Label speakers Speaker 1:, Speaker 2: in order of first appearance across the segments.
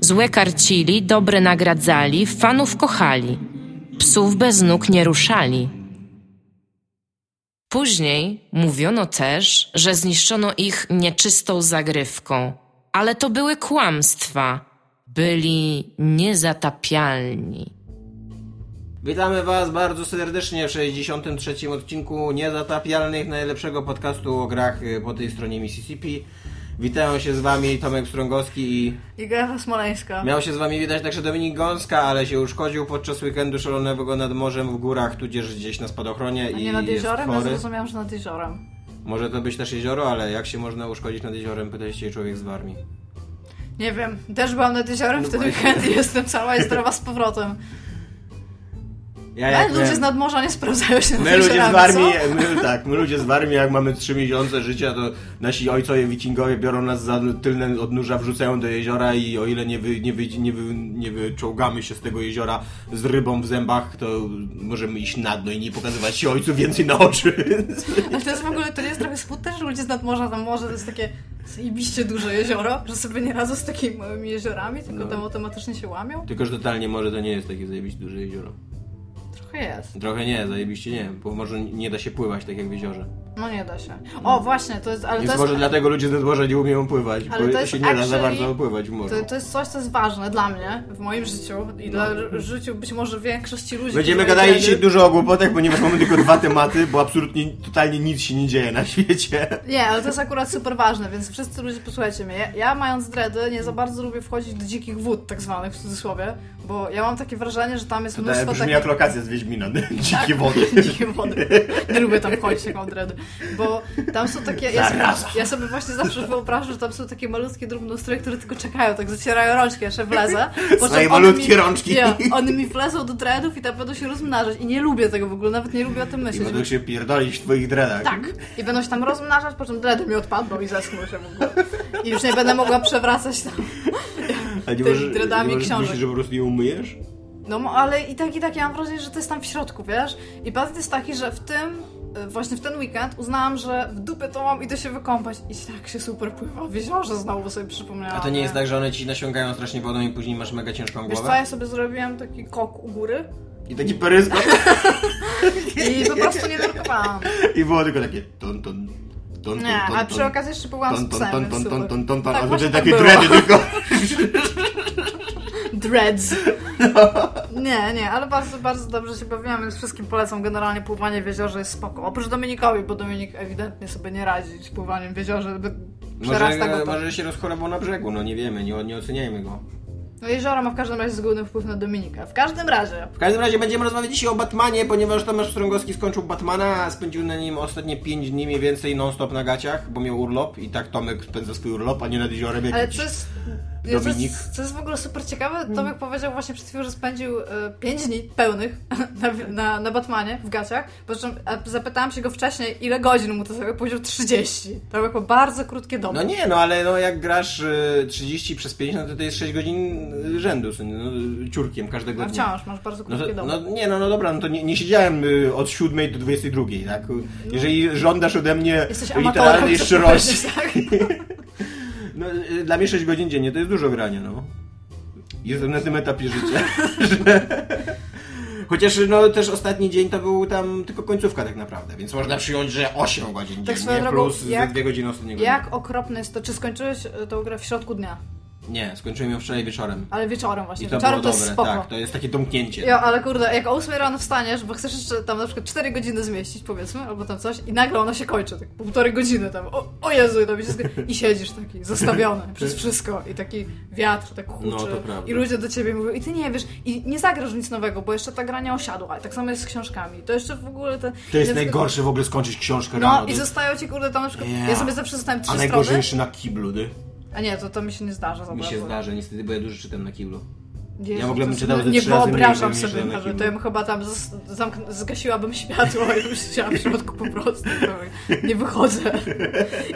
Speaker 1: Złe karcili, dobre nagradzali, fanów kochali. Psów bez nóg nie ruszali. Później mówiono też, że zniszczono ich nieczystą zagrywką, ale to były kłamstwa. Byli niezatapialni.
Speaker 2: Witamy Was bardzo serdecznie w 63. odcinku Niezatapialnych, najlepszego podcastu o grach y, po tej stronie Mississippi. Witają się z Wami Tomek Strągowski i
Speaker 3: Iga Smoleńska.
Speaker 2: miał się z Wami widać także Dominik Gąska, ale się uszkodził podczas weekendu szalonego nad morzem w górach, tudzież gdzieś na spadochronie
Speaker 3: A
Speaker 2: i
Speaker 3: nie nad
Speaker 2: jest
Speaker 3: jeziorem? Ja zrozumiałam, że nad jeziorem.
Speaker 2: Może to być też jezioro, ale jak się można uszkodzić nad jeziorem, pyta się człowiek z Warmii.
Speaker 3: Nie wiem, też byłam nad jeziorem
Speaker 2: No
Speaker 3: w ten
Speaker 2: właśnie.
Speaker 3: weekend i jestem cała i zdrowa z powrotem.
Speaker 2: Ja
Speaker 3: Ale ludzie z nadmorza nie sprawdzają się
Speaker 2: My ludzie z my, tak, my ludzie z Warmii, jak mamy 3 miesiące życia, to nasi ojcowie wikingowie biorą nas za tylne odnóża, wrzucają do jeziora i o ile nie, wy, nie, wy, nie, wy, nie wyczołgamy się z tego jeziora z rybą w zębach, to możemy iść na dno i nie pokazywać się ojcu więcej na oczy.
Speaker 3: Ale to jest w ogóle, to nie jest trochę smutne, że ludzie z nadmorza, tam morze to jest takie zajebiście duże jezioro, że sobie nie radzą z takimi małymi jeziorami, tylko
Speaker 2: No.
Speaker 3: tam automatycznie się łamią?
Speaker 2: Tylko, że totalnie może to nie jest takie zajebiście duże jezioro.
Speaker 3: Trochę jest.
Speaker 2: Trochę nie, zajebiście nie, bo może nie da się pływać tak jak w jeziorze.
Speaker 3: No nie da się. O, właśnie, to jest, ale to jest...
Speaker 2: może dlatego ludzie z nadmorza nie umieją pływać,
Speaker 3: Ale
Speaker 2: bo
Speaker 3: to jest
Speaker 2: się nie da za bardzo pływać w morzu.
Speaker 3: To, to jest coś, co jest ważne dla mnie, w moim życiu i dla r- życiu być może większości ludzi.
Speaker 2: No. Będziemy gadali dzisiaj dużo o głupotach, ponieważ mamy tylko dwa tematy, bo absolutnie, totalnie nic się nie dzieje na świecie.
Speaker 3: Nie, ale to jest akurat super ważne, więc wszyscy ludzie posłuchajcie mnie. Ja, ja mając dready nie za bardzo lubię wchodzić do dzikich wód, tak zwanych w cudzysłowie, bo ja mam takie wrażenie, że tam jest
Speaker 2: To
Speaker 3: mnóstwo
Speaker 2: brzmi jak
Speaker 3: takich...
Speaker 2: lokacja z Wiedźmina, dzikie
Speaker 3: Tak,
Speaker 2: wody.
Speaker 3: Dzikie wody. Nie lubię tam wchodzić, jak mam dready. Bo tam są takie... Ja sobie, ja sobie właśnie zawsze wyobrażam, że tam są takie malutkie drobnoustroje, które tylko czekają, tak zacierają rączki, jeszcze wlezę. po czym
Speaker 2: Swoje malutkie
Speaker 3: mi-
Speaker 2: rączki.
Speaker 3: Nie, one mi wlezą do dreadów i tam będą się rozmnażać. I nie lubię tego w ogóle, nawet nie lubię o tym
Speaker 2: I
Speaker 3: myśleć.
Speaker 2: będą się pierdolić w twoich dreadach.
Speaker 3: Tak. I będą się tam rozmnażać, po czym dredy mi odpadną i zeschną się w ogóle. I już nie będę mogła przewracać tam.
Speaker 2: A nie
Speaker 3: tymi dreadami
Speaker 2: nie
Speaker 3: książek.
Speaker 2: myśleć, że po prostu je umyjesz?
Speaker 3: No ale i tak, i tak ja mam wrażenie, że to jest tam w środku, wiesz? I patent jest taki, że w tym, właśnie w ten weekend uznałam, że w dupę to mam, idę się wykąpać. I tak się super pływa w jeziorze, znowu sobie przypomniałam.
Speaker 2: A to nie jest tak, że one ci nasiągają strasznie wodą i później masz mega ciężką
Speaker 3: Wiesz co,
Speaker 2: głowę?
Speaker 3: ja sobie zrobiłam taki kok u góry
Speaker 2: I taki peryskop
Speaker 3: i po prostu nie nurkowałam.
Speaker 2: i było tylko takie ton ton ton
Speaker 3: Nie,
Speaker 2: ton,
Speaker 3: a
Speaker 2: ton,
Speaker 3: przy okazji jeszcze byłam
Speaker 2: ton
Speaker 3: z
Speaker 2: ton
Speaker 3: psem,
Speaker 2: ton
Speaker 3: więc
Speaker 2: ton
Speaker 3: super.
Speaker 2: ton ton ton ton
Speaker 3: Tak,
Speaker 2: a
Speaker 3: właśnie
Speaker 2: tutaj
Speaker 3: tak
Speaker 2: takie
Speaker 3: było.
Speaker 2: dready tylko
Speaker 3: Dreads. Nie, nie, ale bardzo, bardzo dobrze się bawiłam, więc wszystkim polecam. Generalnie pływanie w jeziorze jest spoko. Oprócz Dominikowi, bo Dominik ewidentnie sobie nie radzi z pływaniem w jeziorze. Przerasta
Speaker 2: może,
Speaker 3: go to.
Speaker 2: może się rozchorował na brzegu, no nie wiemy, nie, nie oceniajmy go.
Speaker 3: No jezioro ma w każdym razie zgodny wpływ na Dominika. W każdym razie.
Speaker 2: W każdym razie będziemy rozmawiać dzisiaj o Batmanie, ponieważ Tomasz Strągowski skończył Batmana, a spędził na nim ostatnie 5 dni mniej więcej non-stop na gaciach, bo miał urlop i tak Tomek spędza swój urlop, a nie nad jeziorem jak
Speaker 3: Ale
Speaker 2: jakiś
Speaker 3: co jest, co
Speaker 2: Dominik.
Speaker 3: jest, co jest w ogóle super ciekawe, Tomek powiedział właśnie przed chwilą, że spędził 5 dni pełnych na, na, na Batmanie w gaciach, po czym zapytałam się go wcześniej, ile godzin mu to zajęło, powiedział 30. To było bardzo krótkie doby.
Speaker 2: No nie, no ale no jak grasz y, 30 przez 5, no to to jest 6 godzin y, rzędu, no, ciurkiem każdego
Speaker 3: No
Speaker 2: dnia.
Speaker 3: wciąż, masz bardzo
Speaker 2: No,
Speaker 3: krótkie
Speaker 2: to,
Speaker 3: doby.
Speaker 2: no nie, no, no dobra, no to nie, nie siedziałem od 7 do 22, tak? Jeżeli żądasz ode mnie
Speaker 3: Jesteś
Speaker 2: literalnej szczerości,
Speaker 3: tak?
Speaker 2: no, y, dla mnie 6 godzin dziennie to jest dużo grania, no. Jestem na tym etapie życia. Chociaż no też ostatni dzień to był tam tylko końcówka tak naprawdę, więc można przyjąć, że 8 godzin
Speaker 3: Tak
Speaker 2: dziennie
Speaker 3: drogą,
Speaker 2: plus
Speaker 3: jak-
Speaker 2: ze 2 godziny ostatniego
Speaker 3: Jak okropne jest to, czy skończyłeś e, tą grę w środku dnia?
Speaker 2: Nie, skończyłem ją wczoraj wieczorem.
Speaker 3: Ale wieczorem właśnie.
Speaker 2: I to
Speaker 3: wieczorem
Speaker 2: było
Speaker 3: to jest
Speaker 2: dobre,
Speaker 3: spoko.
Speaker 2: tak, to jest takie domknięcie.
Speaker 3: Ja, ale kurde, jak o 8 rano wstaniesz, bo chcesz jeszcze tam na przykład 4 godziny zmieścić, powiedzmy, albo tam coś, i nagle ona się kończy, tak półtorej godziny tam, o, o Jezu, i, tam się i siedzisz taki, zostawiony przez wszystko, i taki wiatr tak huczy,
Speaker 2: No, to prawda.
Speaker 3: i ludzie do ciebie mówią, i ty nie wiesz, i nie zagrasz nic nowego, bo jeszcze ta gra nie osiadła, i tak samo jest z książkami, to jeszcze w ogóle te...
Speaker 2: To jest
Speaker 3: przykład-
Speaker 2: najgorsze w ogóle skończyć książkę
Speaker 3: No
Speaker 2: rano.
Speaker 3: i
Speaker 2: to-
Speaker 3: zostają ci, kurde, tam na przykład,
Speaker 2: Yeah.
Speaker 3: ja sobie zawsze zostałem
Speaker 2: A
Speaker 3: trzy
Speaker 2: najgorzej
Speaker 3: strony,
Speaker 2: jeszcze na kiblu, ty?
Speaker 3: A nie, to, to mi się nie zdarza za
Speaker 2: Mi się zdarza, niestety, bo ja dużo czytam na kiblu.
Speaker 3: Jezu,
Speaker 2: Ja w ogóle bym czytał ze
Speaker 3: Nie
Speaker 2: mniej
Speaker 3: wyobrażam
Speaker 2: niż
Speaker 3: sobie
Speaker 2: na
Speaker 3: nawet, to ja bym chyba tam zamk- zgasiłabym światło i bym siedziała w środku po prostu. Nie wychodzę.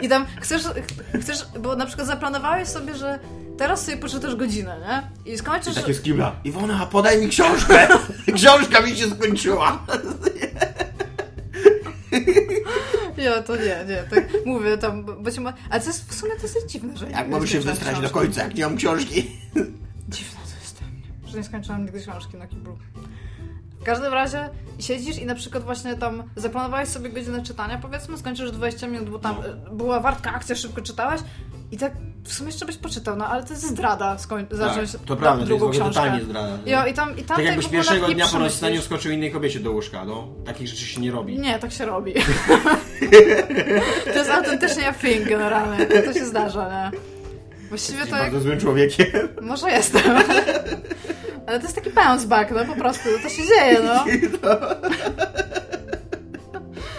Speaker 3: I tam chcesz, ch- chcesz, bo na przykład zaplanowałeś sobie, że teraz sobie poczytasz godzinę, nie? I
Speaker 2: I
Speaker 3: skończysz...
Speaker 2: takie z kibla. Iwona, podaj mi książkę! Książka mi się skończyła!
Speaker 3: Ja, to nie, nie, tak mówię tam, być może... Ale to jest w sumie dosyć dziwne, że...
Speaker 2: Jak
Speaker 3: nie
Speaker 2: mam się wystrać do końca, jak nie mam książki?
Speaker 3: Dziwne to jest dla mnie, że nie skończyłam nigdy książki na kiblu. W każdym razie siedzisz i na przykład właśnie tam zaplanowałeś sobie godzinę czytania, powiedzmy, skończysz 20 minut, bo tam y, była wartka akcja, szybko czytałeś i tak w sumie jeszcze byś poczytał, no ale to jest zdrada skoń- zacząć
Speaker 2: Tak, to prawda, to jest
Speaker 3: drugą książkę.
Speaker 2: zdrada.
Speaker 3: Jo, i tam, i tam
Speaker 2: Tak jakbyś pierwszego dnia po rozstaniu skoczył innej kobiecie do łóżka, no. Takich rzeczy się nie robi.
Speaker 3: Nie, tak się robi. to jest autentycznie a thing generalnie. To się zdarza, nie? Właściwie
Speaker 2: Jesteś
Speaker 3: to jak...
Speaker 2: bardzo złym człowiekiem.
Speaker 3: Może jestem. Ale to jest taki bounce back, no po prostu. To się dzieje, no.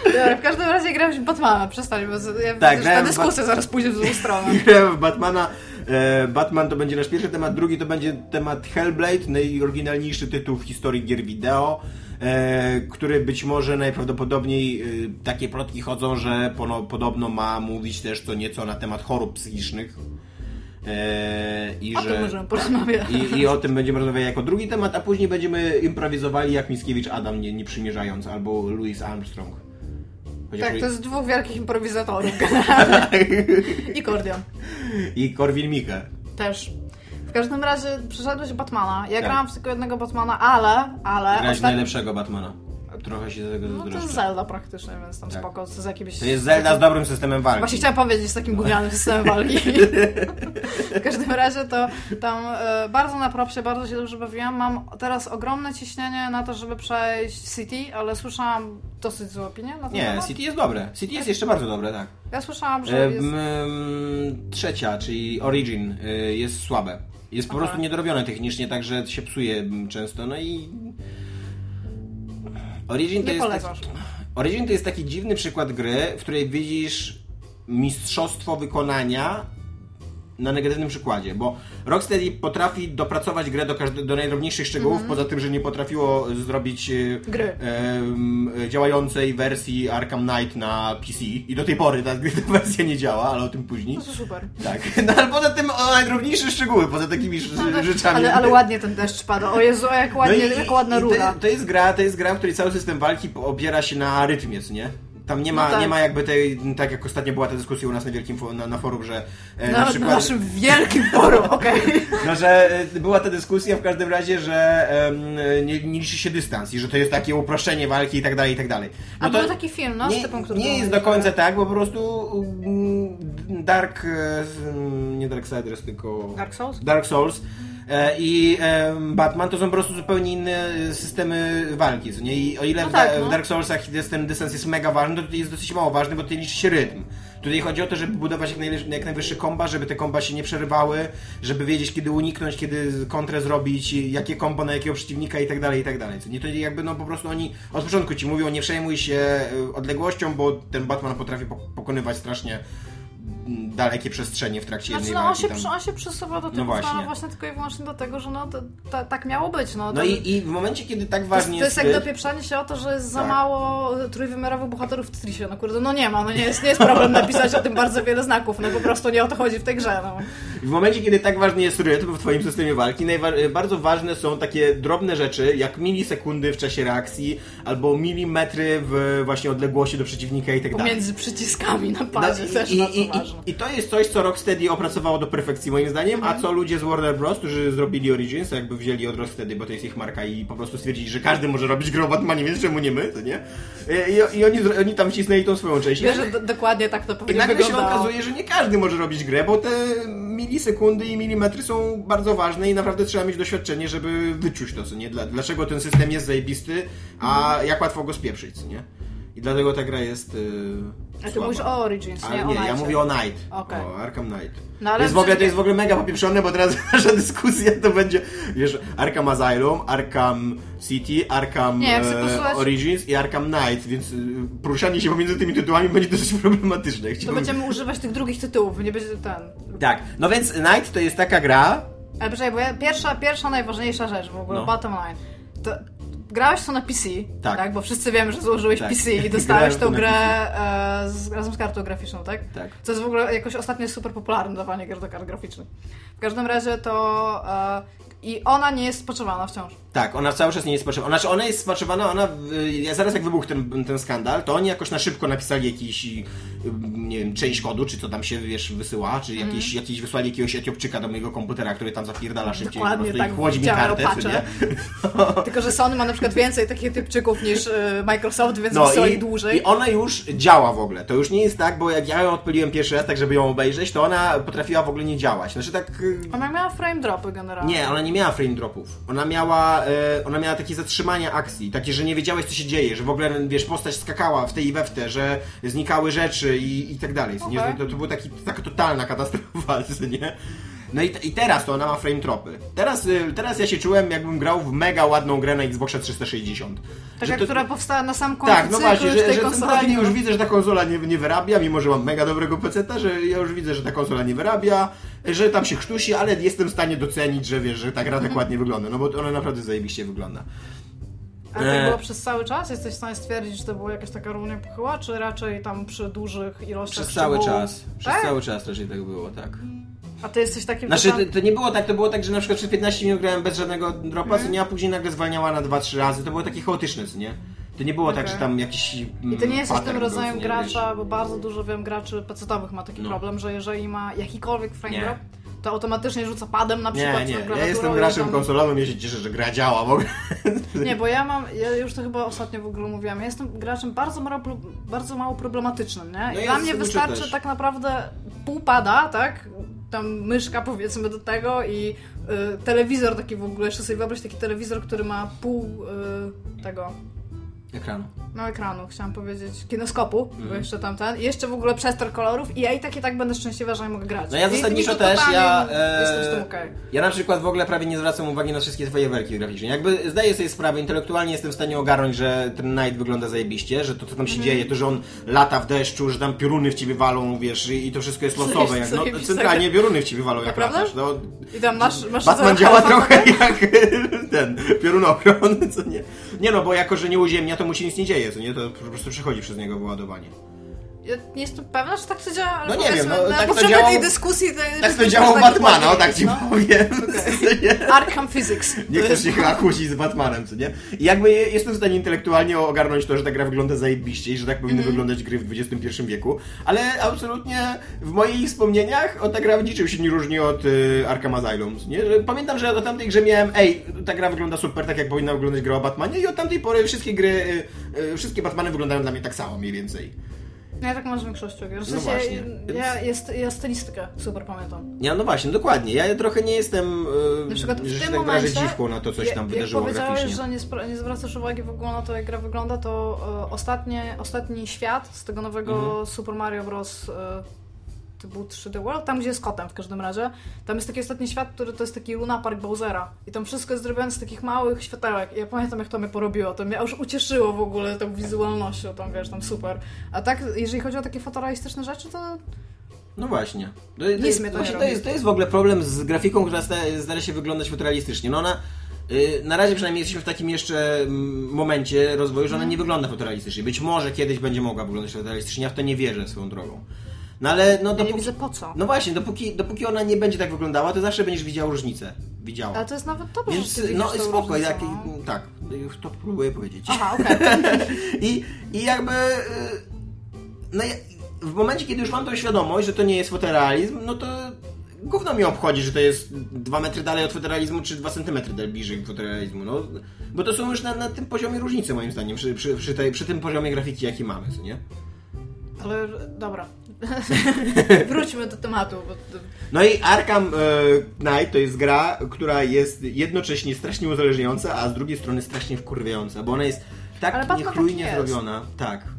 Speaker 3: Dobra, w każdym razie grałem w Batmana, przestań, bo ja
Speaker 2: Tak,
Speaker 3: widzę, ta dyskusja zaraz pójdzie w złą stronę.
Speaker 2: Grałem w Batmana. E, Batman to będzie nasz pierwszy temat, drugi to będzie temat Hellblade, najoryginalniejszy tytuł w historii gier wideo, e, który być może najprawdopodobniej e, takie plotki chodzą, że podobno ma mówić też co nieco na temat chorób psychicznych. E, i
Speaker 3: O
Speaker 2: że,
Speaker 3: tym możemy porozmawiać.
Speaker 2: I, I o tym będziemy rozmawiać jako drugi temat, a później będziemy improwizowali jak Mickiewicz Adam, nie, nie przymierzając, albo Louis Armstrong. Chociaż
Speaker 3: Tak, to jest dwóch wielkich improwizatorów generalnie. I Kordion.
Speaker 2: I Korwin Mikke.
Speaker 3: Też. W każdym razie przeszedłeś Batmana. Ja
Speaker 2: Tak.
Speaker 3: grałam w tylko jednego Batmana, ale, ale...
Speaker 2: Grać
Speaker 3: ostat-
Speaker 2: najlepszego Batmana. Trochę się do tego
Speaker 3: No to jest Zelda praktycznie, więc tam
Speaker 2: Tak.
Speaker 3: spoko. Z jakimś...
Speaker 2: To jest Zelda z dobrym systemem walki.
Speaker 3: Właśnie chciałam powiedzieć z takim gównianym systemem walki. w każdym razie to tam e, bardzo na propsie, bardzo się dobrze bawiłam. Mam teraz ogromne ciśnienie na to, żeby przejść City, ale słyszałam dosyć złe opinie na ten
Speaker 2: Nie,
Speaker 3: temat.
Speaker 2: City jest dobre. City jest jeszcze bardzo dobre, tak.
Speaker 3: Ja słyszałam, że
Speaker 2: E,
Speaker 3: jest...
Speaker 2: trzecia, czyli Origin, e, jest słabe. Jest po
Speaker 3: Aha.
Speaker 2: prostu niedorobione technicznie, także się psuje m, często. No i. Origin to jest. Taki, Origin to jest taki dziwny przykład gry, w której widzisz mistrzostwo wykonania na negatywnym przykładzie, bo Rocksteady potrafi dopracować grę do, każde, do najdrobniejszych szczegółów, poza tym, że nie potrafiło zrobić e.
Speaker 3: Gry.
Speaker 2: em, działającej wersji Arkham Knight na PC i do tej pory ta, ta wersja nie działa, ale o tym później.
Speaker 3: To jest super.
Speaker 2: Tak, no ale poza tym o najdrobniejsze szczegóły, poza takimi ż- rzeczami.
Speaker 3: Ale, ale ładnie ten deszcz pada. O Jezu, jak ładnie,
Speaker 2: No i-
Speaker 3: jak ładna rura.
Speaker 2: To, to jest gra, to jest gra, w której cały system walki opiera się na rytmie, nie? Tam nie ma,
Speaker 3: No tak.
Speaker 2: nie ma jakby tej, tak jak ostatnio była ta dyskusja u nas na wielkim na, na forum, że e,
Speaker 3: Na,
Speaker 2: na
Speaker 3: na
Speaker 2: przykład...
Speaker 3: naszym wielkim forum, okej.
Speaker 2: No, że e, była ta dyskusja w każdym razie, że em, nie, nie liczy się dystans i że to jest takie uproszczenie walki i tak dalej, i tak dalej.
Speaker 3: A
Speaker 2: to
Speaker 3: był taki film, no, z
Speaker 2: nie,
Speaker 3: typem, który
Speaker 2: nie jest
Speaker 3: na
Speaker 2: do końca tak, bo po prostu mm, Dark, e, nie Darksiders, tylko
Speaker 3: Dark Souls?
Speaker 2: Dark Souls i em, Batman to są po prostu zupełnie inne systemy walki, co nie? I o ile
Speaker 3: No
Speaker 2: w,
Speaker 3: tak,
Speaker 2: da-
Speaker 3: no.
Speaker 2: w Dark Soulsach jest ten dystans jest mega ważny, to tutaj jest dosyć mało ważny, bo tutaj liczy się rytm. Tutaj chodzi o to, żeby budować jak, najlepszy, jak najwyższe komba, żeby te komba się nie przerywały, żeby wiedzieć kiedy uniknąć, kiedy kontrę zrobić, jakie kombo na jakiego przeciwnika i tak dalej, i tak dalej. Co nie to jakby no po prostu oni od początku ci mówią, nie przejmuj się y, odległością, bo ten Batman potrafi po- pokonywać strasznie dalekie przestrzenie w trakcie
Speaker 3: Znaczy,
Speaker 2: jednej
Speaker 3: no on się,
Speaker 2: tam.
Speaker 3: on się przesuwa do
Speaker 2: No
Speaker 3: tego
Speaker 2: właśnie.
Speaker 3: właśnie. właśnie tylko i wyłącznie dlatego, że no to, to, tak miało być. No,
Speaker 2: No i, i w momencie, kiedy tak
Speaker 3: to jest,
Speaker 2: ważnie
Speaker 3: to jest jak dopieprzanie się o to, że jest za
Speaker 2: Tak.
Speaker 3: mało trójwymiarowych bohaterów w Tetrisie. No kurde, no nie ma, no nie jest, nie jest problem napisać o tym bardzo wiele znaków, no po prostu nie o to chodzi w tej grze, no.
Speaker 2: W momencie, kiedy tak ważny jest rytm w Twoim systemie walki, bardzo ważne są takie drobne rzeczy, jak milisekundy w czasie reakcji, albo milimetry w właśnie odległości do przeciwnika i tak dalej.
Speaker 3: Pomiędzy przyciskami na
Speaker 2: No,
Speaker 3: padzie też
Speaker 2: i, i, i,
Speaker 3: ważne.
Speaker 2: I to jest coś, co Rocksteady opracowało do perfekcji moim zdaniem,
Speaker 3: Mhm.
Speaker 2: a co ludzie z Warner Bros., którzy zrobili Origins, jakby wzięli od Rocksteady, bo to jest ich marka i po prostu stwierdzili, że każdy może robić grę o Batmanie, więc czemu nie my, to nie? I, i oni, oni tam wcisnęli tą swoją część.
Speaker 3: Wiesz, że do, dokładnie tak to
Speaker 2: I
Speaker 3: powinno
Speaker 2: nagle się
Speaker 3: wyglądało.
Speaker 2: okazuje, że nie każdy może robić grę, bo te milisekundy i milimetry są bardzo ważne i naprawdę trzeba mieć doświadczenie, żeby wyczuć to, co nie? Dla, dlaczego ten system jest zajebisty, a jak łatwo go spieprzyć, co nie? I dlatego ta gra jest yy,
Speaker 3: A ty
Speaker 2: słaba.
Speaker 3: mówisz o Origins,
Speaker 2: Ale
Speaker 3: nie,
Speaker 2: nie,
Speaker 3: o
Speaker 2: ja mówię o Night.
Speaker 3: Okej.
Speaker 2: O Arkham Knight.
Speaker 3: No, ale
Speaker 2: to, jest w ogóle, to jest w ogóle mega popieprzone, bo teraz nasza dyskusja to będzie, wiesz, Arkham Asylum, Arkham City, Arkham
Speaker 3: Nie,
Speaker 2: e, Origins i Arkham Knight, więc y, poruszanie się pomiędzy tymi tytułami będzie dosyć problematyczne.
Speaker 3: To
Speaker 2: Chciałbym-
Speaker 3: będziemy używać tych drugich tytułów, nie będzie ten...
Speaker 2: Tak, no więc Night to jest taka gra,
Speaker 3: Ale poczekaj, bo ja, pierwsza, pierwsza najważniejsza rzecz w ogóle,
Speaker 2: No.
Speaker 3: bottom line. To, grałeś to na PC,
Speaker 2: Tak.
Speaker 3: Bo wszyscy wiemy, że złożyłeś
Speaker 2: Tak.
Speaker 3: PC i dostałeś tą grę e, z, razem z kartą graficzną, tak?
Speaker 2: Tak.
Speaker 3: Co jest w ogóle jakoś ostatnio super popularne dawanie gier do kart graficznych. W każdym razie to... E, I ona nie jest spoczowana wciąż.
Speaker 2: Tak, ona cały czas nie jest spaczowana. Znaczy, ona jest spaczowana, ona, y, ja zaraz jak wybuchł ten, ten skandal, to oni jakoś na szybko napisali jakiś, y, nie wiem, część kodu, czy co tam się, wiesz, wysyła, czy
Speaker 3: Mhm.
Speaker 2: jakieś, jakieś wysłali jakiegoś Etiopczyka do mojego komputera, który tam zapierdala szybciej
Speaker 3: Dokładnie tak
Speaker 2: i chłodzi mi kartę, nie?
Speaker 3: Tylko, że Sony ma na przykład więcej takich typczyków niż e, Microsoft, więc
Speaker 2: No
Speaker 3: wysyła
Speaker 2: i,
Speaker 3: ich dłużej.
Speaker 2: i ona już działa w ogóle. To już nie jest tak, bo jak ja ją odpaliłem pierwszy raz, tak żeby ją obejrzeć, to ona potrafiła w ogóle nie działać. Znaczy tak... y,
Speaker 3: Ona miała frame dropy generalnie.
Speaker 2: Nie, ona nie miała frame dropów. Ona miała, e, ona miała takie zatrzymania akcji, takie, że nie wiedziałeś co się dzieje, że w ogóle, wiesz, postać skakała w tej i we w te, że znikały rzeczy i, i tak dalej. co Nie, to, to była taka totalna katastrofa, nie? No i, i teraz to ona ma frame dropy. Teraz, y, teraz ja się czułem, jakbym grał w mega ładną grę na Xboxa 360.
Speaker 3: Taka,
Speaker 2: to-
Speaker 3: która powstała na sam koniec
Speaker 2: tak, no właśnie, że, że centralnie
Speaker 3: no.
Speaker 2: już widzę, że ta konsola nie, nie wyrabia, mimo że mam mega dobrego peceta, że ja już widzę, że ta konsola nie wyrabia, że tam się chrztusi, ale jestem w stanie docenić, że wiesz, że ta gra tak
Speaker 3: Mhm.
Speaker 2: ładnie wygląda, no bo ona naprawdę zajebiście wygląda.
Speaker 3: A to
Speaker 2: E.
Speaker 3: było przez cały czas? Jesteś w stanie stwierdzić, że to była jakaś taka równia pochyła, czy raczej tam przy dużych ilościach
Speaker 2: Przez cały czas, przez
Speaker 3: Tak?
Speaker 2: cały czas raczej tak było, tak.
Speaker 3: A ty jesteś takim...
Speaker 2: Znaczy,
Speaker 3: total-
Speaker 2: to, to nie było tak, to było tak, że na przykład przez 15 minut grałem bez żadnego dropa,
Speaker 3: Mhm.
Speaker 2: co nie, a później nagle zwalniała na 2-3 razy, to było takie chaotyczne, co nie? To nie było tak,
Speaker 3: Okej.
Speaker 2: że tam jakiś mm,
Speaker 3: I ty nie jesteś
Speaker 2: pattern
Speaker 3: tym rodzajem gracza, bo bardzo dużo wiem graczy pecetowych ma taki
Speaker 2: No.
Speaker 3: problem, że jeżeli ma jakikolwiek frame drop, to automatycznie rzuca padem na przykład
Speaker 2: Nie, nie, ja jestem graczem
Speaker 3: tam-
Speaker 2: konsolowym, ja się cieszę, że gra działa w ogóle.
Speaker 3: Nie, bo ja mam, ja już to chyba ostatnio w ogóle mówiłam, ja jestem graczem bardzo mało, bardzo mało problematycznym, nie?
Speaker 2: No
Speaker 3: I
Speaker 2: ja
Speaker 3: dla mnie wystarczy
Speaker 2: też.
Speaker 3: tak naprawdę pół pada, tak? Tam myszka powiedzmy do tego i y, telewizor taki w ogóle, jeszcze sobie wyobraź taki telewizor, który ma pół y, tego,
Speaker 2: Ekranu.
Speaker 3: no ekranu, chciałam powiedzieć, kinoskopu, bo
Speaker 2: Mhm.
Speaker 3: jeszcze tamten, i jeszcze w ogóle przestor kolorów i ja i tak i tak będę szczęśliwa, że nie mogę grać.
Speaker 2: No ja zasadniczo też, ja, e,
Speaker 3: Jestem z tym okej.
Speaker 2: Ja na przykład w ogóle prawie nie zwracam uwagi na wszystkie fajerwerki graficzne. Jakby zdaję sobie sprawę, intelektualnie jestem w stanie ogarnąć, że ten Night wygląda zajebiście, że to co tam się
Speaker 3: Mhm.
Speaker 2: dzieje, to że on lata w deszczu, że tam pioruny w ciebie walą, wiesz, i i to wszystko jest losowe. Jak, no, centralnie pioruny w ciebie walą, jak
Speaker 3: Naprawdę?
Speaker 2: latasz. No,
Speaker 3: I tam masz, masz
Speaker 2: Batman działa trochę jak ten piorunochron, co nie? Nie no, bo jako, że nie uziemnia, to mu się nic nie dzieje, co nie? To po prostu przechodzi przez niego wyładowanie.
Speaker 3: Ja nie jestem pewna, że tak to działa, ale
Speaker 2: No nie wiem, no,
Speaker 3: na
Speaker 2: tak
Speaker 3: potrzeby
Speaker 2: działało-
Speaker 3: tej dyskusji... To
Speaker 2: Tak to działo Batmana, o tak ci powiem. Nie?
Speaker 3: Arkham Physics.
Speaker 2: Nie chcesz się chyba kłócić z Batmanem, co nie? I jakby je- jestem w stanie intelektualnie ogarnąć to, że ta gra wygląda zajebiście i że tak powinny wyglądać gry w XXI wieku, ale absolutnie w moich wspomnieniach o ta gra w niczym się nie różni od y, Arkham Asylum, nie? Pamiętam, że o tamtej grze miałem, ej, ta gra wygląda super, tak jak powinna wyglądać gra o Batmanie i od tamtej pory wszystkie gry, y, y, wszystkie Batmany wyglądają dla mnie tak samo mniej więcej.
Speaker 3: Ja tak mam z większością gier. W
Speaker 2: No właśnie,
Speaker 3: ja, jest, ja stylistykę super pamiętam.
Speaker 2: Ja, no właśnie, dokładnie. Ja trochę nie jestem, y,
Speaker 3: Na przykład w
Speaker 2: że
Speaker 3: tym
Speaker 2: tak
Speaker 3: momencie...
Speaker 2: dziwką na to, co się tam wydarzyło graficznie.
Speaker 3: że nie, spra- nie zwracasz uwagi w ogóle na to, jak gra wygląda, to e, ostatnie, ostatni świat z tego nowego
Speaker 2: Mhm.
Speaker 3: Super Mario Bros. E, to był 3D World, tam gdzie jest kotem w każdym razie. Tam jest taki ostatni świat, który to jest taki Luna Park Bowsera. I tam wszystko jest zrobione z takich małych światełek. I ja pamiętam, jak to mnie porobiło. To mnie już ucieszyło w ogóle tą wizualnością, tam wiesz, tam super. A tak, jeżeli chodzi o takie fotorealistyczne rzeczy, to
Speaker 2: No właśnie. To, to,
Speaker 3: mnie to
Speaker 2: właśnie
Speaker 3: nie
Speaker 2: to, jest, to jest w ogóle problem z grafiką, która sta, stara się wyglądać fotorealistycznie. No ona, y, na razie przynajmniej jesteśmy w takim jeszcze mm, momencie rozwoju, że ona nie wygląda fotorealistycznie. Być może kiedyś będzie mogła wyglądać fotorealistycznie, ja w to nie wierzę swoją drogą. No ale no
Speaker 3: ja nie
Speaker 2: dopóki,
Speaker 3: widzę po co.
Speaker 2: no właśnie, dopóki, dopóki ona nie będzie tak wyglądała, to zawsze będziesz widział różnicę. Widziała.
Speaker 3: Ale to jest nawet dobrze,
Speaker 2: Więc no spoko, jak,
Speaker 3: no.
Speaker 2: tak, to próbuję powiedzieć.
Speaker 3: Aha, okej.
Speaker 2: I, I jakby. y, No w momencie, kiedy już mam tą świadomość, że to nie jest fotorealizm, no to gówno mi obchodzi, że to jest 2 metry dalej od fotorealizmu, czy 2 centymetry dalej bliżej fotorealizmu. No, bo to są już na, na tym poziomie różnice, moim zdaniem, przy, przy, przy, tej, przy tym poziomie grafiki, jaki mamy, co nie?
Speaker 3: Ale dobra. Wróćmy do tematu. Bo to...
Speaker 2: No i Arkham e, Knight to jest gra, która jest jednocześnie strasznie uzależniająca, a z drugiej strony strasznie wkurwiająca, bo ona jest
Speaker 3: Ale
Speaker 2: tak niechlujnie
Speaker 3: jest.
Speaker 2: zrobiona. Tak.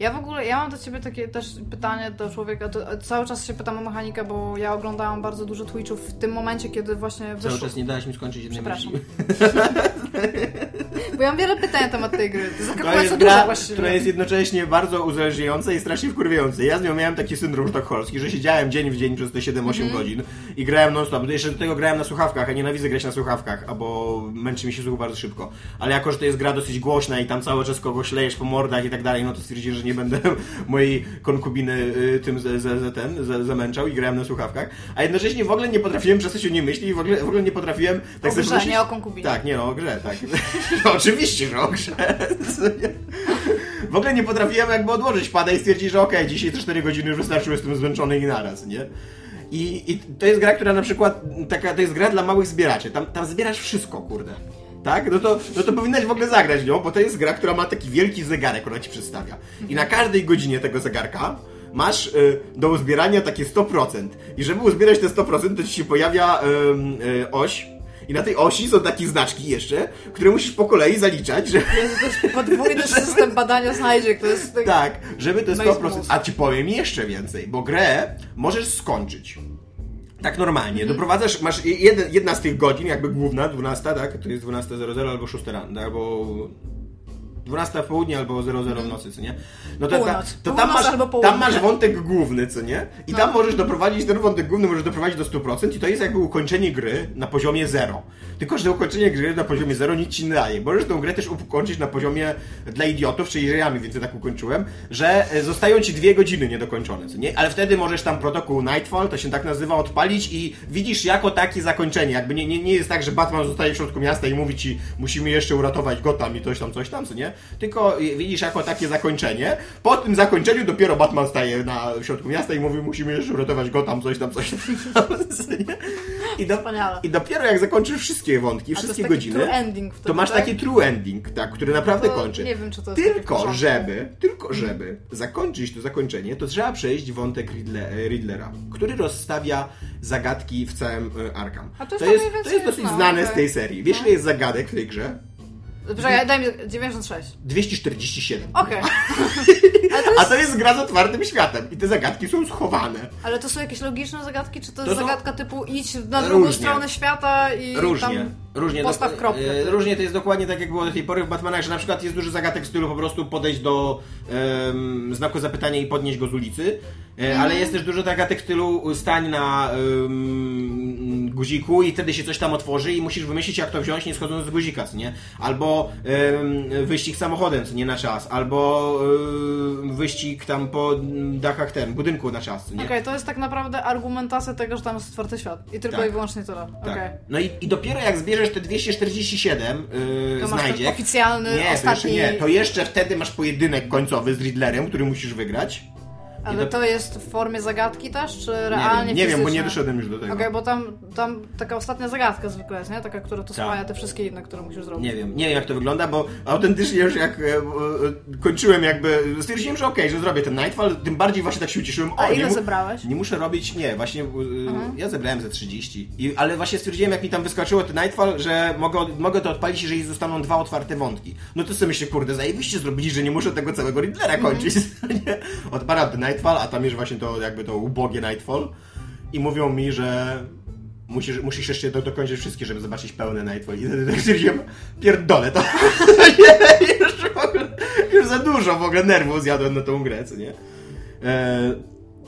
Speaker 3: Ja w ogóle, ja mam do ciebie takie też pytanie do człowieka, to, cały czas się pytam o mechanikę, bo ja oglądałam bardzo dużo Twitchów w tym momencie, kiedy właśnie
Speaker 2: Cały
Speaker 3: wyszło...
Speaker 2: czas nie dałeś mi skończyć jednej
Speaker 3: Przepraszam.
Speaker 2: myśli.
Speaker 3: Bo ja mam wiele pytań na temat tej gry. To
Speaker 2: To jest gra,
Speaker 3: właściwie.
Speaker 2: która jest jednocześnie bardzo uzależniająca i strasznie wkurwiająca. Ja z nią miałem taki syndrom sztokholmski, że siedziałem dzień w dzień przez te 7-8
Speaker 3: Mhm.
Speaker 2: godzin i grałem non-stop. Jeszcze do tego grałem na słuchawkach, a nienawidzę grać na słuchawkach, albo męczy mi się słuch bardzo szybko. Ale jako, że to jest gra dosyć głośna i tam cały czas kogoś lejesz po mordach i tak dalej, no to stwierdziłem, że nie będę mojej konkubiny y, tym za, za ten, za, zamęczał i grałem na słuchawkach. A jednocześnie w ogóle nie potrafiłem przestać o niej myśli i w ogóle, w ogóle nie potrafiłem tak sobie
Speaker 3: nie o konkubinie.
Speaker 2: Tak, nie o grze, tak. no, oczywiście, że o grze. W ogóle nie potrafiłem jakby odłożyć pada i stwierdzić, że okej, dzisiaj te 4 godziny już wystarczyły, jestem zmęczony i naraz, nie? I, I to jest gra, która na przykład, taka, to jest gra dla małych zbieraczy. Tam, tam zbierasz wszystko, kurde. Tak? No to, no to powinnaś w ogóle zagrać nią, bo to jest gra, która ma taki wielki zegarek, która ci przedstawia. I na każdej godzinie tego zegarka masz y, do uzbierania takie 100%. I żeby uzbierać te 100%, to ci się pojawia ym, y, oś. I na tej osi są takie znaczki jeszcze, które musisz po kolei zaliczać, że,
Speaker 3: Jezu, to jest podwójny system badania znajdziek, to jest...
Speaker 2: tak, żeby te
Speaker 3: No i
Speaker 2: 100%.
Speaker 3: spust.
Speaker 2: A ci powiem jeszcze więcej, bo grę możesz skończyć. Tak normalnie.
Speaker 3: Mhm.
Speaker 2: Doprowadzasz, masz jeden, jedna z tych godzin, jakby główna, 12, tak? To jest 12.00 albo 6 rano, albo 12 w południe albo 00 w nocy, co nie? No to, ta, to tam, masz, tam masz wątek główny, co nie? I
Speaker 3: No.
Speaker 2: tam możesz doprowadzić, ten wątek główny możesz doprowadzić do 100% i to jest jakby ukończenie gry na poziomie 0. Tylko, że ukończenie gry na poziomie 0 nic ci nie daje. Możesz tę grę też ukończyć na poziomie dla idiotów, czyli że ja mniej więcej tak ukończyłem, że e, zostają ci dwie godziny niedokończone, co nie? Ale wtedy możesz tam protokół Nightfall, to się tak nazywa, odpalić i widzisz jako takie zakończenie. Jakby nie, nie, nie jest tak, że Batman zostaje w środku miasta i mówi ci, musimy jeszcze uratować Gotham i coś tam, coś tam, co nie? Tylko widzisz jako takie zakończenie. Po tym zakończeniu dopiero Batman staje na środku miasta i mówi, musimy jeszcze uratować coś tam, coś tam, co nie? I, do. I dopiero jak zakończysz wszystkie wątki, wszystkie godziny, to masz
Speaker 3: tak?
Speaker 2: taki true ending, tak, który naprawdę
Speaker 3: To
Speaker 2: kończy.
Speaker 3: nie wiem, czy to jest
Speaker 2: Tylko, żeby, tylko żeby zakończyć to zakończenie, to trzeba przejść wątek Riddle, Riddlera, który rozstawia zagadki w całym e, Arkham.
Speaker 3: A to jest
Speaker 2: to
Speaker 3: tak
Speaker 2: jest, to jest dosyć
Speaker 3: no,
Speaker 2: znane z tej serii. Wiesz,
Speaker 3: No.
Speaker 2: ile jest zagadek w tej grze?
Speaker 3: Poczekaj, daj mi 96.
Speaker 2: 247.
Speaker 3: Okej. Ale, to
Speaker 2: A
Speaker 3: jest,
Speaker 2: to jest gra z otwartym światem i te zagadki są schowane.
Speaker 3: ale to są jakieś logiczne zagadki, czy to,
Speaker 2: To
Speaker 3: jest
Speaker 2: są-
Speaker 3: zagadka typu idź na drugą
Speaker 2: Różnie.
Speaker 3: stronę świata i
Speaker 2: Różnie.
Speaker 3: tam
Speaker 2: Różnie.
Speaker 3: postaw kropkę.
Speaker 2: e, Różnie to jest dokładnie tak, jak było do tej pory w Batmanach, że na przykład jest dużo zagadek w stylu po prostu podejść do em, znaku zapytania i podnieść go z ulicy,
Speaker 3: Mhm.
Speaker 2: ale jest też dużo zagadek w stylu stań na guziku i wtedy się coś tam otworzy i musisz wymyślić, jak to wziąć, nie schodząc z guzika, co nie? Albo em, wyścig samochodem, co nie na czas, albo em, wyścig tam po dachach ten, budynku na czas, nie?
Speaker 3: Okej, to jest tak naprawdę argumentacja tego, że tam jest czwarty świat. I tylko
Speaker 2: Tak.
Speaker 3: i wyłącznie tyle.
Speaker 2: Tak.
Speaker 3: Okej.
Speaker 2: No i, i dopiero jak zbierzesz te 247 yy,
Speaker 3: To
Speaker 2: znajdziek...
Speaker 3: oficjalny,
Speaker 2: nie, to jeszcze
Speaker 3: ostatni-
Speaker 2: nie. To jeszcze wtedy masz pojedynek końcowy z Riddlerem, który musisz wygrać.
Speaker 3: Ale
Speaker 2: do-
Speaker 3: to jest w formie zagadki też, czy
Speaker 2: Nie
Speaker 3: realnie
Speaker 2: wiem, nie wiem, bo nie doszedłem już do tego.
Speaker 3: Okej, bo tam, tam taka ostatnia zagadka zwykle jest, nie? Taka, która to
Speaker 2: Tak.
Speaker 3: spaja te wszystkie inne, które musisz zrobić.
Speaker 2: Nie wiem, nie wiem jak to wygląda, bo autentycznie już jak e, e, kończyłem jakby, stwierdziłem, że okej, że zrobię ten Nightfall, tym bardziej właśnie tak się ucieszyłem.
Speaker 3: A
Speaker 2: o, nie
Speaker 3: ile
Speaker 2: mu-
Speaker 3: zebrałeś?
Speaker 2: Nie muszę robić, nie, właśnie e, ja zebrałem ze 30, I, ale właśnie stwierdziłem, jak mi tam wyskoczyło ten Nightfall, że mogę, mogę to odpalić, jeżeli zostaną dwa otwarte wątki. No to sobie myślę, kurde, zajebiście zrobili, że nie muszę tego całego Riddlera kończyć. nie? Odpalam ten Nightfall, a tam jest właśnie to jakby to ubogie Nightfall i mówią mi, że Musisz, musisz jeszcze do, dokończyć wszystkie, żeby zobaczyć pełne Nightfall. I wtedy tak stwierdziłem, pierdolę to. już, już za dużo w ogóle nerwów zjadłem na tą grę, co nie?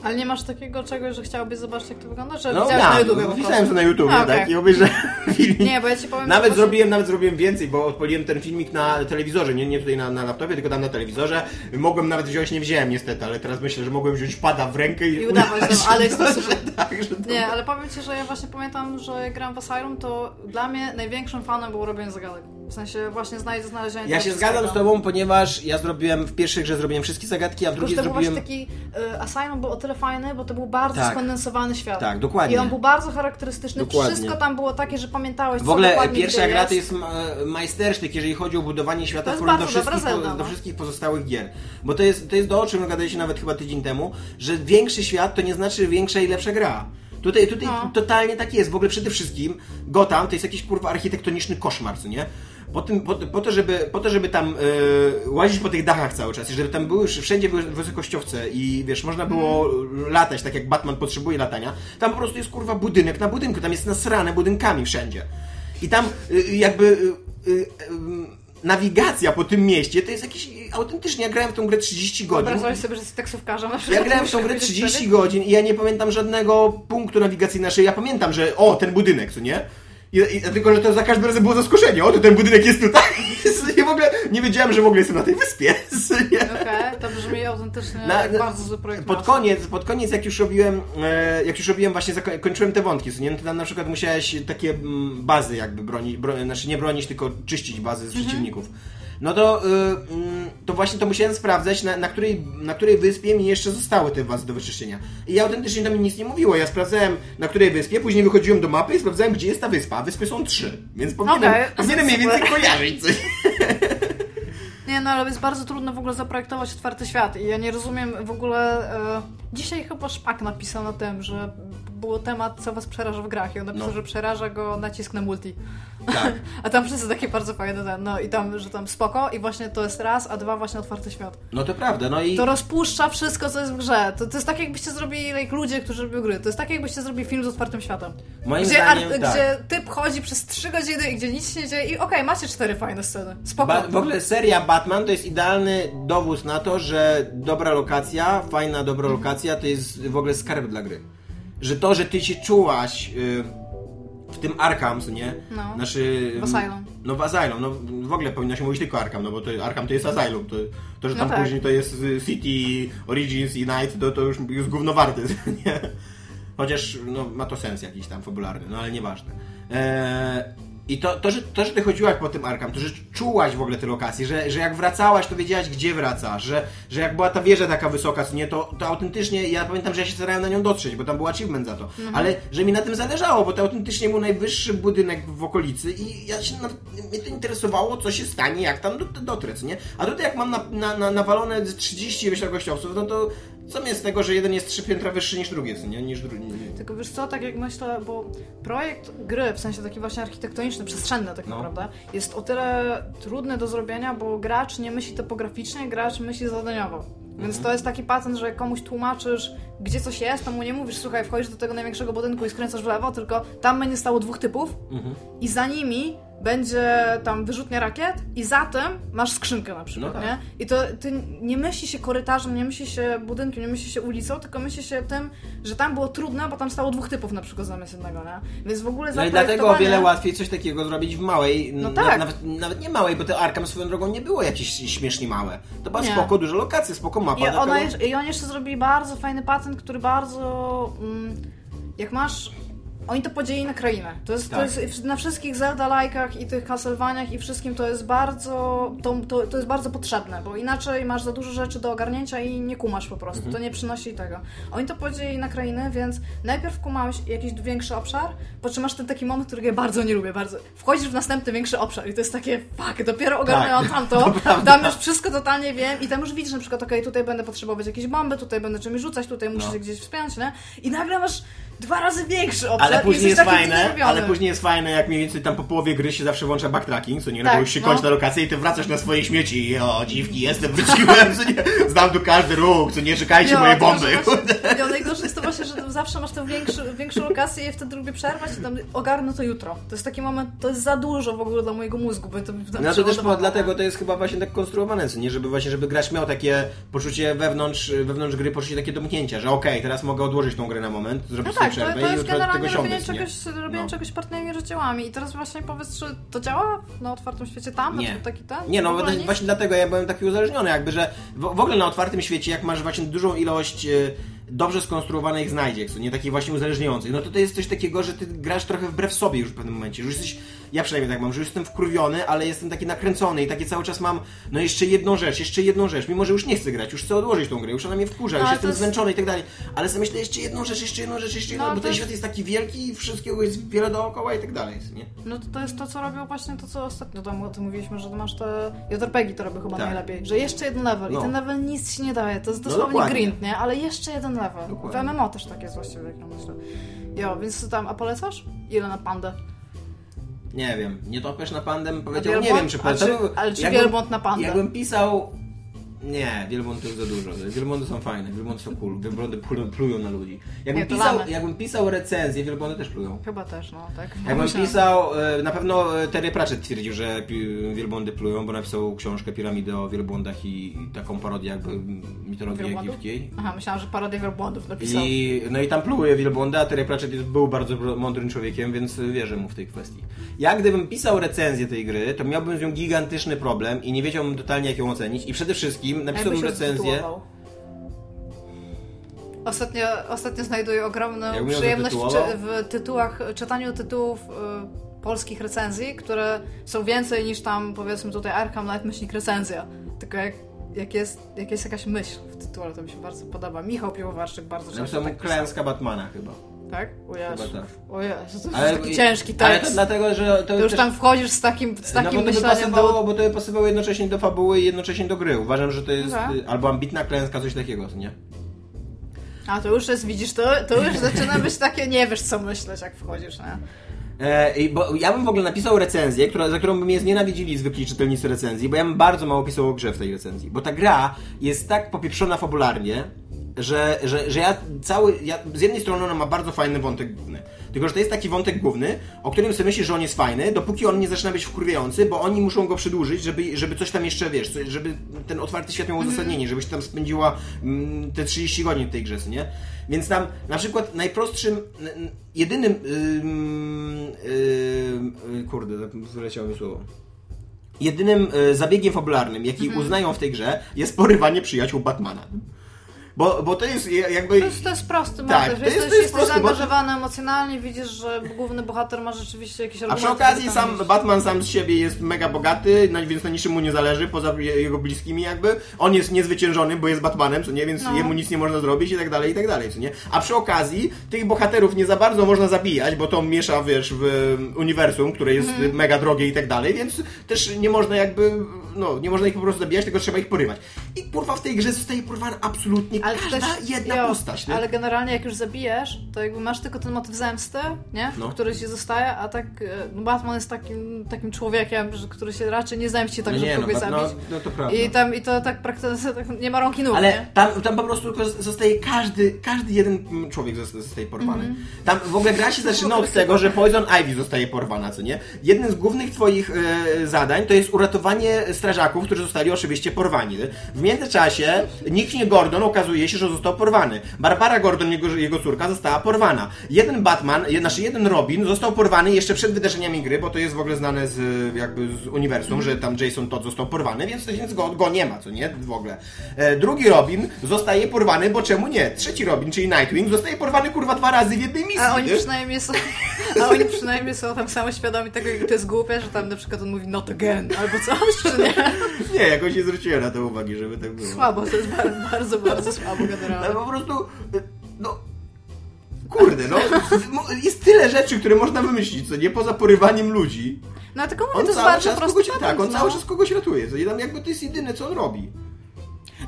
Speaker 3: Ale nie masz takiego czegoś, że chciałbyś zobaczyć, jak to wygląda? Czy
Speaker 2: no
Speaker 3: widziałeś na
Speaker 2: ja,
Speaker 3: YouTubie po
Speaker 2: widziałem to na YouTubie,
Speaker 3: A, okej.
Speaker 2: tak, i obejrzałem filmik.
Speaker 3: Nie, bo ja ci powiem...
Speaker 2: Nawet
Speaker 3: że
Speaker 2: zrobiłem, nawet zrobiłem więcej, bo odpaliłem ten filmik na telewizorze, nie, nie tutaj na, na laptopie, tylko tam na telewizorze. Mogłem nawet wziąć, nie wziąłem niestety, ale teraz myślę, że mogłem wziąć pada w rękę i,
Speaker 3: I udawać tam, ale jest to
Speaker 2: że
Speaker 3: super.
Speaker 2: tak, że to...
Speaker 3: Nie, ale powiem Ci, że ja właśnie pamiętam, że jak grałem w Asylum, to dla mnie największym fanem było robienie zagadek. W sensie właśnie znajdzie znalezienie
Speaker 2: Ja się zgadzam z tobą, ponieważ ja zrobiłem w pierwszej grze zrobiłem wszystkie zagadki, a w drugiej
Speaker 3: to był
Speaker 2: zrobiłem...
Speaker 3: właśnie taki y, Asylum był o tyle fajny, bo to był bardzo
Speaker 2: Tak.
Speaker 3: skondensowany świat.
Speaker 2: Tak, dokładnie.
Speaker 3: I on był bardzo charakterystyczny.
Speaker 2: Dokładnie.
Speaker 3: Wszystko tam było takie, że pamiętałeś,
Speaker 2: W ogóle pierwsza gra to
Speaker 3: jest.
Speaker 2: ma- majstersztyk, jeżeli chodzi o budowanie świata w do wszystkich,
Speaker 3: Zelda,
Speaker 2: do
Speaker 3: no.
Speaker 2: wszystkich pozostałych gier. Bo to jest, to jest to, o czym gadaliście nawet chyba tydzień temu, że większy świat to nie znaczy większa i lepsza gra. Tutaj, tutaj
Speaker 3: No.
Speaker 2: totalnie tak jest. W ogóle przede wszystkim Gotham to jest jakiś kurwa architektoniczny koszmar, co nie? Po, tym, po, po, to, żeby, po to, żeby tam e, łazić po tych dachach cały czas i żeby tam były, wszędzie wysokościowce i wiesz, można było latać, tak jak Batman potrzebuje latania, tam po prostu jest kurwa budynek na budynku, tam jest nasrane budynkami wszędzie. I tam y, jakby y, y, y, nawigacja po tym mieście to jest jakiś autentycznie, ja grałem w tą grę 30 godzin.
Speaker 3: Wyobrażałeś sobie, że jesteś taksówkarzem na
Speaker 2: Ja grałem w tą grę
Speaker 3: powiedzieć
Speaker 2: 30
Speaker 3: wtedy?
Speaker 2: godzin i ja nie pamiętam żadnego punktu nawigacyjnego. Ja pamiętam, że o, ten budynek, co nie? I, i, tylko, że to za każdym razem było zaskoczenie. O, to ten budynek jest tutaj. I w ogóle nie wiedziałem, że w ogóle jestem na tej wyspie.
Speaker 3: Okej, to brzmi autentycznie
Speaker 2: Na- na-
Speaker 3: bardzo projekt.
Speaker 2: Pod koniec, pod koniec jak już robiłem, e, jak już robiłem właśnie, kończyłem te wątki, nie? No to tam na przykład musiałeś takie mm, bazy jakby bronić, bro, znaczy nie bronić, tylko czyścić bazy z
Speaker 3: Mhm.
Speaker 2: przeciwników. No to, y, mm, to właśnie to musiałem sprawdzać, na, na, której, na której wyspie mi jeszcze zostały te bazy do wyczyszczenia. I autentycznie to mi nic nie mówiło. Ja sprawdzałem na której wyspie, później wychodziłem do mapy i sprawdzałem, gdzie jest ta wyspa. A wyspy są trzy, więc powinienem,
Speaker 3: Okej,
Speaker 2: powinienem mniej więcej kojarzyć coś.
Speaker 3: Nie, no ale jest bardzo trudno w ogóle zaprojektować otwarty świat i ja nie rozumiem w ogóle... E, dzisiaj chyba Szpak napisał na tym, że było temat, co was przeraża w grach i on napisał,
Speaker 2: No.
Speaker 3: że przeraża go nacisk na multi.
Speaker 2: Tak.
Speaker 3: A tam wszyscy takie bardzo fajne, ten, no i tam, że tam spoko i właśnie to jest raz, a dwa właśnie otwarty świat.
Speaker 2: No to prawda, no i...
Speaker 3: To rozpuszcza wszystko, co jest w grze. To, to jest tak, jakbyście zrobili like, ludzie, którzy robią gry. To jest tak, jakbyście zrobili film z otwartym światem.
Speaker 2: Moim
Speaker 3: Gdzie,
Speaker 2: zdaniem,
Speaker 3: ar-
Speaker 2: tak.
Speaker 3: gdzie typ chodzi przez trzy godziny i gdzie nic się nie dzieje i okej, macie cztery fajne sceny. Spoko.
Speaker 2: Ba- w ogóle seria Batman to jest idealny dowód na to, że dobra lokacja, fajna, dobra lokacja to jest w ogóle skarb dla gry. Że to, że ty się czułaś y, w tym Arkham, nie?
Speaker 3: No.
Speaker 2: Znaczy,
Speaker 3: W Asylum.
Speaker 2: No w Asylum, no w ogóle powinno się mówić tylko Arkham, no bo to, Arkham to jest Asylum. To, to że
Speaker 3: No
Speaker 2: tam
Speaker 3: tak.
Speaker 2: później to jest y, City, Origins i Night, to, to już jest gówno warte, nie? Chociaż no, ma to sens jakiś tam fabularny, no ale nieważne. Eee, I to, to, że, to, że ty chodziłaś po tym Arkham, to, że czułaś w ogóle te lokacje, że, że jak wracałaś, to wiedziałaś, gdzie wracasz, że, że jak była ta wieża taka wysoka, co nie, to, to autentycznie, ja pamiętam, że ja się starałem na nią dotrzeć, bo tam był achievement za to, ale że mi na tym zależało, bo to autentycznie był najwyższy budynek w okolicy i ja się, nawet- mnie to interesowało, co się stanie, jak tam dot- dotrę, nie? A tutaj jak mam na, na, na, nawalone z 30 wysokościowców, no to co mnie z tego, że jeden jest trzy piętra wyższy niż drugi, co nie? Niż drugi.
Speaker 3: Tylko wiesz co, tak jak myślę, bo projekt gry, w sensie taki właśnie architektoniczny, przestrzenny tak
Speaker 2: No.
Speaker 3: naprawdę, jest o tyle trudny do zrobienia, bo gracz nie myśli topograficznie, gracz myśli zadaniowo. Więc to jest taki patent, że komuś tłumaczysz, gdzie coś jest, to mu nie mówisz, słuchaj, wchodzisz do tego największego budynku i skręcasz w lewo, tylko tam będzie stało dwóch typów i za nimi będzie tam wyrzutnia rakiet i za tym masz skrzynkę na przykład,
Speaker 2: No tak.
Speaker 3: nie? I to ty nie myśli się korytarzem, nie myśli się budynkiem, nie myśli się ulicą, tylko myśli się tym, że tam było trudne, bo tam stało dwóch typów na przykład zamiast jednego, nie? Więc w ogóle
Speaker 2: No i dlatego o wiele łatwiej coś takiego zrobić w małej.
Speaker 3: No tak.
Speaker 2: Nawet, nawet nie małej, bo te Arkham swoją drogą nie było jakieś śmiesznie małe. To była
Speaker 3: Nie.
Speaker 2: spoko, duże lokacje, spoko mapa.
Speaker 3: I, ona I oni jeszcze zrobili bardzo fajny patent, który bardzo. Mm, jak masz. Oni to podzielili na krainę. To jest, to
Speaker 2: Tak.
Speaker 3: jest na wszystkich Zelda-lajkach i tych Castlevaniach i wszystkim to jest bardzo. To, to, to jest bardzo potrzebne, bo inaczej masz za dużo rzeczy do ogarnięcia i nie kumasz po prostu. To nie przynosi tego. Oni to podzielili na krainy, więc najpierw kumałeś jakiś większy obszar, po czym masz ten taki moment, którego ja bardzo nie lubię. Bardzo. Wchodzisz w następny większy obszar i to jest takie fuck, dopiero ogarnęłam tamto, tam już wszystko totalnie wiem i tam już widzisz na przykład, okej, tutaj będę potrzebować jakieś bomby, tutaj będę czymś rzucać, tutaj muszę
Speaker 2: No.
Speaker 3: się gdzieś wspiąć, nie? I nagle masz dwa razy większy obszar
Speaker 2: Ale później jest fajne, ale później jest fajne, jak mniej więcej tam po połowie gry się zawsze włącza backtracking, co nie, no
Speaker 3: Tak,
Speaker 2: bo już się
Speaker 3: no.
Speaker 2: kończy ta lokacja i ty wracasz na swoje śmieci i o, dziwki, jestem, wróciłem, co nie, znam tu każdy róg, co nie, czekajcie
Speaker 3: Jo,
Speaker 2: moje bomby.
Speaker 3: Właśnie, jo, najgorsze jest to właśnie, że zawsze masz tę większą, większą lokację i wtedy lubię przerwać i tam ogarnę to jutro. To jest taki moment, to jest za dużo w ogóle dla mojego mózgu, bo to
Speaker 2: No to też po, dlatego to jest chyba właśnie tak konstruowane, co nie, żeby właśnie, żeby gracz miał takie poczucie wewnątrz, wewnątrz gry, poczucie takie domknięcia, że okej, teraz mogę odłożyć tą grę na moment,
Speaker 3: No
Speaker 2: zrobić sobie
Speaker 3: tak, to,
Speaker 2: przerwę
Speaker 3: to
Speaker 2: i
Speaker 3: jest generalnie robienie czegoś, robienie
Speaker 2: No.
Speaker 3: czegoś. I teraz właśnie powiedz, czy to działa na otwartym świecie tam?
Speaker 2: Nie.
Speaker 3: Znaczy, taki ten?
Speaker 2: Nie, no to właśnie dlatego ja byłem taki uzależniony, jakby, że w, w ogóle na otwartym świecie, jak masz właśnie dużą ilość e, dobrze skonstruowanych znajdziek, co nie takich właśnie uzależniających, no to to jest coś takiego, że ty grasz trochę wbrew sobie już w pewnym momencie, że już jesteś, ja przynajmniej tak mam, że już jestem wkurwiony, ale jestem taki nakręcony i takie cały czas mam, no jeszcze jedną rzecz, jeszcze jedną rzecz, mimo że już nie chcę grać, już chcę odłożyć tą grę, już ona mnie wkurza,
Speaker 3: No,
Speaker 2: już jestem
Speaker 3: jest-
Speaker 2: zmęczony i tak dalej, ale sobie myślę jeszcze jedną rzecz, jeszcze jedną rzecz, jeszcze jedną,
Speaker 3: No,
Speaker 2: bo ten
Speaker 3: jest-
Speaker 2: świat jest taki wielki i wszystkiego jest wiele dookoła i tak dalej, nie?
Speaker 3: No to, to jest to, co robią właśnie to, co ostatnio tam o tym mówiliśmy, że masz te JRPG to robią chyba
Speaker 2: Tak.
Speaker 3: najlepiej, że jeszcze jeden level
Speaker 2: No.
Speaker 3: i ten level nic ci nie daje, to jest
Speaker 2: No
Speaker 3: dosłownie
Speaker 2: dokładnie.
Speaker 3: grind, nie? Ale jeszcze jeden level.
Speaker 2: Dokładnie.
Speaker 3: W MMO też tak jest właściwie, jak ja myślę. Jo, więc co tam, a polecasz? Ile na pandę?
Speaker 2: Nie wiem, nie topiesz na pandem? Powiedział, nie wiem czy
Speaker 3: A
Speaker 2: polecam.
Speaker 3: czy- ale czy wielbłąd na pandę?
Speaker 2: Jakbym pisał... Nie, wielbłąd to jest za dużo. Wielbłądy są fajne, wielbłądy są cool, wielbłądy plują, na ludzi. Jakbym, pisał,
Speaker 3: lamy.
Speaker 2: jakbym pisał recenzję, wielbłądy też plują.
Speaker 3: Chyba też, no, tak.
Speaker 2: Jakbym
Speaker 3: Myślałem.
Speaker 2: pisał, e, na pewno e, Terry Pratchett twierdził, że wielbłądy plują, bo napisał książkę Piramidy o wielbłądach i, taką parodię jakby mitologii egipskiej.
Speaker 3: Aha, myślałam, że parodię wielbłądów napisał.
Speaker 2: I, no i tam pluje wielbłądy, a Terry Pratchett był bardzo mądrym człowiekiem, więc wierzę mu w tej kwestii. Ja gdybym pisał recenzję tej gry, to miałbym z nią gigantyczny problem i nie wiedziałbym totalnie jak ją ocenić i przede wszystkim napisałbym
Speaker 3: Jakbyś
Speaker 2: recenzję...
Speaker 3: Ostatnio, ostatnio znajduję ogromną przyjemność w, w tytułach, czytaniu tytułów y, polskich recenzji, które są więcej niż tam powiedzmy tutaj Arkham Knight myślnik recenzja. Tylko jak, jak, jest, jak jest jakaś myśl w tytule, to mi się bardzo podoba. Michał Piłowarczyk bardzo często
Speaker 2: Napisałem
Speaker 3: tak
Speaker 2: klęska Batmana chyba.
Speaker 3: Tak? O Jezu.
Speaker 2: Chyba tak.
Speaker 3: O Jezu, to jest
Speaker 2: Ale,
Speaker 3: taki ciężki
Speaker 2: ale to
Speaker 3: tekst.
Speaker 2: dlatego, że to,
Speaker 3: To już
Speaker 2: też-
Speaker 3: tam wchodzisz z takim, z takim
Speaker 2: no bo to by
Speaker 3: myśleniem
Speaker 2: pasowało,
Speaker 3: do...
Speaker 2: bo to by pasowało jednocześnie do fabuły i jednocześnie do gry. Uważam, że to jest
Speaker 3: Dobra.
Speaker 2: y, albo ambitna klęska, coś takiego, nie?
Speaker 3: A to już jest, widzisz, to, to już zaczyna być takie, nie wiesz co myśleć, jak wchodzisz, nie?
Speaker 2: E, i bo ja bym w ogóle napisał recenzję, która, za którą by mnie znienawidzili zwykli czytelnicy recenzji, bo ja bym bardzo mało pisał o grze w tej recenzji. Bo ta gra jest tak popieprzona fabularnie, że, że, że ja cały. Ja, z jednej strony ona ma bardzo fajny wątek główny. Tylko, że to jest taki wątek główny, o którym sobie myślisz, że on jest fajny, dopóki on nie zaczyna być wkurwiający, bo oni muszą go przedłużyć, żeby, żeby coś tam jeszcze, wiesz, żeby ten otwarty świat miał uzasadnienie, żebyś tam spędziła mm, te 30 godzin w tej grze, nie? Więc tam na przykład najprostszym, jedynym, ym, ym, y, kurde, wyleciało mi słowo. Jedynym y, zabiegiem fabularnym, jaki uznają w tej grze, jest porywanie przyjaciół Batmana. Bo, bo to jest jakby...
Speaker 3: To jest, to jest prosty
Speaker 2: Tak,
Speaker 3: motyw.
Speaker 2: to jest-
Speaker 3: jesteś,
Speaker 2: to jest
Speaker 3: jesteś
Speaker 2: prosty motyw.
Speaker 3: zaangażowany emocjonalnie, widzisz, że główny bohater ma rzeczywiście jakieś
Speaker 2: A
Speaker 3: argumenty.
Speaker 2: przy okazji sam. Batman sam z siebie jest mega bogaty, na- więc na niczym mu nie zależy, poza je- jego bliskimi jakby. On jest niezwyciężony, bo jest Batmanem, co nie, więc
Speaker 3: No.
Speaker 2: jemu nic nie można zrobić i tak dalej, i tak dalej, co nie. A przy okazji tych bohaterów nie za bardzo można zabijać, bo to miesza, wiesz, w um, uniwersum, które jest
Speaker 3: Mhm.
Speaker 2: mega drogie i tak dalej, więc też nie można jakby, no, nie można ich po prostu zabijać, tylko trzeba ich porywać. I kurwa w tej grze zostaje porwana absolutnie
Speaker 3: Ale
Speaker 2: każda
Speaker 3: też-
Speaker 2: jedna
Speaker 3: jo,
Speaker 2: postać, nie?
Speaker 3: Ale generalnie jak już zabijesz, to jakby masz tylko ten motyw zemsty, nie?
Speaker 2: No.
Speaker 3: Który ci zostaje, a tak e, no Batman jest takim, takim człowiekiem, który się raczej nie zemści tak,
Speaker 2: No
Speaker 3: żeby
Speaker 2: nie, no,
Speaker 3: kogoś
Speaker 2: Bat- no,
Speaker 3: zabić.
Speaker 2: no to prawda.
Speaker 3: I tam i to tak praktycznie tak, nie ma rąk i nóg,
Speaker 2: Ale
Speaker 3: nie?
Speaker 2: tam, tam po prostu tylko zostaje każdy, każdy jeden mm, człowiek zosta- zostaje porwany.
Speaker 3: Mhm.
Speaker 2: Tam w ogóle gra się zaczyna od tego, że Poison Ivy zostaje porwana, co nie? Jednym z głównych twoich e, zadań to jest uratowanie strażaków, którzy zostali oczywiście porwani. W międzyczasie Nick nie Gordon okazuje się, że został porwany. Barbara Gordon, jego, jego córka, została porwana. Jeden Batman, znaczy jeden Robin został porwany jeszcze przed wydarzeniami gry, bo to jest w ogóle znane z jakby z uniwersum, że tam Jason Todd został porwany, więc, więc go, go nie ma, co nie? W ogóle. E, drugi Robin zostaje porwany, bo czemu nie? Trzeci Robin, czyli Nightwing, zostaje porwany kurwa dwa razy w jednej misji.
Speaker 3: A oni
Speaker 2: nie?
Speaker 3: przynajmniej są, a oni przynajmniej są tam samoświadomi tego, jak to jest głupie, że tam na przykład on mówi not again, albo coś, czy nie?
Speaker 2: Nie, jakoś nie zwróciłem na to uwagi, żeby tak było.
Speaker 3: Słabo, to jest bardzo, bardzo, bardzo
Speaker 2: Ale
Speaker 3: generalnie.
Speaker 2: po prostu, no... Kurde, no, jest tyle rzeczy, które można wymyślić, co nie poza porywaniem ludzi.
Speaker 3: No tylko mówię,
Speaker 2: On
Speaker 3: to jest bardzo prosty patent,
Speaker 2: tak, on
Speaker 3: no.
Speaker 2: cały czas kogoś ratuje, co nie tam jakby to jest jedyne, co on robi.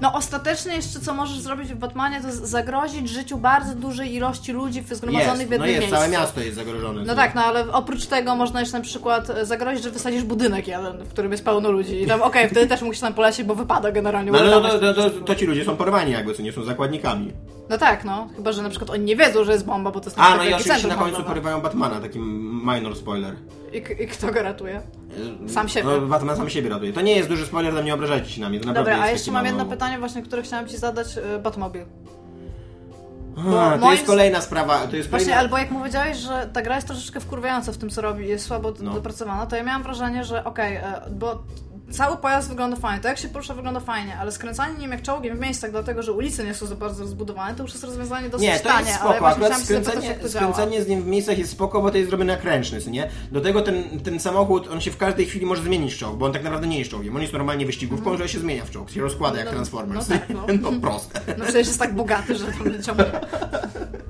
Speaker 3: No ostatecznie jeszcze co możesz zrobić w Batmanie, to zagrozić życiu bardzo dużej ilości ludzi zgromadzonych
Speaker 2: Jest,
Speaker 3: w jednym
Speaker 2: no jest,
Speaker 3: miejscu.
Speaker 2: całe miasto jest zagrożone.
Speaker 3: No tak, no ale oprócz tego można jeszcze na przykład e, zagrozić, że wysadzisz budynek jeden, w którym jest pełno ludzi. I tam okej, wtedy też musisz tam polecieć, bo wypada generalnie.
Speaker 2: No ale no,
Speaker 3: uratować
Speaker 2: to, ci ludzie są porwani jakby, co nie są zakładnikami.
Speaker 3: No tak, no. Chyba, że na przykład oni nie wiedzą, że jest bomba, bo to jest
Speaker 2: A, no i oczywiście na końcu
Speaker 3: handlowe.
Speaker 2: porywają Batmana, taki minor spoiler.
Speaker 3: I, I kto go ratuje? Sam siebie.
Speaker 2: No, Batman sam siebie ratuje. To nie jest duży spoiler, tam nie obrażajcie się na mnie, to naprawdę
Speaker 3: Dobra, a jeszcze mam
Speaker 2: mało-
Speaker 3: jedno pytanie właśnie, które chciałam Ci zadać. e, Batmobil.
Speaker 2: A, to
Speaker 3: moim
Speaker 2: jest kolejna sprawa, to jest
Speaker 3: Właśnie,
Speaker 2: kolejna...
Speaker 3: albo jak mu powiedziałeś, że ta gra jest troszeczkę wkurwiająca w tym, co robi, jest słabo
Speaker 2: No.
Speaker 3: dopracowana, to ja miałam wrażenie, że okej, e, bo cały pojazd wygląda fajnie, to jak się porusza wygląda fajnie, ale skręcanie nim jak czołgiem w miejscach, dlatego że ulice nie są za bardzo rozbudowane, to już jest rozwiązanie dosyć
Speaker 2: Nie, to
Speaker 3: tanie,
Speaker 2: jest
Speaker 3: ale
Speaker 2: spoko,
Speaker 3: zapytać, jak to działa.
Speaker 2: skręcenie z nim w miejscach jest spoko, bo to jest zrobione jak ręczny, nie? Do tego ten, ten samochód, on się w każdej chwili może zmienić w czołg, bo on tak naprawdę nie jest czołgiem, on jest normalnie wyścigówką, że się zmienia w czołg, się rozkłada jak
Speaker 3: No,
Speaker 2: Transformers.
Speaker 3: no tak, no.
Speaker 2: no proste.
Speaker 3: No przecież jest tak bogaty, że to będzie ciągle...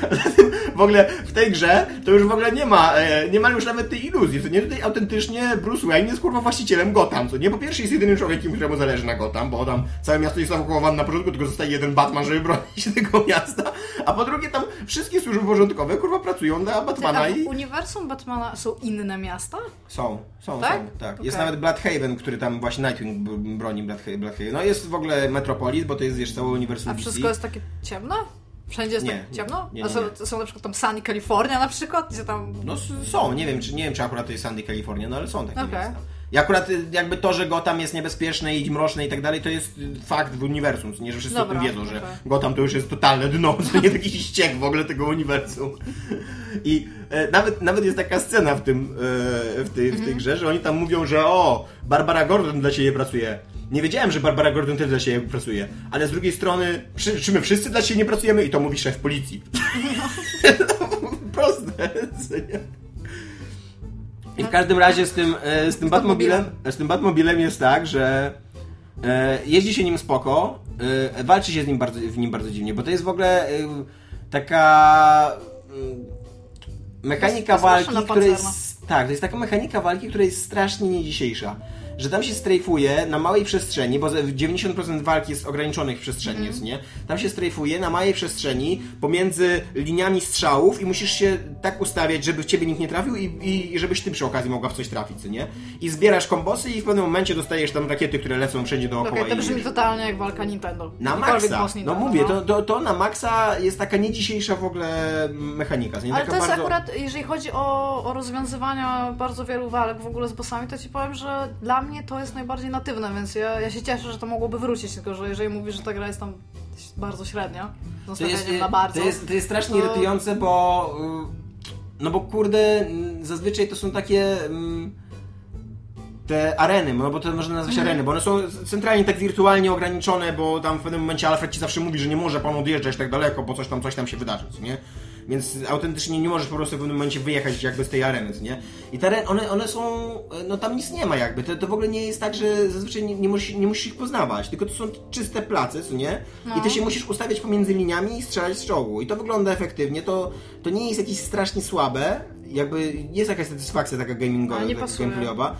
Speaker 2: W ogóle w tej grze to już w ogóle nie ma, e, nie ma już nawet tej iluzji, co nie? Tutaj autentycznie Bruce Wayne jest kurwa właścicielem Gotham, co nie? Po pierwsze jest jedynym człowiekiem, któremu zależy na Gotham, bo tam całe miasto jest ewakuowane na początku, tylko zostaje jeden Batman, żeby bronić tego miasta. A po drugie tam wszystkie służby porządkowe kurwa pracują dla Batmana
Speaker 3: A
Speaker 2: i...
Speaker 3: w uniwersum Batmana są inne miasta?
Speaker 2: Są, są,
Speaker 3: Tak?
Speaker 2: są. Tak. Jest
Speaker 3: Okej.
Speaker 2: nawet Bloodhaven, który tam właśnie Nightwing broni Bloodhaven. No jest w ogóle Metropolis, bo to jest wiesz, całe uniwersum
Speaker 3: A wszystko jest takie ciemno? Wszędzie jest
Speaker 2: Nie,
Speaker 3: tak
Speaker 2: nie,
Speaker 3: ciemno?
Speaker 2: nie,
Speaker 3: A
Speaker 2: nie,
Speaker 3: są,
Speaker 2: nie.
Speaker 3: są na przykład tam Sunny California na przykład, gdzie tam...
Speaker 2: No są, nie wiem, czy, nie wiem, czy akurat to jest Sandy California, no ale są takie
Speaker 3: Okej.
Speaker 2: miasta. I akurat y, jakby to, że Gotham jest niebezpieczne i mroczne i tak dalej, to jest y, fakt w uniwersum, nie, że wszyscy o
Speaker 3: Dobra,
Speaker 2: tym wiedzą, że. Gotham to już jest totalne dno, to nie taki ściek w ogóle tego uniwersum. I e, nawet, nawet jest taka scena w tym, e, w, tej, w tej grze, że oni tam mówią, że o, Barbara Gordon dla ciebie pracuje. Nie wiedziałem, że Barbara Gordon też dla siebie pracuje, ale z drugiej strony, przy, czy my wszyscy dla siebie nie pracujemy? I to mówi szef policji. Proste. co nie? I w każdym razie z tym, e, z tym Batmobilem, z tym Batmobilem jest tak, że e, jeździ się nim spoko, e, walczy się z nim bardzo, w nim bardzo dziwnie, bo to jest w ogóle e, taka mm, mechanika walki, która jest tak, to jest taka mechanika walki, która jest strasznie nie dzisiejsza. Że tam się strajfuje na małej przestrzeni, bo ze- 90% walki jest ograniczonych przestrzeni,
Speaker 3: Mhm.
Speaker 2: jest, nie? Tam się strajfuje na małej przestrzeni pomiędzy liniami strzałów i musisz się tak ustawiać, żeby w ciebie nikt nie trafił i, i żebyś ty przy okazji mogła w coś trafić, nie? I zbierasz kombosy i w pewnym momencie dostajesz tam rakiety, które lecą wszędzie dookoła.
Speaker 3: Okej, to
Speaker 2: i-
Speaker 3: brzmi totalnie jak walka Nintendo.
Speaker 2: na maksa. No mówię, to, to, to na maksa jest taka nie dzisiejsza w ogóle mechanika. Nie
Speaker 3: Ale
Speaker 2: taka
Speaker 3: to jest
Speaker 2: bardzo...
Speaker 3: akurat, jeżeli chodzi o, o rozwiązywania bardzo wielu walk w ogóle z bossami, to ci powiem, że dla mnie to jest najbardziej natywne, więc ja, ja się cieszę, że to mogłoby wrócić, tylko że jeżeli mówisz, że ta gra jest tam bardzo średnia,
Speaker 2: To jest,
Speaker 3: na bardzo,
Speaker 2: to jest, to jest strasznie
Speaker 3: to-
Speaker 2: irytujące, bo y, no bo kurde, mm, zazwyczaj to są takie mm, te areny, no bo to można nazwać
Speaker 3: Mhm.
Speaker 2: areny, bo one są centralnie tak wirtualnie ograniczone, bo tam w pewnym momencie Alfred ci zawsze mówi, że nie może pan odjeżdżać tak daleko, bo coś tam, coś tam się wydarzy, co nie? Więc autentycznie nie możesz po prostu w pewnym momencie wyjechać jakby z tej areny, nie? I te areny, one, one są, no tam nic nie ma jakby, to, to w ogóle nie jest tak, że zazwyczaj nie, nie, musisz, nie musisz ich poznawać, tylko to są czyste place, co nie? I ty się musisz ustawiać pomiędzy liniami i strzelać z czołgu. I to wygląda efektywnie, to, to nie jest jakieś strasznie słabe, jakby jest jakaś satysfakcja taka gamingowa,
Speaker 3: nie
Speaker 2: taka gameplayowa,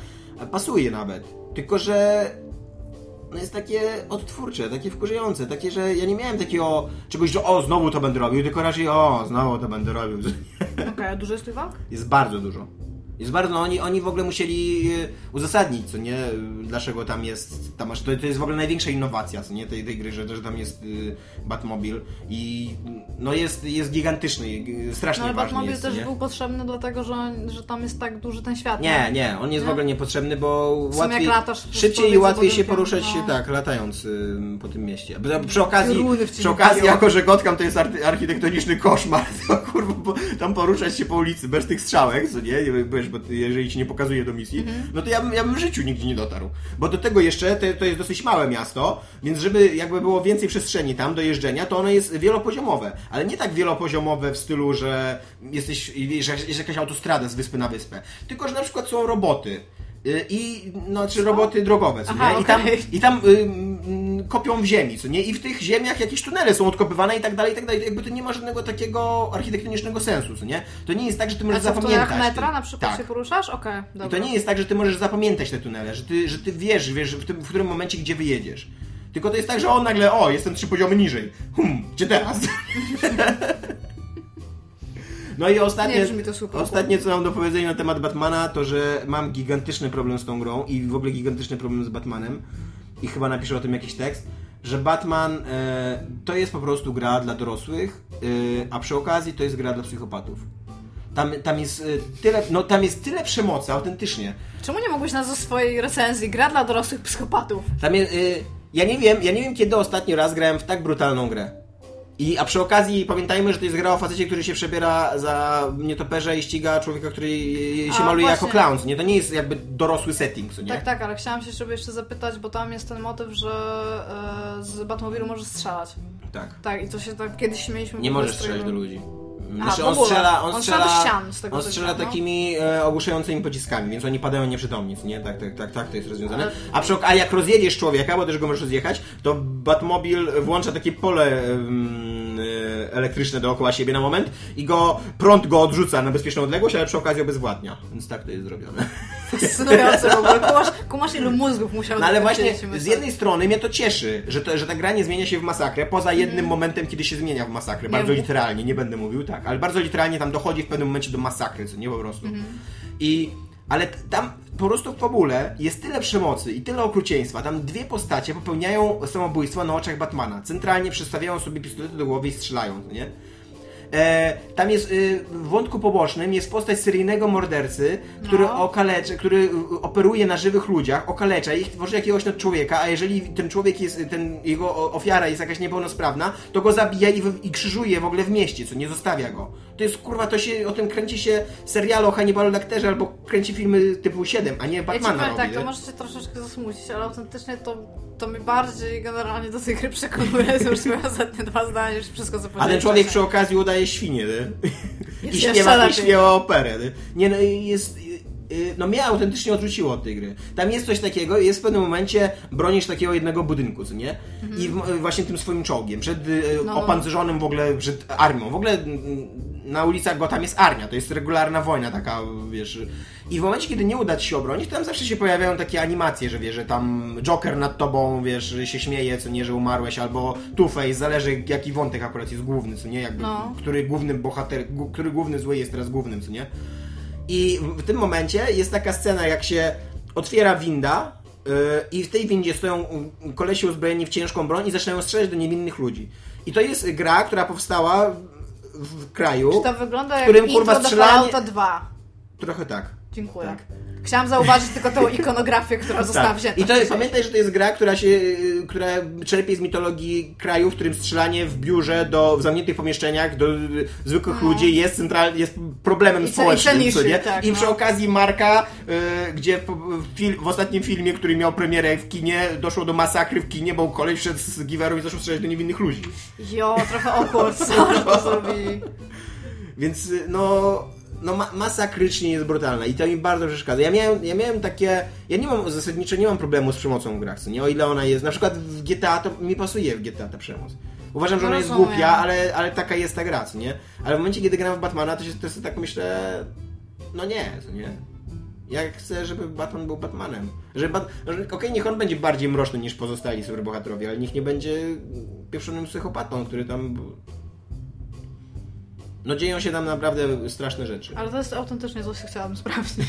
Speaker 2: pasuje nawet. Tylko, że no jest takie odtwórcze, takie wkurzające, takie, że ja nie miałem takiego czegoś, że o, znowu to będę robił, tylko raczej o, znowu to będę robił.
Speaker 3: Okej, a dużo jest tych walk?
Speaker 2: Jest bardzo dużo. Jest bardzo, no oni, oni w ogóle musieli e, uzasadnić, co nie, dlaczego tam jest, tam aż, to, to jest w ogóle największa innowacja, co nie, tej, tej gry, że, że tam jest y, Batmobil i no jest, jest gigantyczny, strasznie
Speaker 3: No ale
Speaker 2: ważny
Speaker 3: Batmobile
Speaker 2: jest,
Speaker 3: też
Speaker 2: nie?
Speaker 3: był potrzebny dlatego, że, że tam jest tak duży ten świat.
Speaker 2: Nie, nie, on jest w
Speaker 3: Nie?
Speaker 2: ogóle niepotrzebny, bo łatwiej, szybciej i łatwiej się poruszać,
Speaker 3: no.
Speaker 2: tak, latając y, po tym mieście. Przy okazji,
Speaker 3: w
Speaker 2: przy okazji jako że Gotham to jest architektoniczny koszmar, to kurwa, bo tam poruszać się po ulicy bez tych strzałek, co nie, bo jeżeli ci nie pokazuje do misji,
Speaker 3: Mhm.
Speaker 2: no to ja bym, ja bym w życiu nigdzie nie dotarł. Bo do tego jeszcze, to, to jest dosyć małe miasto, więc żeby jakby było więcej przestrzeni tam do jeżdżenia, to ono jest wielopoziomowe. Ale nie tak wielopoziomowe w stylu, że jesteś, że jest jakaś autostrada z wyspy na wyspę. Tylko, że na przykład są roboty. Y, I znaczy roboty drogowe, co
Speaker 3: Aha,
Speaker 2: nie? I tam, i tam y, kopią w ziemi, co nie? I w tych ziemiach jakieś tunele są odkopywane i tak dalej, i tak dalej. Jakby to nie ma żadnego takiego architektonicznego sensu, co nie? To nie jest tak, że ty
Speaker 3: A
Speaker 2: możesz
Speaker 3: co, to
Speaker 2: zapamiętać.
Speaker 3: jak metra
Speaker 2: tym.
Speaker 3: na przykład
Speaker 2: tak.
Speaker 3: się poruszasz? Okej,
Speaker 2: I
Speaker 3: dobra.
Speaker 2: to nie jest tak, że ty możesz zapamiętać te tunele, że ty, że ty wiesz, wiesz w, tym, w którym momencie, gdzie wyjedziesz. Tylko to jest tak, że on nagle, o, jestem trzy poziomy niżej. Hmm, gdzie teraz? No i ostatnie, ostatnie, co mam do powiedzenia na temat Batmana, to że mam gigantyczny problem z tą grą i w ogóle gigantyczny problem z Batmanem i chyba napiszę o tym jakiś tekst, że Batman e, to jest po prostu gra dla dorosłych, e, a przy okazji to jest gra dla psychopatów. Tam, tam jest e, tyle, no tam jest tyle przemocy, autentycznie.
Speaker 3: Czemu nie mogłeś nazwać swojej recenzji gra dla dorosłych psychopatów?
Speaker 2: Tam jest, y, ja nie wiem, ja nie wiem kiedy ostatni raz grałem w tak brutalną grę. I, a przy okazji pamiętajmy, że to jest gra o facecie, który się przebiera za nietoperza i ściga człowieka, który się
Speaker 3: A,
Speaker 2: maluje
Speaker 3: właśnie.
Speaker 2: jako clown. Nie? To nie jest jakby dorosły setting, co nie?
Speaker 3: Tak, tak, ale chciałam się żeby jeszcze zapytać, bo tam jest ten motyw, że e, z Batmobilu możesz strzelać.
Speaker 2: tak.
Speaker 3: Tak, i to się tak kiedyś śmieliśmy.
Speaker 2: Nie możesz strzelać do ludzi.
Speaker 3: Aha,
Speaker 2: Znaczy on strzela, on
Speaker 3: On
Speaker 2: strzela,
Speaker 3: ścian, z tego
Speaker 2: on strzela
Speaker 3: no.
Speaker 2: takimi e, ogłuszającymi pociskami, więc oni padają nieprzytomni, nie? Tak, tak, tak, tak to jest rozwiązane.
Speaker 3: Ale-
Speaker 2: A, przy, a jak rozjedziesz człowieka, bo też go możesz rozjechać, to Batmobil włącza takie pole y, elektryczne dookoła siebie na moment i go prąd go odrzuca na bezpieczną odległość, ale przy okazji obezwładnia. Więc tak to jest zrobione.
Speaker 3: Fascynujące w ogóle. Kumasz, kumasz ilu mózgów musiał
Speaker 2: No ale właśnie z jednej strony mnie to cieszy, że, to, że ta gra nie zmienia się w masakrę, poza jednym momentem, kiedy się zmienia w masakrę. Bardzo
Speaker 3: mów.
Speaker 2: literalnie, nie będę mówił tak, ale bardzo literalnie tam dochodzi w pewnym momencie do masakry, co nie po prostu. I ale tam po prostu w fabule jest tyle przemocy i tyle okrucieństwa. Tam dwie postacie popełniają samobójstwo na oczach Batmana. Centralnie przestawiają sobie pistolety do głowy i strzelają, nie? E, tam jest y, w wątku pobocznym jest postać seryjnego mordercy, który
Speaker 3: No.
Speaker 2: okalecza, który y, operuje na żywych ludziach, okalecza ich, tworzy jakiegoś człowieka, a jeżeli ten człowiek jest, ten jego ofiara jest jakaś niepełnosprawna, to go zabija i, i krzyżuje w ogóle w mieście, co nie zostawia go. To jest kurwa, to się, o tym kręci się serial o Hannibalu Lecterze albo kręci filmy typu 7, a nie
Speaker 3: Ja
Speaker 2: Batmana
Speaker 3: powiem
Speaker 2: robi.
Speaker 3: tak, to
Speaker 2: nie?
Speaker 3: może się troszeczkę zasmucić, ale autentycznie to, to mi bardziej generalnie do tej gry przekonuje. To już moje ostatnie dwa zdania, już wszystko co
Speaker 2: A ten
Speaker 3: powiedziałem
Speaker 2: człowiek przy okazji udaje świnie, nie? I śpiewa, i śpiewa operę. Nie, nie no jest... y, y, No mnie autentycznie odrzuciło od tej gry. Tam jest coś takiego, jest w pewnym momencie bronisz takiego jednego budynku, co nie? I w, właśnie tym swoim czołgiem, przed y,
Speaker 3: Mhm. No,
Speaker 2: opancerzonym w ogóle, przed armią. W ogóle mm, na ulicach Gotham jest armia, to jest regularna wojna taka, wiesz. I w momencie, kiedy nie uda ci się obronić, tam zawsze się pojawiają takie animacje, że wiesz, że tam Joker nad tobą, wiesz, się śmieje, co nie, że umarłeś, albo Two-Face, zależy jaki wątek akurat jest główny, co nie, jakby,
Speaker 3: No.
Speaker 2: który główny bohater, który główny zły jest teraz głównym, co nie. I w, tym momencie jest taka scena, jak się otwiera winda yy, i w tej windzie stoją kolesi uzbrojeni w ciężką broń i zaczynają strzelać do niewinnych ludzi. I to jest gra, która powstała w, kraju,
Speaker 3: Czy to wygląda
Speaker 2: w
Speaker 3: jak
Speaker 2: którym,
Speaker 3: intro
Speaker 2: kurwa,
Speaker 3: do
Speaker 2: strzelanie-
Speaker 3: Fallouta 2?
Speaker 2: trochę tak.
Speaker 3: Dziękuję.
Speaker 2: Tak.
Speaker 3: Chciałam zauważyć tylko tą ikonografię, która została
Speaker 2: Tak.
Speaker 3: wzięta.
Speaker 2: I to jest, pamiętaj, że to jest gra, która się, która czerpie z mitologii kraju, w którym strzelanie w biurze do, w zamkniętych pomieszczeniach do zwykłych ludzi jest central, jest problemem
Speaker 3: I i
Speaker 2: społecznym, co nie?
Speaker 3: tak,
Speaker 2: I
Speaker 3: no.
Speaker 2: przy okazji Marka, yy, gdzie w, fil, w ostatnim filmie, który miał premierę w kinie, doszło do masakry w kinie, bo koleś wszedł z giwerą i zaczął strzelać do niewinnych ludzi.
Speaker 3: Jo, trochę awkward, co to.
Speaker 2: Więc y, no, no ma, masakrycznie jest brutalna i to mi bardzo przeszkadza. Ja miałem, ja miałem takie, ja nie mam zasadniczo nie mam problemu z przemocą w grach, nie? O ile ona jest, na przykład w GTA to mi pasuje w GTA ta przemoc. Uważam, że ona jest głupia, ale, ale taka jest ta gra, nie? Ale w momencie, kiedy gram w Batmana, to się to sobie tak myślę, no nie, co nie? Ja chcę, żeby Batman był Batmanem. Że Bat... że, Okej, niech on będzie bardziej mroczny niż pozostali superbohaterowie, ale niech nie będzie pieprzonym psychopatą, który tam... No dzieją się tam naprawdę straszne rzeczy.
Speaker 3: Ale to jest autentycznie coś, co chciałabym sprawdzić.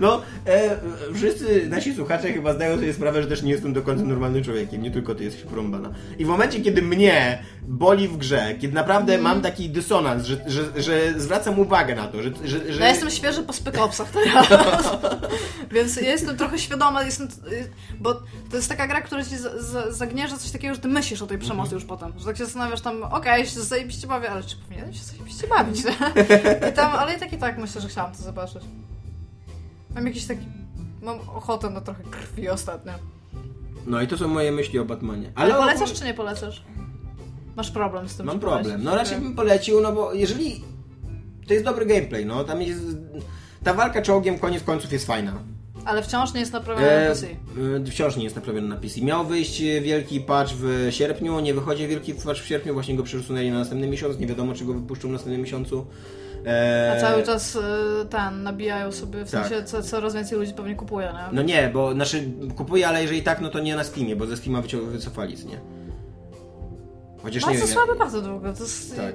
Speaker 2: No, e, wszyscy nasi słuchacze chyba zdają sobie sprawę, że też nie jestem do końca normalnym człowiekiem, nie tylko ty jesteś porąbana. I w momencie, kiedy mnie boli w grze, kiedy naprawdę
Speaker 3: Mhm.
Speaker 2: mam taki dysonans, że, że, że zwracam uwagę na to, że... że, że...
Speaker 3: Ja jestem świeży po spykopsach teraz. Więc ja jestem trochę świadoma, jestem, bo to jest taka gra, która ci za- zagnieżdża coś takiego, że ty myślisz o tej przemocy już potem. Że tak się zastanawiasz tam, okej, się zajebiście bawię, ale czy powinienem się zajebiście bawić? I tam, ale i tak i tak myślę, że chciałam to zobaczyć. Mam jakiś taki... Mam ochotę na trochę krwi ostatnio.
Speaker 2: No i to są moje myśli o Batmanie.
Speaker 3: Ale
Speaker 2: o-
Speaker 3: polecasz czy nie polecasz? Masz problem z tym,
Speaker 2: Mam problem. No raczej bym polecił, no bo jeżeli... To jest dobry gameplay, no. Tam jest... Ta walka czołgiem koniec końców jest fajna.
Speaker 3: Ale wciąż nie jest naprawiony
Speaker 2: E,
Speaker 3: na PC.
Speaker 2: e, wciąż nie jest naprawiony na PC. Miał wyjść wielki patch w sierpniu, nie wychodzi wielki patch w sierpniu, właśnie go przesunęli na następny miesiąc, nie wiadomo czy go wypuszczą w następnym miesiącu. E,
Speaker 3: A cały czas y, ten, nabijają sobie, w
Speaker 2: tak.
Speaker 3: sensie co, coraz więcej ludzi pewnie kupuje, nie?
Speaker 2: No nie, bo znaczy kupuję, ale jeżeli tak, no to nie na Steamie, bo ze Steama wycofali, co nie? Chociaż nie
Speaker 3: Bardzo
Speaker 2: wiem.
Speaker 3: słabe,
Speaker 2: jak-
Speaker 3: bardzo długo. To jest...
Speaker 2: Tak.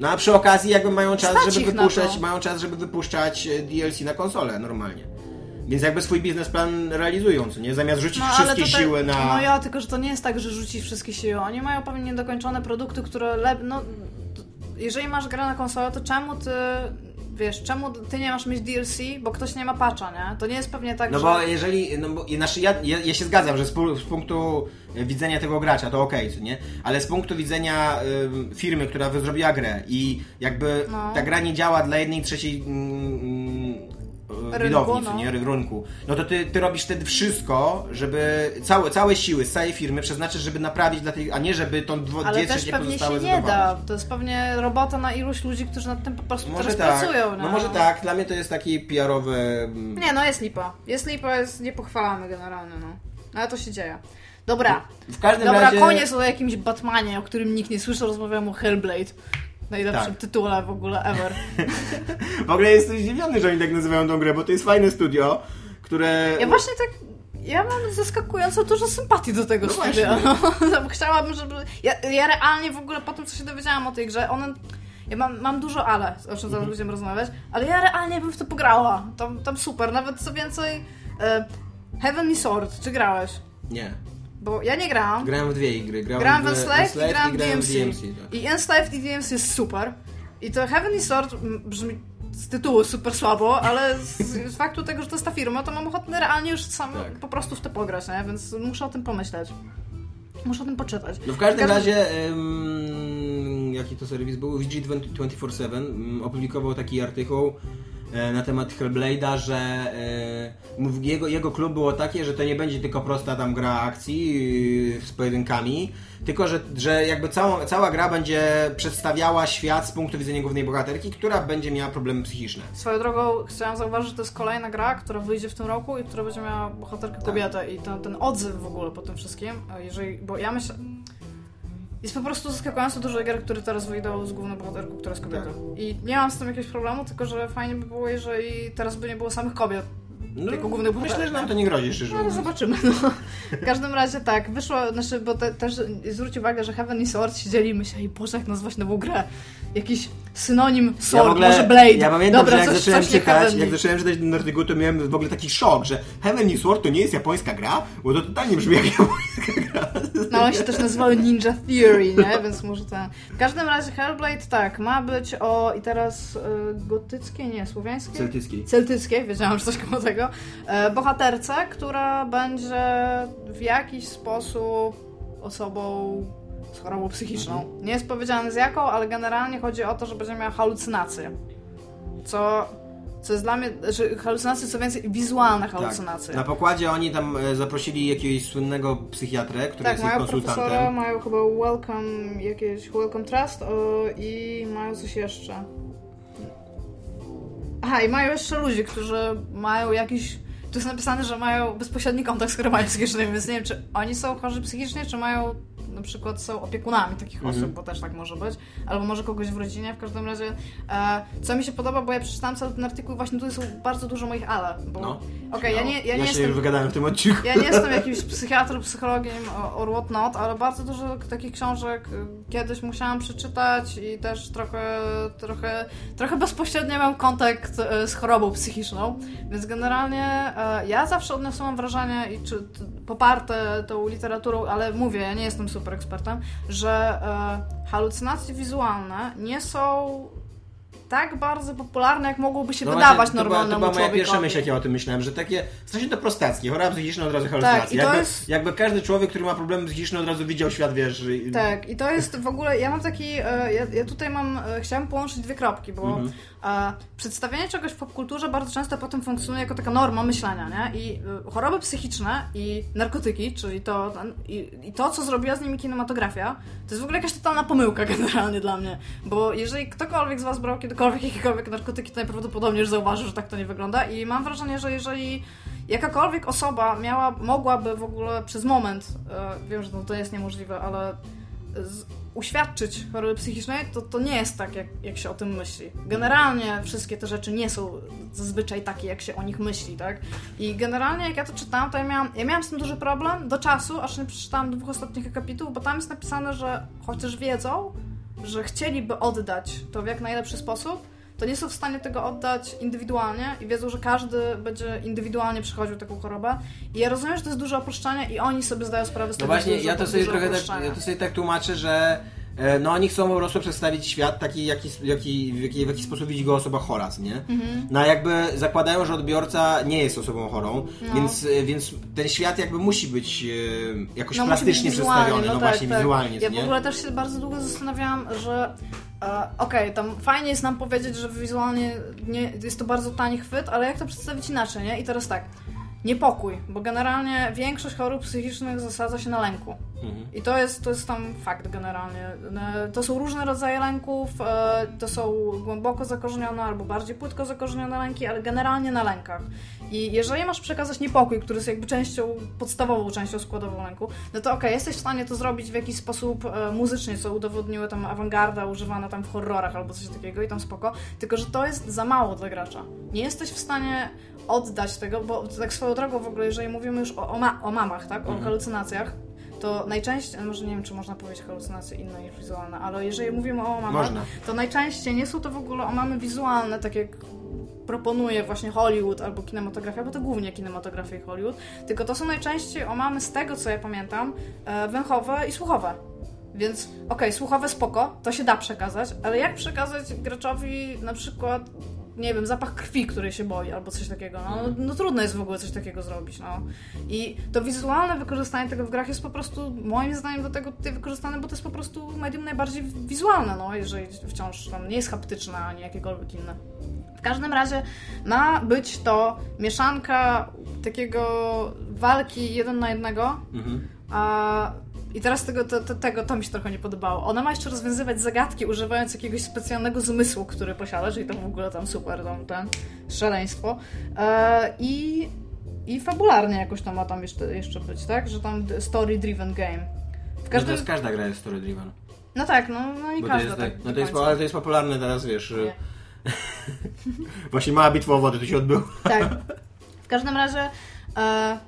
Speaker 2: No a przy okazji jakby mają czas,
Speaker 3: Stać
Speaker 2: żeby wypuszczać, mają czas, żeby wypuszczać e, DLC na konsolę normalnie. Więc jakby swój biznesplan realizują, co nie? Zamiast rzucić
Speaker 3: No,
Speaker 2: wszystkie
Speaker 3: tutaj,
Speaker 2: siły na...
Speaker 3: No ja, tylko że to nie jest tak, że rzuci wszystkie siły. Oni mają pewnie niedokończone produkty, które... Le... No, jeżeli masz grę na konsolę, to czemu ty... Wiesz, czemu ty nie masz mieć DLC, bo ktoś nie ma patcha, nie? To nie jest pewnie tak,
Speaker 2: No
Speaker 3: że...
Speaker 2: bo jeżeli, no bo, znaczy ja, ja, ja się zgadzam, że z, z punktu widzenia tego gracza to okej, co nie? Ale z punktu widzenia ym, firmy, która wy- zrobiła grę i jakby
Speaker 3: No.
Speaker 2: ta gra nie działa dla jednej trzeciej mm, widowni, co
Speaker 3: no.
Speaker 2: nie? Rynku. No to ty, ty robisz wtedy wszystko, żeby całe, całe siły z całej firmy przeznaczysz, żeby naprawić dla tej, a nie żeby tą dwo,
Speaker 3: Ale też pewnie się nie da. To jest pewnie robota na iluś ludzi, którzy nad tym po prostu
Speaker 2: Może
Speaker 3: teraz
Speaker 2: tak,
Speaker 3: pracują.
Speaker 2: no może tak, dla mnie to jest taki PR-owy... mm,
Speaker 3: Nie, no jest lipa. Jest lipa, jest niepochwalany generalnie, no. No ale to się dzieje. Dobra,
Speaker 2: W każdym
Speaker 3: dobra,
Speaker 2: razie...
Speaker 3: koniec o jakimś Batmanie, o którym nikt nie słyszał, rozmawiam o Hellblade. Najlepszym
Speaker 2: Tak.
Speaker 3: tytule w ogóle ever.
Speaker 2: W ogóle jestem zdziwiony, że oni tak nazywają tą grę, bo to jest fajne studio, które...
Speaker 3: Ja właśnie tak. Ja mam zaskakująco dużo sympatii do tego
Speaker 2: No
Speaker 3: studia. No, Chciałabym, żeby. Ja, ja realnie w ogóle po tym, co się dowiedziałam o tej grze, one. Ja mam, mam dużo ale, o czym zaraz
Speaker 2: Mhm.
Speaker 3: będziemy rozmawiać, ale ja realnie bym w to pograła. Tam, tam super. Nawet co więcej. E, Heavenly Sword, czy grałeś?
Speaker 2: Nie.
Speaker 3: Bo ja nie grałam.
Speaker 2: Grałem w dwie gry. Grałem,
Speaker 3: Grałam w Enslaved i grałam w DMC.
Speaker 2: tak.
Speaker 3: I Enslaved i DMC jest super. I to Heavenly Sword m, brzmi z tytułu super słabo, ale z, z faktu tego, że to jest ta firma, to mam ochotę realnie już sam
Speaker 2: Tak.
Speaker 3: po prostu w to pograć, nie? Więc muszę o tym pomyśleć. Muszę o tym poczytać.
Speaker 2: No w każdym
Speaker 3: W każdym-
Speaker 2: razie, em, jaki to serwis był? VG247 mm, opublikował taki artykuł na temat Hellblade'a, że e, jego, jego klub było takie, że to nie będzie tylko prosta tam gra akcji e, z pojedynkami, tylko że, że jakby całą, cała gra będzie przedstawiała świat z punktu widzenia głównej bohaterki, która będzie miała problemy psychiczne.
Speaker 3: Swoją drogą chciałam zauważyć, że to jest kolejna gra, która wyjdzie w tym roku i która będzie miała bohaterkę
Speaker 2: Tak.
Speaker 3: kobietę i ten, ten odzew w ogóle po tym wszystkim, e, jeżeli, bo ja myślę... Jest po prostu zaskakująco dużo gier, które teraz wyjdą z główną bohaterką, która jest kobietą.
Speaker 2: Tak.
Speaker 3: I nie mam z tym jakiegoś problemu, tylko że fajnie by było, jeżeli teraz by nie było samych kobiet
Speaker 2: No,
Speaker 3: jako głównych
Speaker 2: myślę, że nam to nie grozi, szczerze
Speaker 3: No ale
Speaker 2: mówiąc.
Speaker 3: zobaczymy. No. W każdym razie tak, wyszło, znaczy, bo te, też zwróć uwagę, że Heaven i Sword siedzieli i myśleli, Boże, jak nazwać nową grę. Jakiś synonim Sword,
Speaker 2: ja ogóle,
Speaker 3: może Blade.
Speaker 2: Ja pamiętam,
Speaker 3: Dobra,
Speaker 2: że jak
Speaker 3: coś,
Speaker 2: zacząłem czytać, jak zacząłem czytać ten artykuł, to miałem w ogóle taki szok, że Heavenly Sword to nie jest japońska gra, bo to totalnie brzmi jak japońska gra.
Speaker 3: No one się też nazywały Ninja Theory, nie? Więc może ten... W każdym razie Hellblade, tak, ma być o... i teraz y, gotyckie, nie, słowiańskie?
Speaker 2: Celtycki.
Speaker 3: celtyckie, wiedziałam, że coś koło tego, e, bohaterce, która będzie w jakiś sposób osobą z chorobą psychiczną. Nie jest powiedziane z jaką, ale generalnie chodzi o to, że będzie miała halucynacje. Co, co jest dla mnie, że halucynacje co więcej wizualne halucynacje.
Speaker 2: Tak. Na pokładzie oni tam e, zaprosili jakiegoś słynnego psychiatrę, który
Speaker 3: Tak,
Speaker 2: jest ich
Speaker 3: mają profesora,
Speaker 2: konsultantem.
Speaker 3: mają chyba Welcome, jakieś Welcome Trust o, i mają coś jeszcze. Aha, i mają jeszcze ludzi, którzy mają jakiś... Tu jest napisane, że mają bezpośredni kontakt z chorobami psychicznymi, więc nie wiem, czy oni są chorzy psychicznie, czy mają na przykład są opiekunami takich
Speaker 2: Mhm.
Speaker 3: osób, bo też tak może być, albo może kogoś w rodzinie, w każdym razie e, co mi się podoba, bo ja przeczytałam cały ten artykuł i właśnie tu jest bardzo dużo moich ale, bo
Speaker 2: No.
Speaker 3: okej, ja nie, ja nie
Speaker 2: się
Speaker 3: jestem
Speaker 2: wygadałem w tym odcinku.
Speaker 3: ja nie jestem jakimś psychiatrą, psychologiem or what not, ale bardzo dużo takich książek y, kiedyś musiałam przeczytać i też trochę, trochę, trochę bezpośrednio mam kontakt y, z chorobą psychiczną, więc generalnie y, ja zawsze odniosłam wrażenie i czy poparte tą literaturą, ale mówię, ja nie jestem super ekspertem, że y, halucynacje wizualne nie są tak bardzo popularne, jak mogłoby się
Speaker 2: No
Speaker 3: wydawać
Speaker 2: właśnie, to była,
Speaker 3: normalnemu
Speaker 2: to była moja pierwsza myśl, jak ja o tym myślałem, że takie, strasznie to prostackie, choroba psychiczna od razu
Speaker 3: Tak,
Speaker 2: halucynacje.
Speaker 3: i to
Speaker 2: jakby,
Speaker 3: jest-
Speaker 2: jakby każdy człowiek, który ma problemy psychiczne od razu widział świat, wiesz... i-
Speaker 3: Tak, i to jest w ogóle, ja mam taki, e, ja, ja tutaj mam, e, chciałam połączyć dwie kropki, bo
Speaker 2: Mhm.
Speaker 3: e, przedstawianie czegoś w popkulturze bardzo często potem funkcjonuje jako taka norma myślenia, nie? I choroby psychiczne i narkotyki, czyli to, i, i to, co zrobiła z nimi kinematografia, to jest w ogóle jakaś totalna pomyłka generalnie dla mnie, bo jeżeli ktokolwiek z Was brał kiedykolwiek jakiekolwiek narkotyki, to najprawdopodobniej już zauważył, że tak to nie wygląda i mam wrażenie, że jeżeli jakakolwiek osoba miała, mogłaby w ogóle przez moment, e, wiem, że to, to jest niemożliwe, ale z, uświadczyć choroby psychicznej, to, to nie jest tak, jak, jak się o tym myśli. Generalnie wszystkie te rzeczy nie są zazwyczaj takie, jak się o nich myśli, tak? I generalnie, jak ja to czytałam, to ja miałam, ja miałam z tym duży problem do czasu, aż nie przeczytałam dwóch ostatnich akapitów, bo tam jest napisane, że chociaż wiedzą, że chcieliby oddać to w jak najlepszy sposób, to nie są w stanie tego oddać indywidualnie i wiedzą, że każdy będzie indywidualnie przechodził taką chorobę. I ja rozumiem, że to jest duże opuszczanie i oni sobie zdają sprawę z
Speaker 2: No
Speaker 3: tego,
Speaker 2: właśnie,
Speaker 3: że jest
Speaker 2: ja to sobie trochę tak, ja to sobie tak tłumaczę, że no oni chcą po prostu przedstawić świat taki, jaki, jaki, w, jaki, w jaki sposób widzi go osoba chora, nie?
Speaker 3: Mhm.
Speaker 2: No a jakby zakładają, że odbiorca nie jest osobą chorą,
Speaker 3: No.
Speaker 2: więc, e, więc ten świat jakby musi być e, jakoś
Speaker 3: No,
Speaker 2: plastycznie
Speaker 3: być
Speaker 2: przedstawiony, no,
Speaker 3: tak,
Speaker 2: właśnie
Speaker 3: tak.
Speaker 2: wizualnie,
Speaker 3: Ja
Speaker 2: co
Speaker 3: w
Speaker 2: nie?
Speaker 3: ogóle też się bardzo długo zastanawiałam, że e, okej, tam fajnie jest nam powiedzieć, że wizualnie nie, jest to bardzo tani chwyt, ale jak to przedstawić inaczej, nie? I teraz tak, niepokój, bo generalnie większość chorób psychicznych zasadza się na lęku.
Speaker 2: Mhm.
Speaker 3: I to jest, to jest tam fakt generalnie. E, To są różne rodzaje lęków, e, to są głęboko zakorzenione albo bardziej płytko zakorzenione lęki, ale generalnie na lękach. I jeżeli masz przekazać niepokój, który jest jakby częścią, podstawową częścią składową lęku, no to okej, jesteś w stanie to zrobić w jakiś sposób e, muzycznie, co udowodniły tam awangarda używana tam w horrorach albo coś takiego i tam spoko, tylko że to jest za mało dla gracza. Nie jesteś w stanie oddać tego, bo tak swoją drogą w ogóle, jeżeli mówimy już o, o, ma o mamach, tak, o
Speaker 2: Mhm.
Speaker 3: halucynacjach, to najczęściej, no może nie wiem, czy można powiedzieć halucynacje inne niż wizualne, ale jeżeli mówimy o mamach,
Speaker 2: Można.
Speaker 3: to najczęściej nie są to w ogóle omamy wizualne, tak jak proponuje właśnie Hollywood albo kinematografia, bo to głównie kinematografia i Hollywood, tylko to są najczęściej omamy z tego, co ja pamiętam, e, węchowe i słuchowe. Więc okej, słuchowe spoko, to się da przekazać, ale jak przekazać graczowi na przykład, nie wiem, zapach krwi, której się boi, albo coś takiego, no, no trudno jest w ogóle coś takiego zrobić, no. I to wizualne wykorzystanie tego w grach jest po prostu, moim zdaniem, do tego tutaj wykorzystane, bo to jest po prostu medium najbardziej wizualne, no, jeżeli wciąż tam nie jest haptyczne, ani jakiekolwiek inne. W każdym razie ma być to mieszanka takiego walki jeden na jednego,
Speaker 2: Mhm.
Speaker 3: a i teraz tego, to, to, tego to mi się trochę nie podobało. Ona ma jeszcze rozwiązywać zagadki, używając jakiegoś specjalnego zmysłu, który posiada, czyli to w ogóle tam super, tam ten szaleństwo. E, I i fabularnie jakoś to ma tam jeszcze, jeszcze być, tak? Że tam story-driven game. W
Speaker 2: No to
Speaker 3: każdym...
Speaker 2: jest każda gra jest story driven.
Speaker 3: No tak, no, no i
Speaker 2: Bo
Speaker 3: każda
Speaker 2: jest,
Speaker 3: tak.
Speaker 2: tak, no to jest, ale to jest popularne teraz, wiesz.
Speaker 3: Nie.
Speaker 2: Właśnie mała bitwa o wodę tu się odbyła.
Speaker 3: Tak. W każdym razie e,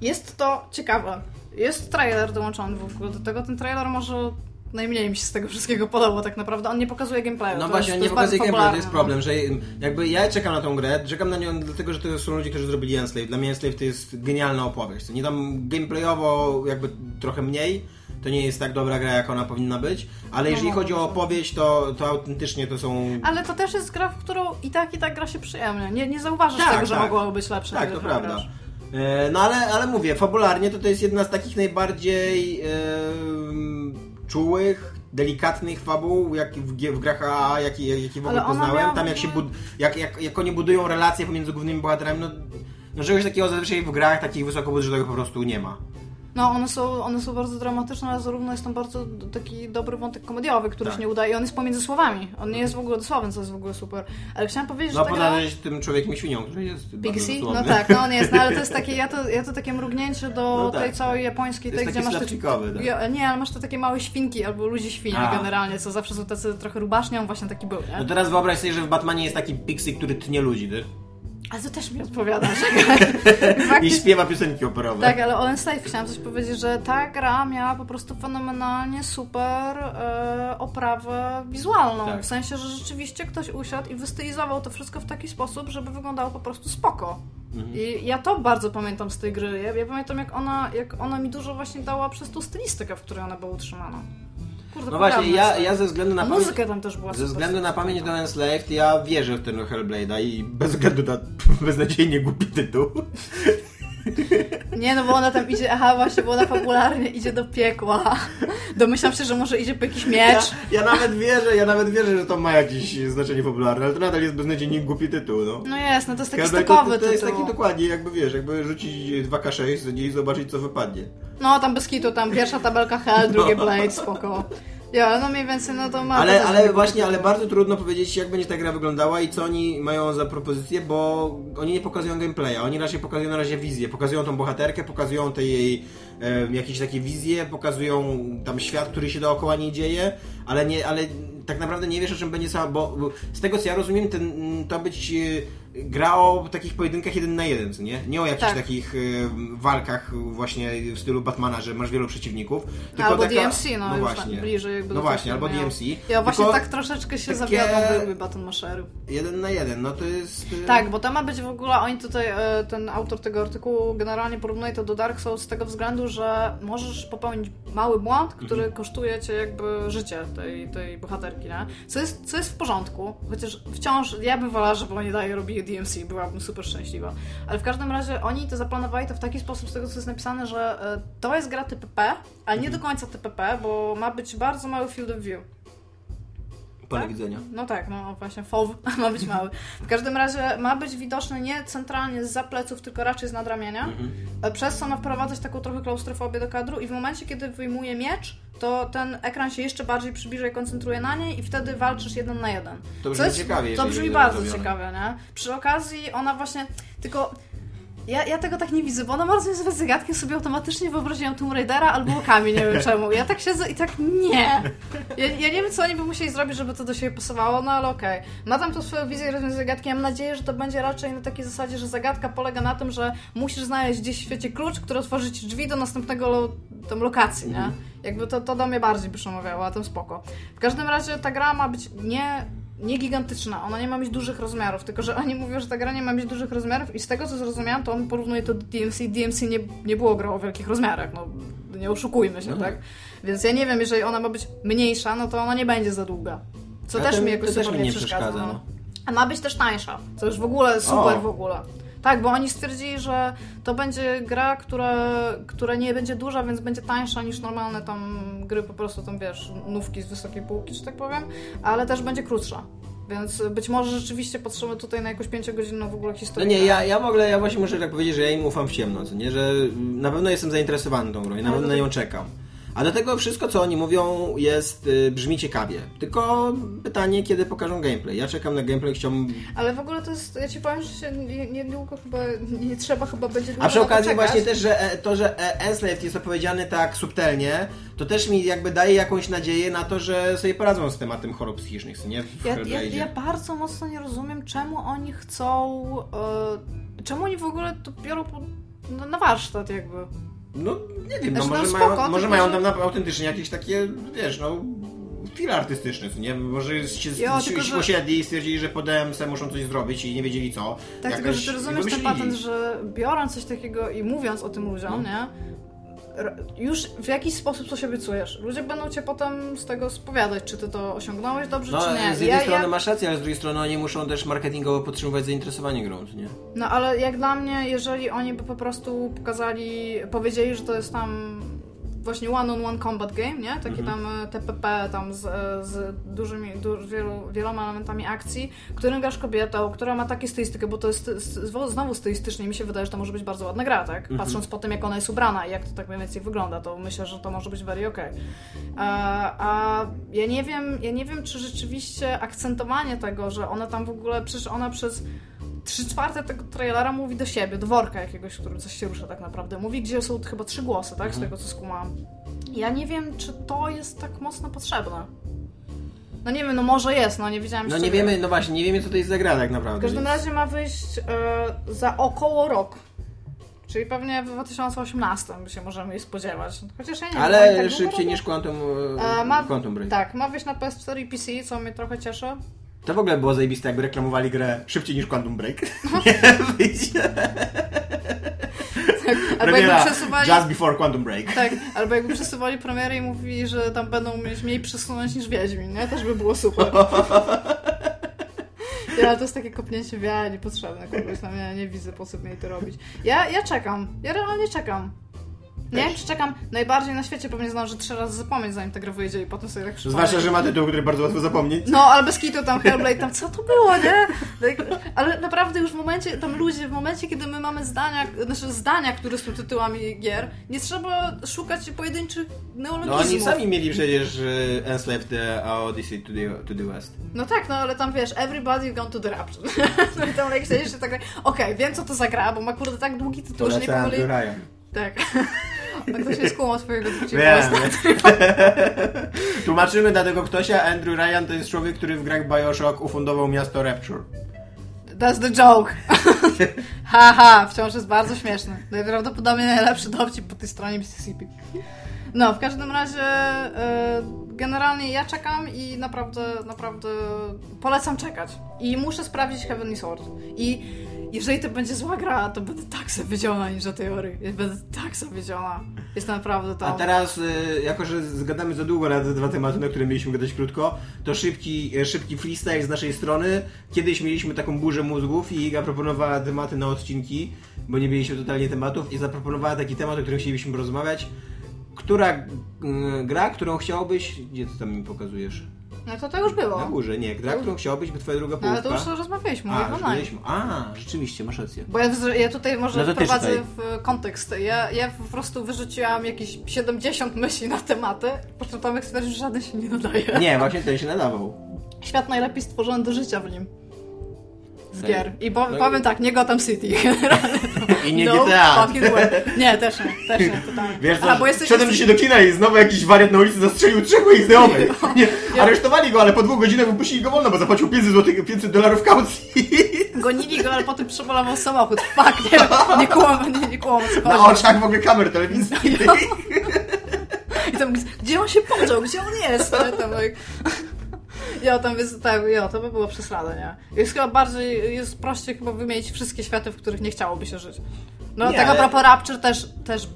Speaker 3: jest to ciekawe. Jest trailer dołączony w ogóle do tego. Ten trailer może najmniej mi się z tego wszystkiego podobał tak naprawdę. On nie pokazuje gameplayu.
Speaker 2: No właśnie,
Speaker 3: jest,
Speaker 2: nie pokazuje
Speaker 3: bardzo
Speaker 2: gameplay, to jest
Speaker 3: fabularne,
Speaker 2: problem, że jakby ja czekam na tą grę, czekam na nią dlatego, że to są ludzie, którzy zrobili Enslave. Dla mnie Enslave to jest genialna opowieść. Nie tam gameplayowo jakby trochę mniej, to nie jest tak dobra gra, jak ona powinna być, ale jeżeli
Speaker 3: No,
Speaker 2: chodzi o
Speaker 3: no.
Speaker 2: opowieść, to, to autentycznie to są...
Speaker 3: no. Ale to też jest gra, w którą i tak, i tak gra się przyjemnie. Nie, nie zauważysz
Speaker 2: Tak,
Speaker 3: tego, że
Speaker 2: tak.
Speaker 3: mogłoby być lepsze.
Speaker 2: Tak, to prawda.
Speaker 3: grasz.
Speaker 2: E, No ale, ale mówię, fabularnie to to jest jedna z takich najbardziej e, czułych, delikatnych fabuł, jak w, w grach AA, jakie jak, jakie w ogóle poznałem.
Speaker 3: miała
Speaker 2: Tam jak się bud- jak, jak, jak oni budują relacje pomiędzy głównymi bohaterami, no, no czegoś takiego zazwyczaj w grach takich wysokobudżetowych po prostu nie ma.
Speaker 3: No, one są, one są bardzo dramatyczne, ale zarówno jest tam bardzo taki dobry wątek komediowy, który
Speaker 2: Tak.
Speaker 3: się nie udaje. I on jest pomiędzy słowami. On nie jest w ogóle dosłowny, co jest w ogóle super. Ale chciałam powiedzieć,
Speaker 2: No
Speaker 3: że ta gra...
Speaker 2: tym człowiekiem świnią, który jest
Speaker 3: Pixie? No tak, no on jest, no ale to jest takie, ja to, ja to takie mrugnięcie do
Speaker 2: No tak.
Speaker 3: tej całej japońskiej,
Speaker 2: To
Speaker 3: tej,
Speaker 2: jest
Speaker 3: gdzie masz te,
Speaker 2: tak.
Speaker 3: Nie, ale masz te takie małe świnki albo ludzi świni
Speaker 2: A.
Speaker 3: generalnie, co zawsze są tacy trochę rubacznią, właśnie taki był, nie?
Speaker 2: No teraz wyobraź sobie, że w Batmanie jest taki Pixie, który tnie ludzi, ty?
Speaker 3: Ale to też mi odpowiada, że
Speaker 2: I śpiewa piosenki operowe.
Speaker 3: Tak, ale o Enslave chciałam coś powiedzieć, że ta gra miała po prostu fenomenalnie super e, oprawę wizualną.
Speaker 2: Tak.
Speaker 3: W sensie, że rzeczywiście ktoś usiadł i wystylizował to wszystko w taki sposób, żeby wyglądało po prostu spoko.
Speaker 2: Mhm.
Speaker 3: I ja to bardzo pamiętam z tej gry. Ja, ja pamiętam, jak ona, jak ona mi dużo właśnie dała przez tą stylistykę, w której ona była utrzymana. Kurde,
Speaker 2: No właśnie, ja, ja ze względu na pamięć...
Speaker 3: muzyka tam też była
Speaker 2: Ze względu na pamięć do Enslaved, ja wierzę w ten Hellblade'a i bez względu na beznadziejnie głupi tytuł.
Speaker 3: Nie, no bo ona tam idzie, aha, właśnie, bo ona fabularnie idzie do piekła. Domyślam się, że może idzie po jakiś
Speaker 2: Ja,
Speaker 3: miecz.
Speaker 2: ja nawet wierzę, ja nawet wierzę, że to ma jakieś znaczenie popularne, ale to nadal jest beznadziejnie głupi tytuł, no.
Speaker 3: No jest, no to jest taki
Speaker 2: Hellblade
Speaker 3: stokowy
Speaker 2: to, to jest
Speaker 3: tytuł.
Speaker 2: taki dokładnie, jakby wiesz, jakby rzucić 2K6 i zobaczyć co wypadnie.
Speaker 3: No, tam bez kitu, tam pierwsza tabelka Hell, drugie
Speaker 2: No.
Speaker 3: Blade, spoko. Ja, no mniej więcej, no to ma...
Speaker 2: Ale, ale właśnie, ale bardzo trudno powiedzieć, jak będzie ta gra wyglądała i co oni mają za propozycję, bo oni nie pokazują gameplaya, oni raczej pokazują na razie wizję, pokazują tą bohaterkę, pokazują te jej e, jakieś takie wizje, pokazują tam świat, który się dookoła niej dzieje, ale nie, ale tak naprawdę nie wiesz o czym będzie sama, bo, bo z tego co ja rozumiem, ten, to być gra o takich pojedynkach jeden na jeden, co nie? Nie o jakichś
Speaker 3: Tak.
Speaker 2: takich e, walkach właśnie w stylu Batmana, że masz wielu przeciwników, tylko
Speaker 3: Albo
Speaker 2: taka,
Speaker 3: DMC, no,
Speaker 2: no właśnie,
Speaker 3: bliżej jakby
Speaker 2: no właśnie, albo
Speaker 3: ja.
Speaker 2: DMC.
Speaker 3: Ja właśnie tak troszeczkę się
Speaker 2: takie-
Speaker 3: zawiodłam były Battle Mashery.
Speaker 2: Jeden na jeden, no to jest... e,
Speaker 3: Tak, bo to ma być w ogóle, oni tutaj, e, ten autor tego artykułu generalnie porównuje to do Dark Souls z tego względu, że możesz popełnić mały błąd, który
Speaker 2: Mhm.
Speaker 3: kosztuje cię jakby życie tej, tej bohaterki, nie? Co jest, co jest w porządku, chociaż wciąż ja bym wolała, żeby oni dalej robili DMC, byłabym super szczęśliwa. Ale w każdym razie oni to zaplanowali to w taki sposób, z tego co jest napisane, że e, to jest gra TPP, ale nie do końca TPP, bo ma być bardzo mały field of view.
Speaker 2: Pole
Speaker 3: tak?
Speaker 2: widzenia.
Speaker 3: No tak, no właśnie, FOW ma być mały. W każdym razie ma być widoczny nie centralnie z pleców, tylko raczej z nadramienia,
Speaker 2: Mhm.
Speaker 3: e, przez co ma wprowadzać taką trochę klaustrofobię do kadru i w momencie, kiedy wyjmuje miecz, to ten ekran się jeszcze bardziej przybliża i koncentruje na niej i wtedy walczysz jeden na jeden.
Speaker 2: To brzmi
Speaker 3: jest-
Speaker 2: ciekawie,
Speaker 3: To brzmi bardzo ciekawie, nie? Przy okazji ona właśnie, tylko... Ja, ja tego tak nie widzę, bo ona bardzo jest zagadki sobie automatycznie wyobraziłam Tomb Raidera albo Okami, nie wiem czemu. Ja tak siedzę i tak nie. Ja, ja nie wiem, co oni by musieli zrobić, żeby to do siebie pasowało, no ale okej. Ma tam tą swoją wizję rozwiązania zagadki. Ja mam nadzieję, że to będzie raczej na takiej zasadzie, że zagadka polega na tym, że musisz znaleźć gdzieś w świecie klucz, który otworzy ci drzwi do następnego lo, tam lokacji, nie? Jakby to, to do mnie bardziej by przemawiało, a tym spoko. W każdym razie ta gra ma być nie nie gigantyczna, ona nie ma mieć dużych rozmiarów, tylko że oni mówią, że ta gra nie ma mieć dużych rozmiarów i z tego co zrozumiałam, to on porównuje to do DMC. DMC nie, nie było grą o wielkich rozmiarach, no nie oszukujmy się,
Speaker 2: No.
Speaker 3: tak? Więc ja nie wiem, jeżeli ona ma być mniejsza, no to ona nie będzie za długa. Co
Speaker 2: A
Speaker 3: też mi jakoś super nie przeszkadza.
Speaker 2: przeszkadza,
Speaker 3: no.
Speaker 2: no.
Speaker 3: A ma być też tańsza, co już w ogóle super
Speaker 2: O.
Speaker 3: w ogóle. Tak, bo oni stwierdzili, że to będzie gra, która, która nie będzie duża, więc będzie tańsza niż normalne tam gry, po prostu tam wiesz, nówki z wysokiej półki, że tak powiem, ale też będzie krótsza. Więc być może rzeczywiście patrzymy tutaj na jakąś pięciogodzinną w ogóle
Speaker 2: No
Speaker 3: historię.
Speaker 2: nie, ja, ja w ogóle, ja właśnie muszę tak powiedzieć, że ja im ufam w ciemno, co nie? Że na pewno jestem zainteresowany tą grą i na pewno na nią czekam. A do tego wszystko, co oni mówią, jest, y, brzmi ciekawie. Tylko pytanie, kiedy pokażą gameplay. Ja czekam na gameplay, chciałbym...
Speaker 3: Ale w ogóle to jest, ja ci powiem, że się nie- niedługo chyba, nie trzeba chyba będzie długo
Speaker 2: A przy okazji właśnie też, że e, to, że e, Enslaved jest opowiedziany tak subtelnie, to też mi jakby daje jakąś nadzieję na to, że sobie poradzą z tematem chorób psychicznych, nie? W
Speaker 3: Ja, ja, ja bardzo mocno nie rozumiem, czemu oni chcą. E, czemu oni w ogóle to biorą no, na warsztat, jakby.
Speaker 2: No nie wiem, no
Speaker 3: Znaczy,
Speaker 2: może,
Speaker 3: no
Speaker 2: mają,
Speaker 3: spoko,
Speaker 2: może
Speaker 3: tylko
Speaker 2: mają
Speaker 3: że-
Speaker 2: tam na, autentycznie jakieś takie, wiesz, no chwile artystyczne, co nie? Może się,
Speaker 3: Jo, tylko, że-
Speaker 2: posiedli i stwierdzili, że po DMC muszą coś zrobić i nie wiedzieli co.
Speaker 3: Tak, tylko
Speaker 2: Jakoś
Speaker 3: że ty rozumiesz ten patent, że biorąc coś takiego i mówiąc o tym ludziom,
Speaker 2: No.
Speaker 3: nie? Już w jakiś sposób coś obiecujesz. Ludzie będą cię potem z tego spowiadać, czy ty to osiągnąłeś dobrze,
Speaker 2: No,
Speaker 3: czy nie.
Speaker 2: z jednej
Speaker 3: Ja-
Speaker 2: strony
Speaker 3: ja-
Speaker 2: masz rację, ale z drugiej strony oni muszą też marketingowo podtrzymywać zainteresowanie grą, nie?
Speaker 3: No ale jak dla mnie, jeżeli oni by po prostu pokazali, powiedzieli, że to jest tam właśnie one-on-one combat game, nie? Takie tam e, TPP tam z, e, z dużymi, du, wielu, wieloma elementami akcji, którym grasz kobietą, która ma takie stylistykę, bo to jest st- znowu stylistycznie mi się wydaje, że to może być bardzo ładna gra, tak? Patrząc po tym, jak ona jest ubrana i jak to tak mniej więcej wygląda, to myślę, że to może być very okej. A, a ja nie wiem, ja nie wiem, czy rzeczywiście akcentowanie tego, że ona tam w ogóle, przecież ona przez trzy czwarte tego trailera mówi do siebie, do worka jakiegoś, w którym coś się rusza tak naprawdę. Mówi, gdzie są chyba trzy głosy, tak? Z tego, co skumałam. Ja nie wiem, czy to jest tak mocno potrzebne. No nie wiem, no może jest, no nie wiedziałam
Speaker 2: No nie wiemy, no właśnie, nie wiemy co to jest za gra tak naprawdę.
Speaker 3: W każdym
Speaker 2: więc-
Speaker 3: razie ma wyjść e, za około rok. Czyli pewnie w 2018 by się możemy jej spodziewać. Chociaż ja nie wiem,
Speaker 2: Ale
Speaker 3: oni tak
Speaker 2: szybciej niż Quantum,
Speaker 3: E,
Speaker 2: e,
Speaker 3: ma,
Speaker 2: Quantum Break.
Speaker 3: Tak, ma wyjść na PS4 i PC, co mnie trochę cieszy.
Speaker 2: To w ogóle było zajebiste, jakby reklamowali grę szybciej niż Quantum Break. nie wyjdzie.
Speaker 3: Albo jakby przesuwali...
Speaker 2: Just before Quantum Break.
Speaker 3: Tak, albo jakby przesuwali premierę i mówili, że tam będą mieć mniej przesunąć niż Wiedźmin, nie? Też by było super. Ja, ale to jest takie kopnięcie w niepotrzebne kogoś, tam ja nie widzę po co mieli to robić. Ja, ja czekam, ja realnie czekam. Nie wiem, czy czekam najbardziej na świecie, pewnie zdążę trzy razy zapomnieć, zanim gra wyjdzie i potem sobie tak przypomnę.
Speaker 2: Zwłaszcza, że ma tytuł, który bardzo łatwo zapomnieć.
Speaker 3: No, ale bez kitu tam Hellblade, tam co to było, nie? Tak, Ale naprawdę już w momencie, tam ludzie, w momencie, kiedy my mamy zdania, znaczy zdania, które są tytułami gier, nie trzeba szukać pojedynczych
Speaker 2: No
Speaker 3: neologizmów.
Speaker 2: oni sami mieli przecież e, Enslaved the Odyssey to the, to the West.
Speaker 3: No tak, no ale tam wiesz, everybody gone to the rapture. no i tam jak siedzisz, tak, okej, wiem co to za gra, bo ma kurde tak długi tytuł, że nie pomyli... Tak. Ktoś nie skłamał dowcipu.
Speaker 2: Wiem. Tłumaczymy dla tego ktośa, Andrew Ryan to jest człowiek, który w grach Bioshock ufundował miasto Rapture.
Speaker 3: That's the joke. Haha, wciąż jest bardzo śmieszny. Najprawdopodobniej najlepszy dowcip po tej stronie Mississippi. No, w każdym razie e, generalnie ja czekam i naprawdę, naprawdę polecam czekać. I muszę sprawdzić Heavenly Sword. I jeżeli to będzie zła gra, to będę tak zawiedziona niż do tej pory. Ja Będę tak zawiedziona. Jest naprawdę to...
Speaker 2: A teraz, y, jako że zgadamy za długo na te dwa tematy, na które mieliśmy gadać krótko, to szybki, e, szybki freestyle z naszej strony. Kiedyś mieliśmy taką burzę mózgów i Iga proponowała tematy na odcinki, bo nie mieliśmy totalnie tematów i zaproponowała taki temat, o którym chcielibyśmy porozmawiać. Która y, gra, którą chciałbyś... Gdzie ty tam mi pokazujesz?
Speaker 3: No to to już było.
Speaker 2: Na górze, nie. Gra, którą chciałbyś, by twoja druga
Speaker 3: No, ale
Speaker 2: połówka...
Speaker 3: to już rozmawialiśmy,
Speaker 2: A,
Speaker 3: mówię
Speaker 2: już
Speaker 3: online.
Speaker 2: byliśmy. A, rzeczywiście, masz rację.
Speaker 3: Bo ja, ja tutaj może
Speaker 2: No
Speaker 3: wprowadzę w kontekst. Ja, ja po prostu wyrzuciłam jakieś 70 myśli na tematy, po czym Tomek stwierdził, że żaden się nie nadaje.
Speaker 2: Nie, właśnie ten się nadawał.
Speaker 3: Świat najlepiej stworzony do życia w nim. Z
Speaker 2: No
Speaker 3: gier. I po,
Speaker 2: no i-
Speaker 3: powiem tak, nie Gotham City.
Speaker 2: I nie
Speaker 3: no,
Speaker 2: GTA.
Speaker 3: Nie, też nie, też nie, totalnie.
Speaker 2: Wiesz
Speaker 3: A,
Speaker 2: co,
Speaker 3: bo jesteś...
Speaker 2: szedłem dzisiaj do kina i znowu jakiś wariat na ulicy zastrzelił trzech moich znajomych. Nie, aresztowali go, ale po dwóch godzinach wypuścili go wolno, bo zapłacił 500 złotych, 500 dolarów kaucji.
Speaker 3: Gonili go, ale potem przebolował samochód. Fuck, nie, nie kłam, nie, nie kłam, co
Speaker 2: Na oczach w ogóle kamer telewizyjnych.
Speaker 3: I tam, gdzie on się podział, gdzie on jest? Nie, tam. Ja tam jest, tak, ja, to by było przesrane, nie? Jest chyba bardziej, jest prościej chyba wymienić wszystkie światy, w których nie chciałoby się żyć. No
Speaker 2: Nie,
Speaker 3: tak a propos Rapture też, też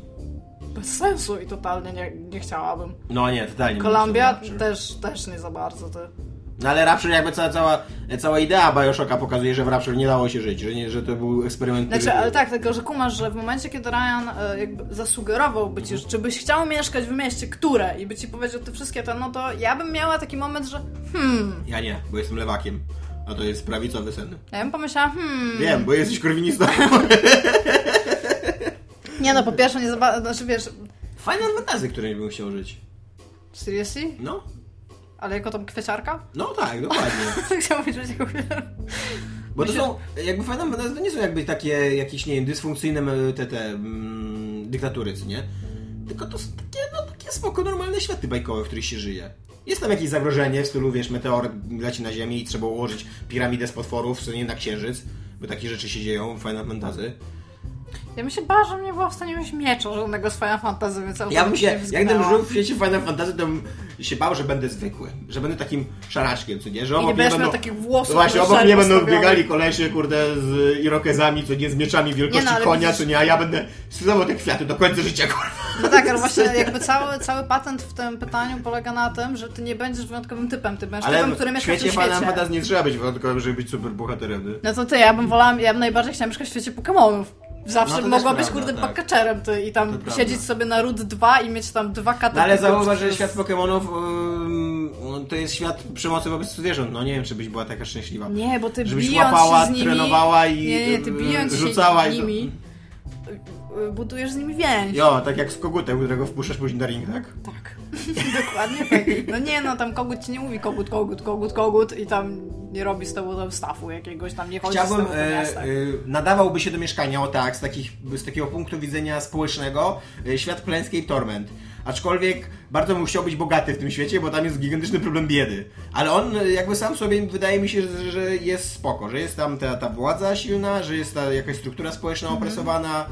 Speaker 3: bez sensu i totalnie nie, nie chciałabym.
Speaker 2: No nie, totalnie. Muszę
Speaker 3: też, też nie za bardzo, ty.
Speaker 2: No ale Rapture jakby cała, cała, cała idea Bioshocka pokazuje, że w Rapture nie dało się żyć, że, nie, że to był eksperyment.
Speaker 3: Znaczy,
Speaker 2: który-
Speaker 3: ale tak, tylko że kumasz, że w momencie, kiedy Ryan e, jakby zasugerowałby ci, że czy byś chciał mieszkać w mieście, które, i by ci powiedział te wszystkie te, no to ja bym miała taki moment, że hmm,
Speaker 2: Ja nie, bo jestem lewakiem. A to jest prawicowy sen.
Speaker 3: ja bym pomyślała, hmm,
Speaker 2: Wiem, bo jesteś korwinistą.
Speaker 3: Nie no, po pierwsze nie za bardzo, znaczy wiesz,
Speaker 2: Final Fantasy, które bym chciał żyć.
Speaker 3: seriously?
Speaker 2: No,
Speaker 3: Ale jako tam kwieciarka?
Speaker 2: no tak, dokładnie.
Speaker 3: Chciałam być jako.
Speaker 2: Bo to są, jakby Fantasy to nie są jakby takie jakieś, nie wiem, dysfunkcyjne e, te, te mm, dyktatury, co nie? Tylko to są takie, no takie spoko, normalne światy bajkowe, w których się żyje. Jest tam jakieś zagrożenie w stylu, wiesz, meteor leci na ziemię i trzeba ułożyć piramidę z potworów, co nie na księżyc, bo takie rzeczy się dzieją w Final Fantasy.
Speaker 3: Ja bym się bała, że nie była w stanie mieć miecza żadnego z Final Fantasy, więc
Speaker 2: Ja bym się, jak gdybym żył w świecie Final Fantasy, to bym się bał, że będę zwykły. Że będę takim szaraczkiem, co nie? Że
Speaker 3: I
Speaker 2: obok
Speaker 3: nie
Speaker 2: mnie
Speaker 3: będziesz
Speaker 2: będą...
Speaker 3: miał takich włosów.
Speaker 2: Właśnie,
Speaker 3: na
Speaker 2: obok mnie będą biegali kolesie, kurde, z irokezami, co nie, z mieczami wielkości
Speaker 3: Nie no,
Speaker 2: konia,
Speaker 3: widzisz-
Speaker 2: co nie, a ja będę stosował te kwiaty do końca życia, kurwa.
Speaker 3: No tak, ale właśnie jakby cały, cały patent w tym pytaniu polega na tym, że ty nie będziesz wyjątkowym typem, ty będziesz
Speaker 2: Ale
Speaker 3: typem, który
Speaker 2: w
Speaker 3: mieszka w
Speaker 2: świecie Final
Speaker 3: świecie.
Speaker 2: Fantasy nie trzeba być wyjątkowym, żeby być super bohaterem. nie?
Speaker 3: No to ty, ja bym wolała, ja bym najbardziej chciała mieszkać w świecie Pokemonów. Zawsze
Speaker 2: No to
Speaker 3: mogła być,
Speaker 2: prawda,
Speaker 3: kurde,
Speaker 2: tak.
Speaker 3: pakkaczerem ty i
Speaker 2: To
Speaker 3: tam
Speaker 2: prawda.
Speaker 3: siedzieć sobie na Route 2 i mieć tam dwa katy.
Speaker 2: No ale zauważ, że świat no, to jest świat przemocy wobec zwierząt. No nie wiem, czy byś była taka szczęśliwa.
Speaker 3: Nie, bo ty
Speaker 2: Żebyś
Speaker 3: bijąc
Speaker 2: łapała,
Speaker 3: się z nimi...
Speaker 2: trenowała i
Speaker 3: Nie, nie, ty
Speaker 2: y,
Speaker 3: bijąc
Speaker 2: rzucała
Speaker 3: się
Speaker 2: i to-
Speaker 3: nimi, y, budujesz z nimi więź.
Speaker 2: Jo, tak jak z kogutem, którego wpuszczasz później na ring, tak?
Speaker 3: Tak. Dokładnie tak. No nie, no tam kogut ci nie mówi kogut, kogut, kogut, kogut i tam nie robi z tobą tam stafu jakiegoś, tam nie chodzi z
Speaker 2: Chciałbym,
Speaker 3: tobą po
Speaker 2: e, e, nadawałby się do mieszkania, o tak, z, takich, z takiego punktu widzenia społecznego, e, świat Planescape Torment. Aczkolwiek bardzo bym chciał być bogaty w tym świecie, bo tam jest gigantyczny problem biedy. Ale on e, jakby sam sobie wydaje mi się, że, że jest spoko, że jest tam ta, ta władza silna, że jest ta jakaś struktura społeczna
Speaker 3: Mhm.
Speaker 2: opresowana.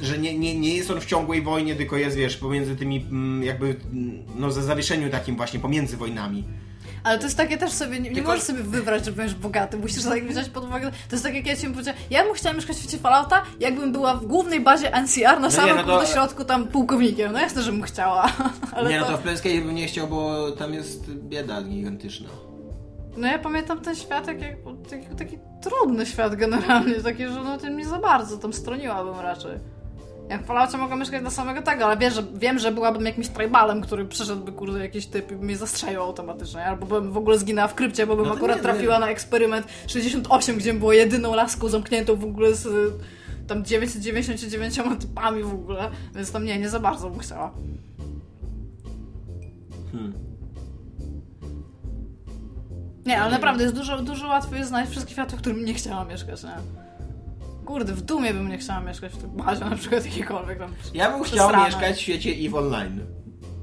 Speaker 2: Że nie, nie, nie jest on w ciągłej wojnie, tylko jest, wiesz, pomiędzy tymi, mm, jakby, mm, no, za zawieszeniu takim właśnie, pomiędzy wojnami.
Speaker 3: Ale to jest takie też sobie, nie, nie możesz sobie wybrać, że będziesz bogaty, musisz tak wziąć pod uwagę. To jest tak jak ja ci powiedziałam, ja bym chciała mieszkać w świecie Fallouta, jakbym była w głównej bazie NCR na samym
Speaker 2: no
Speaker 3: no środku tam pułkownikiem. No jasne, że bym chciała. Ale
Speaker 2: nie,
Speaker 3: to,
Speaker 2: no to w Planescape bym nie chciał, bo tam jest bieda gigantyczna.
Speaker 3: No ja pamiętam ten świat jak, jak taki, taki trudny świat generalnie, taki, że no tym nie za bardzo, tam stroniłabym raczej. Jak w Falloutie mogę mieszkać dla samego tego, ale wiesz, że, wiem, że byłabym jakimś tribalem, który przyszedłby, kurde, jakiś typ i mnie zastrzelił automatycznie, albo bym w ogóle zginęła w krypcie, bo bym
Speaker 2: No
Speaker 3: akurat
Speaker 2: nie,
Speaker 3: trafiła
Speaker 2: nie.
Speaker 3: na eksperyment 68, gdzie było jedyną laską zamkniętą w ogóle z tam 999 typami w ogóle, więc tam nie, nie za bardzo bym chciała.
Speaker 2: Hmm.
Speaker 3: Nie, ale naprawdę jest dużo, dużo łatwiej znaleźć wszystkie światy, w którym nie chciałam mieszkać, nie? Kurde, w Dumie bym nie chciała mieszkać, w tym bazie na przykład jakiejkolwiek tam.
Speaker 2: Ja bym chciał mieszkać w świecie EVE Online.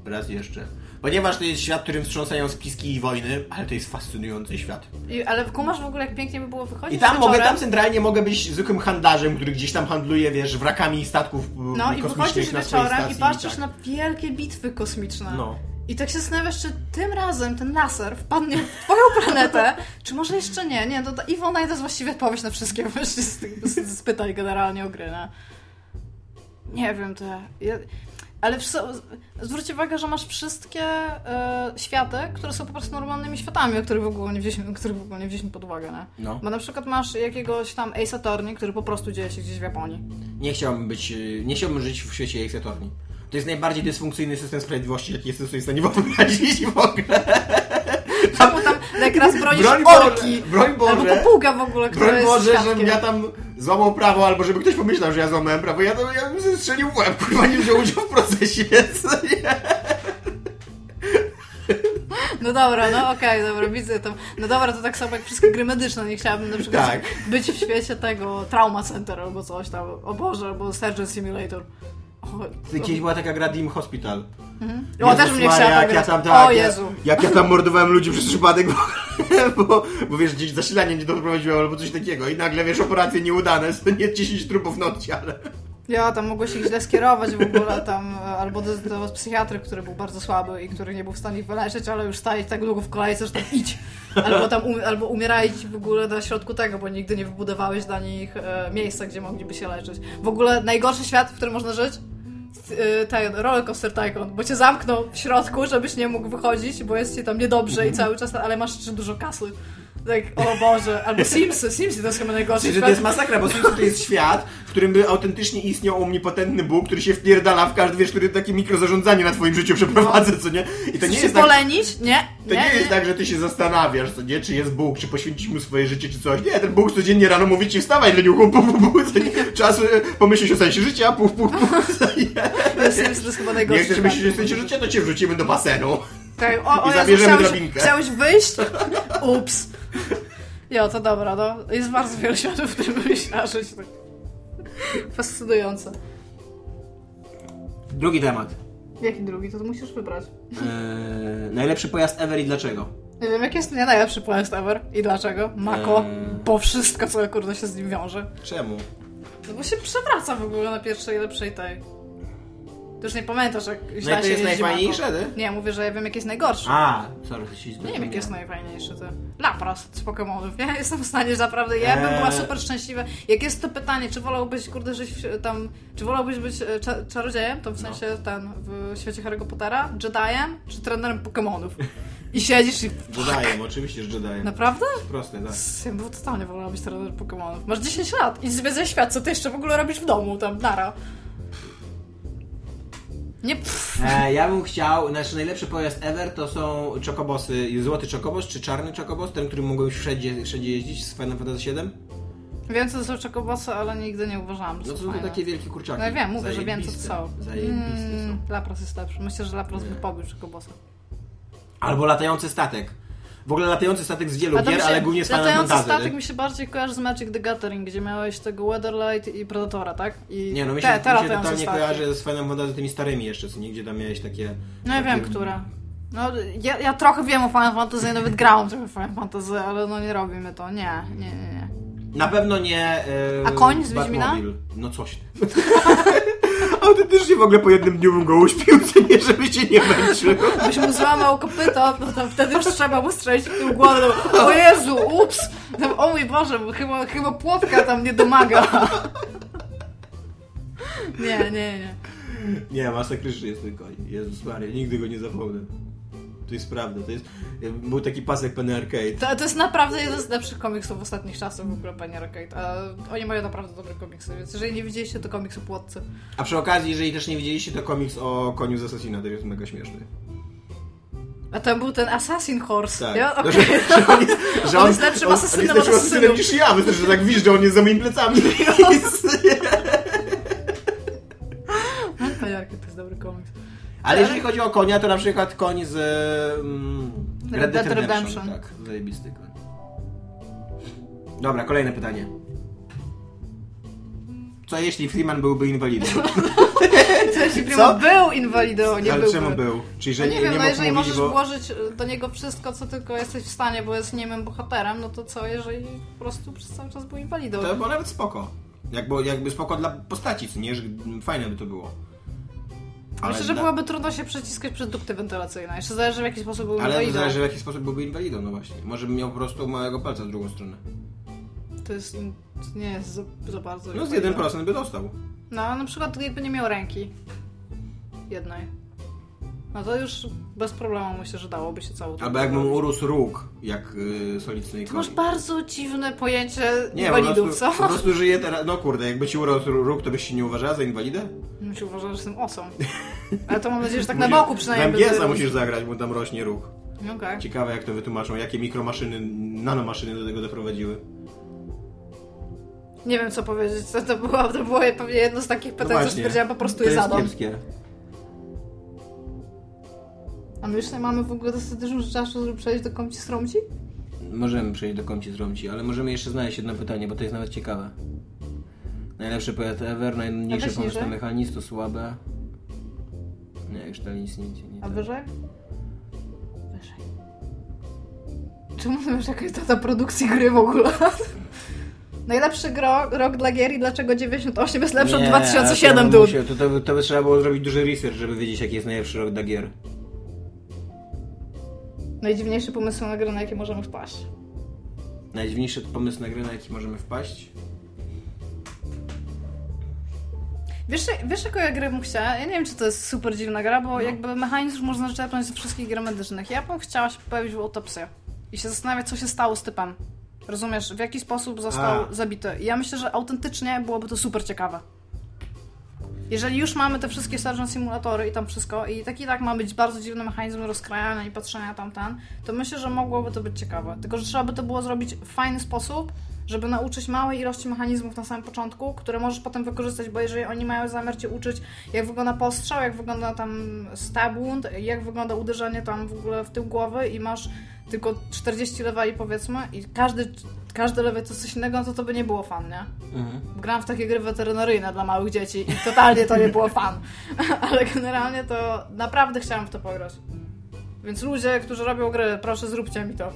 Speaker 2: Raz jeszcze. Ponieważ to jest świat, w którym wstrząsają spiski i wojny, ale to jest fascynujący świat.
Speaker 3: I, ale kumasz w ogóle, jak pięknie by było wychodzić
Speaker 2: I tam mogę, tam centralnie mogę być zwykłym handlarzem, który gdzieś tam handluje, wiesz, wrakami statków
Speaker 3: No i
Speaker 2: kosmicznych
Speaker 3: wychodzisz
Speaker 2: na swojej
Speaker 3: wieczorem
Speaker 2: stacji.
Speaker 3: i patrzysz
Speaker 2: tak.
Speaker 3: na wielkie bitwy kosmiczne.
Speaker 2: No.
Speaker 3: I tak się zastanawiasz, czy tym razem ten laser wpadnie w twoją planetę, czy może jeszcze nie. Nie, to, Night to jest właściwie odpowiedź na wszystkie właśnie z, tych- z, z pytań generalnie o gry, nie? Nie wiem, to ja, ale zwróć uwagę, że masz wszystkie e, światy, które są po prostu normalnymi światami, o których w ogóle nie wzięliśmy, których w ogóle nie wzięliśmy pod uwagę, nie?
Speaker 2: No.
Speaker 3: Bo na przykład masz jakiegoś tam Ace Attorney, który po prostu dzieje się gdzieś w Japonii.
Speaker 2: Nie chciałbym być, y, nie chciałbym żyć w świecie Ace Attorney. To jest najbardziej dysfunkcyjny system sprawiedliwości, jaki sobie w stanie wyobrazić w ogóle.
Speaker 3: Czemu tam jak raz bronisz
Speaker 2: Broń
Speaker 3: orki?
Speaker 2: Boże, broń Boże.
Speaker 3: Albo popułka w ogóle, która
Speaker 2: Broń Boże, żebym ja tam złamał prawo, albo żeby ktoś pomyślał, że ja złamałem prawo. Ja, to, ja bym strzelił w łeb, kurwa, nie wziął udziału w procesie.
Speaker 3: No dobra, no okej, dobra, widzę to. No dobra, to tak samo jak wszystkie gry medyczne. Nie chciałabym na przykład
Speaker 2: Tak.
Speaker 3: być w świecie tego Trauma Center albo coś tam. O Boże, albo Surgeon Simulator. O,
Speaker 2: Kiedyś była taka gra Dream Hospital.
Speaker 3: o też
Speaker 2: Jezus
Speaker 3: mnie
Speaker 2: Maria,
Speaker 3: chciała
Speaker 2: jak ja tam, tak,
Speaker 3: O Jezu.
Speaker 2: Jak ja tam mordowałem ludzi przez przypadek, bo, bo, bo wiesz, gdzieś zasilanie nie doprowadziłem albo coś takiego i nagle, wiesz, operacje nieudane, nie 10 trupów nocy, ale...
Speaker 3: Ja tam mogłeś ich źle skierować w ogóle tam, e, albo do, do psychiatry, który był bardzo słaby i który nie był w stanie ich wyleczyć, ale już stali tak długo w kolejce, że tam idź. Albo tam um, albo umierali ci w ogóle na środku tego, bo nigdy nie wybudowałeś dla nich e, miejsca, gdzie mogliby się leczyć. W ogóle najgorszy świat, w którym można żyć? E, Ten rollercoaster tycoon, bo cię zamknął w środku, żebyś nie mógł wychodzić, bo jest ci tam niedobrze i cały czas, ale masz jeszcze dużo kasy. Tak, o Boże. Albo Simsy, Simsy to jest chyba najgorszy
Speaker 2: Że to jest masakra, bo to jest świat, w którym by autentycznie istniał omnipotentny Bóg, który się wpierdala w każdy, wiesz, który takie mikrozarządzanie na twoim życiu przeprowadza, co nie? I to nie
Speaker 3: Chcesz się
Speaker 2: jest tak...
Speaker 3: Nie,
Speaker 2: To nie, jest tak, że ty się zastanawiasz, co nie, czy jest Bóg, czy poświęcić mu swoje życie, czy coś. Nie, ten Bóg codziennie rano mówi ci wstawaj, leniuchu, pu, pu, pu, nie? czas y, pomyśleć o sensie życia, puf, puf, puf, co nie?
Speaker 3: To jest, to jest chyba
Speaker 2: Nie
Speaker 3: najgorszy
Speaker 2: chcesz
Speaker 3: świat.
Speaker 2: myśleć o sensie życia, to cię wrzucimy do basenu.
Speaker 3: Tak, o, o
Speaker 2: I
Speaker 3: Jezu,
Speaker 2: zabierzemy
Speaker 3: chciałeś,
Speaker 2: drabinkę.
Speaker 3: chciałeś wyjść? Ups. Jo, to dobra, no. Jest bardzo wiele światów, w chciała żyć. Tak. Fascynujące.
Speaker 2: Drugi temat.
Speaker 3: Jaki drugi? To musisz wybrać.
Speaker 2: Eee, najlepszy pojazd ever i dlaczego?
Speaker 3: Nie wiem, jaki jest nie najlepszy pojazd ever i dlaczego. Mako,
Speaker 2: Eee.
Speaker 3: bo wszystko, co kurde się z nim wiąże.
Speaker 2: Czemu?
Speaker 3: No bo się przewraca w ogóle na pierwszej lepszej tej. Ty już nie pamiętasz, jak źle
Speaker 2: No i to
Speaker 3: się
Speaker 2: jest
Speaker 3: jeździ
Speaker 2: najfajniejsze,
Speaker 3: Mako.
Speaker 2: ty?
Speaker 3: Nie, mówię, że ja wiem, jaki jest najgorszy.
Speaker 2: A, sorry, to się
Speaker 3: Nie wiem, jaki jest
Speaker 2: zrozumiałem.
Speaker 3: najfajniejszy to. Lapras z Pokemonów. Ja jestem w stanie, że naprawdę. Ja bym była
Speaker 2: Eee.
Speaker 3: super szczęśliwa. Jak jest to pytanie, czy wolałbyś, kurde, żyć w, tam. Czy wolałbyś być e, cza czarodziejem, to w
Speaker 2: No.
Speaker 3: sensie ten w świecie Harry'ego Pottera, Jediem, czy trenerem Pokemonów? I siedzisz i.
Speaker 2: Jedajem, oczywiście, że Jedajem.
Speaker 3: Naprawdę?
Speaker 2: Proste, tak.
Speaker 3: Ja bym totalnie wolała być trenerem Pokemonów. Masz 10 lat i zwiedzaj świat, co ty jeszcze w ogóle robisz w domu, tam, nara. Nie, pff.
Speaker 2: E, ja bym chciał, nasz najlepszy pojazd ever to są czokobosy, złoty czokobos czy czarny czokobos, ten, który mogą już wszędzie, wszędzie jeździć z Final Fantasy VII.
Speaker 3: Wiem, co to są czekobosy, ale nigdy nie uważałam, że
Speaker 2: No to
Speaker 3: są fajne.
Speaker 2: takie wielkie kurczaki.
Speaker 3: No ja wiem, mówię, że wiem, co to
Speaker 2: Zajebiste.
Speaker 3: są.
Speaker 2: Zajebiste
Speaker 3: Mm,
Speaker 2: są.
Speaker 3: Lapras jest lepszy. Myślę, że Lapras by pobił Czekobosa.
Speaker 2: Albo latający statek. W ogóle latający statek z wielu gier,
Speaker 3: się-
Speaker 2: ale głównie z Final
Speaker 3: Latający
Speaker 2: Fantasy.
Speaker 3: statek
Speaker 2: nie?
Speaker 3: mi się bardziej kojarzy z Magic the Gathering, gdzie miałeś tego Weatherlight i Predatora, tak? I
Speaker 2: Nie, no mi
Speaker 3: te,
Speaker 2: się,
Speaker 3: te
Speaker 2: mi się totalnie
Speaker 3: statki.
Speaker 2: kojarzy z Final Fantasy tymi starymi jeszcze, co nie? Gdzie tam miałeś takie...
Speaker 3: No ja
Speaker 2: takie...
Speaker 3: wiem, które. No, ja, ja trochę wiem o Final Fantasy, nawet grałam trochę w Final Fantasy, ale no nie robimy to. Nie, nie, nie, nie.
Speaker 2: Na pewno nie... E,
Speaker 3: A koń z Wiedźmina?
Speaker 2: Batmobil. No coś. Autentycznie w ogóle po jednym dniu bym go uśpił, nie, żeby się nie męczył.
Speaker 3: Byś mu złamał kopyto, no to wtedy już trzeba mu strzelić w tył głowę. No, o Jezu, ups! No, o mój Boże, bo chyba, chyba płotka tam nie domaga. Nie, nie, nie.
Speaker 2: Nie, masakryczny jest ten koń. Jezus Maria, nigdy go nie zapomnę. To jest prawda, to jest... Był taki pasek Penny Arcade.
Speaker 3: To, to jest naprawdę jeden z lepszych komiksów ostatnich czasów w ogóle, Panie Arcade. A oni mają naprawdę dobre komiksy, więc jeżeli nie widzieliście, to komiks o płotce.
Speaker 2: A przy okazji, jeżeli też nie widzieliście, to komiks o koniu z Assassina, to jest mega śmieszny.
Speaker 3: A tam był ten Assassin Horse.
Speaker 2: Tak.
Speaker 3: Ja,
Speaker 2: No,
Speaker 3: okej.
Speaker 2: że, że on jest, że
Speaker 3: On jest lepszym
Speaker 2: on,
Speaker 3: asasynem
Speaker 2: on jest lepszym asasynem niż ja, wystarczy, że tak że on jest za moimi plecami.
Speaker 3: Panie Arcade to jest dobry komiks.
Speaker 2: Ale jeżeli chodzi o konia, to na przykład koń z mm, Red Dead Redemption. Tak, zajebisty koń. Dobra, kolejne pytanie. Co jeśli Freeman byłby inwalidą?
Speaker 3: Jeśli
Speaker 2: Co?
Speaker 3: Primo był inwalidą, nie
Speaker 2: Ale
Speaker 3: byłby.
Speaker 2: czemu był? Czyli, że
Speaker 3: No
Speaker 2: nie,
Speaker 3: nie wiem,
Speaker 2: nie
Speaker 3: no jeżeli
Speaker 2: mówić,
Speaker 3: możesz
Speaker 2: bo...
Speaker 3: włożyć do niego wszystko, co tylko jesteś w stanie, bo jest niemym bohaterem, no to co, jeżeli po prostu przez cały czas był inwalidą?
Speaker 2: To było nawet spoko. Jakby, jakby spoko dla postaci, co nie? Fajne by to było.
Speaker 3: Myślę, że byłoby trudno się przyciskać przez dukty wentylacyjne. Jeszcze zależy w jaki sposób był
Speaker 2: Ale
Speaker 3: inwalidą.
Speaker 2: zależy w jaki sposób byłby inwalidą, no właśnie. Może bym miał po prostu małego palca w drugą stronę.
Speaker 3: To jest to nie jest za, za bardzo.
Speaker 2: No z
Speaker 3: inwalidą.
Speaker 2: 1% by dostał.
Speaker 3: No, na przykład jakby nie miał ręki. Jednej. No to już bez problemu myślę, że dałoby się całą
Speaker 2: Albo jakbym urósł róg, jak yy, Snake.
Speaker 3: Ty masz bardzo dziwne pojęcie
Speaker 2: Nie, po
Speaker 3: inwalidów,
Speaker 2: prostu,
Speaker 3: co?
Speaker 2: po prostu żyję teraz, no kurde, jakby ci urósł róg, to byś się nie uważała za inwalidę?
Speaker 3: No się uważam, że jestem osą. Ale to mam nadzieję, że tak
Speaker 2: Musisz-
Speaker 3: na boku przynajmniej.
Speaker 2: MGS-a
Speaker 3: będę-
Speaker 2: musisz zagrać, bo tam rośnie róg.
Speaker 3: No Okej.
Speaker 2: Ciekawe jak to wytłumaczą, jakie mikromaszyny, nanomaszyny do tego doprowadziły.
Speaker 3: Nie wiem co powiedzieć, to, to, było, to było pewnie jedno z takich pytań, co
Speaker 2: No właśnie.
Speaker 3: stwierdziłam, po prostu je zadam.
Speaker 2: kiepskie.
Speaker 3: A my już nie mamy w ogóle dostatecznego czasu, żeby przejść do komci stromci?
Speaker 2: Możemy przejść do komci zromci, ale możemy jeszcze znaleźć jedno pytanie, bo to jest nawet ciekawe. Najlepszy poet ever, najmniejszy pomysł na to słabe. Nie, już to nic nie, nie
Speaker 3: A wyżej? Wyżej. Czemu to już jakaś data produkcji gry w ogóle? Najlepszy gro, rok dla gier i dlaczego 98 jest lepszy od
Speaker 2: Nie,
Speaker 3: 2007,
Speaker 2: ale to,
Speaker 3: dude.
Speaker 2: musiał- to, to, to by trzeba było zrobić duży research, żeby wiedzieć jaki jest najlepszy rok dla gier.
Speaker 3: Najdziwniejszy pomysł na grę, na jakie możemy wpaść.
Speaker 2: Najdziwniejszy pomysł na grę, na jaki możemy wpaść?
Speaker 3: Wiesz, wiesz jaką ja grę bym chciała? Ja nie wiem, czy to jest super dziwna gra, bo jakby mechanizm można czerpać ze wszystkich gier medycznych. Ja bym chciała się pojawić w autopsję i się zastanawiać, co się stało z typem. Rozumiesz, w jaki sposób został
Speaker 2: A.
Speaker 3: zabity. I ja myślę, że autentycznie byłoby to super ciekawe. Jeżeli już mamy te wszystkie Surgeon Simulatory i tam wszystko, i tak i tak ma być bardzo dziwny mechanizm rozkrajania i patrzenia tam ten, to myślę, że mogłoby to być ciekawe. Tylko, że trzeba by to było zrobić w fajny sposób, żeby nauczyć małej ilości mechanizmów na samym początku, które możesz potem wykorzystać, bo jeżeli oni mają zamiar cię uczyć, jak wygląda postrzał, jak wygląda tam stab wound, jak wygląda uderzenie tam w ogóle w tył głowy i masz tylko 40 leveli powiedzmy i każdy, każdy level to coś innego, no to to by nie było fan, nie?
Speaker 2: Mhm.
Speaker 3: Gram w takie gry weterynaryjne dla małych dzieci i totalnie to nie było fan. Ale generalnie to naprawdę chciałam w to pograć. Więc ludzie, którzy robią gry, proszę zróbcie mi to.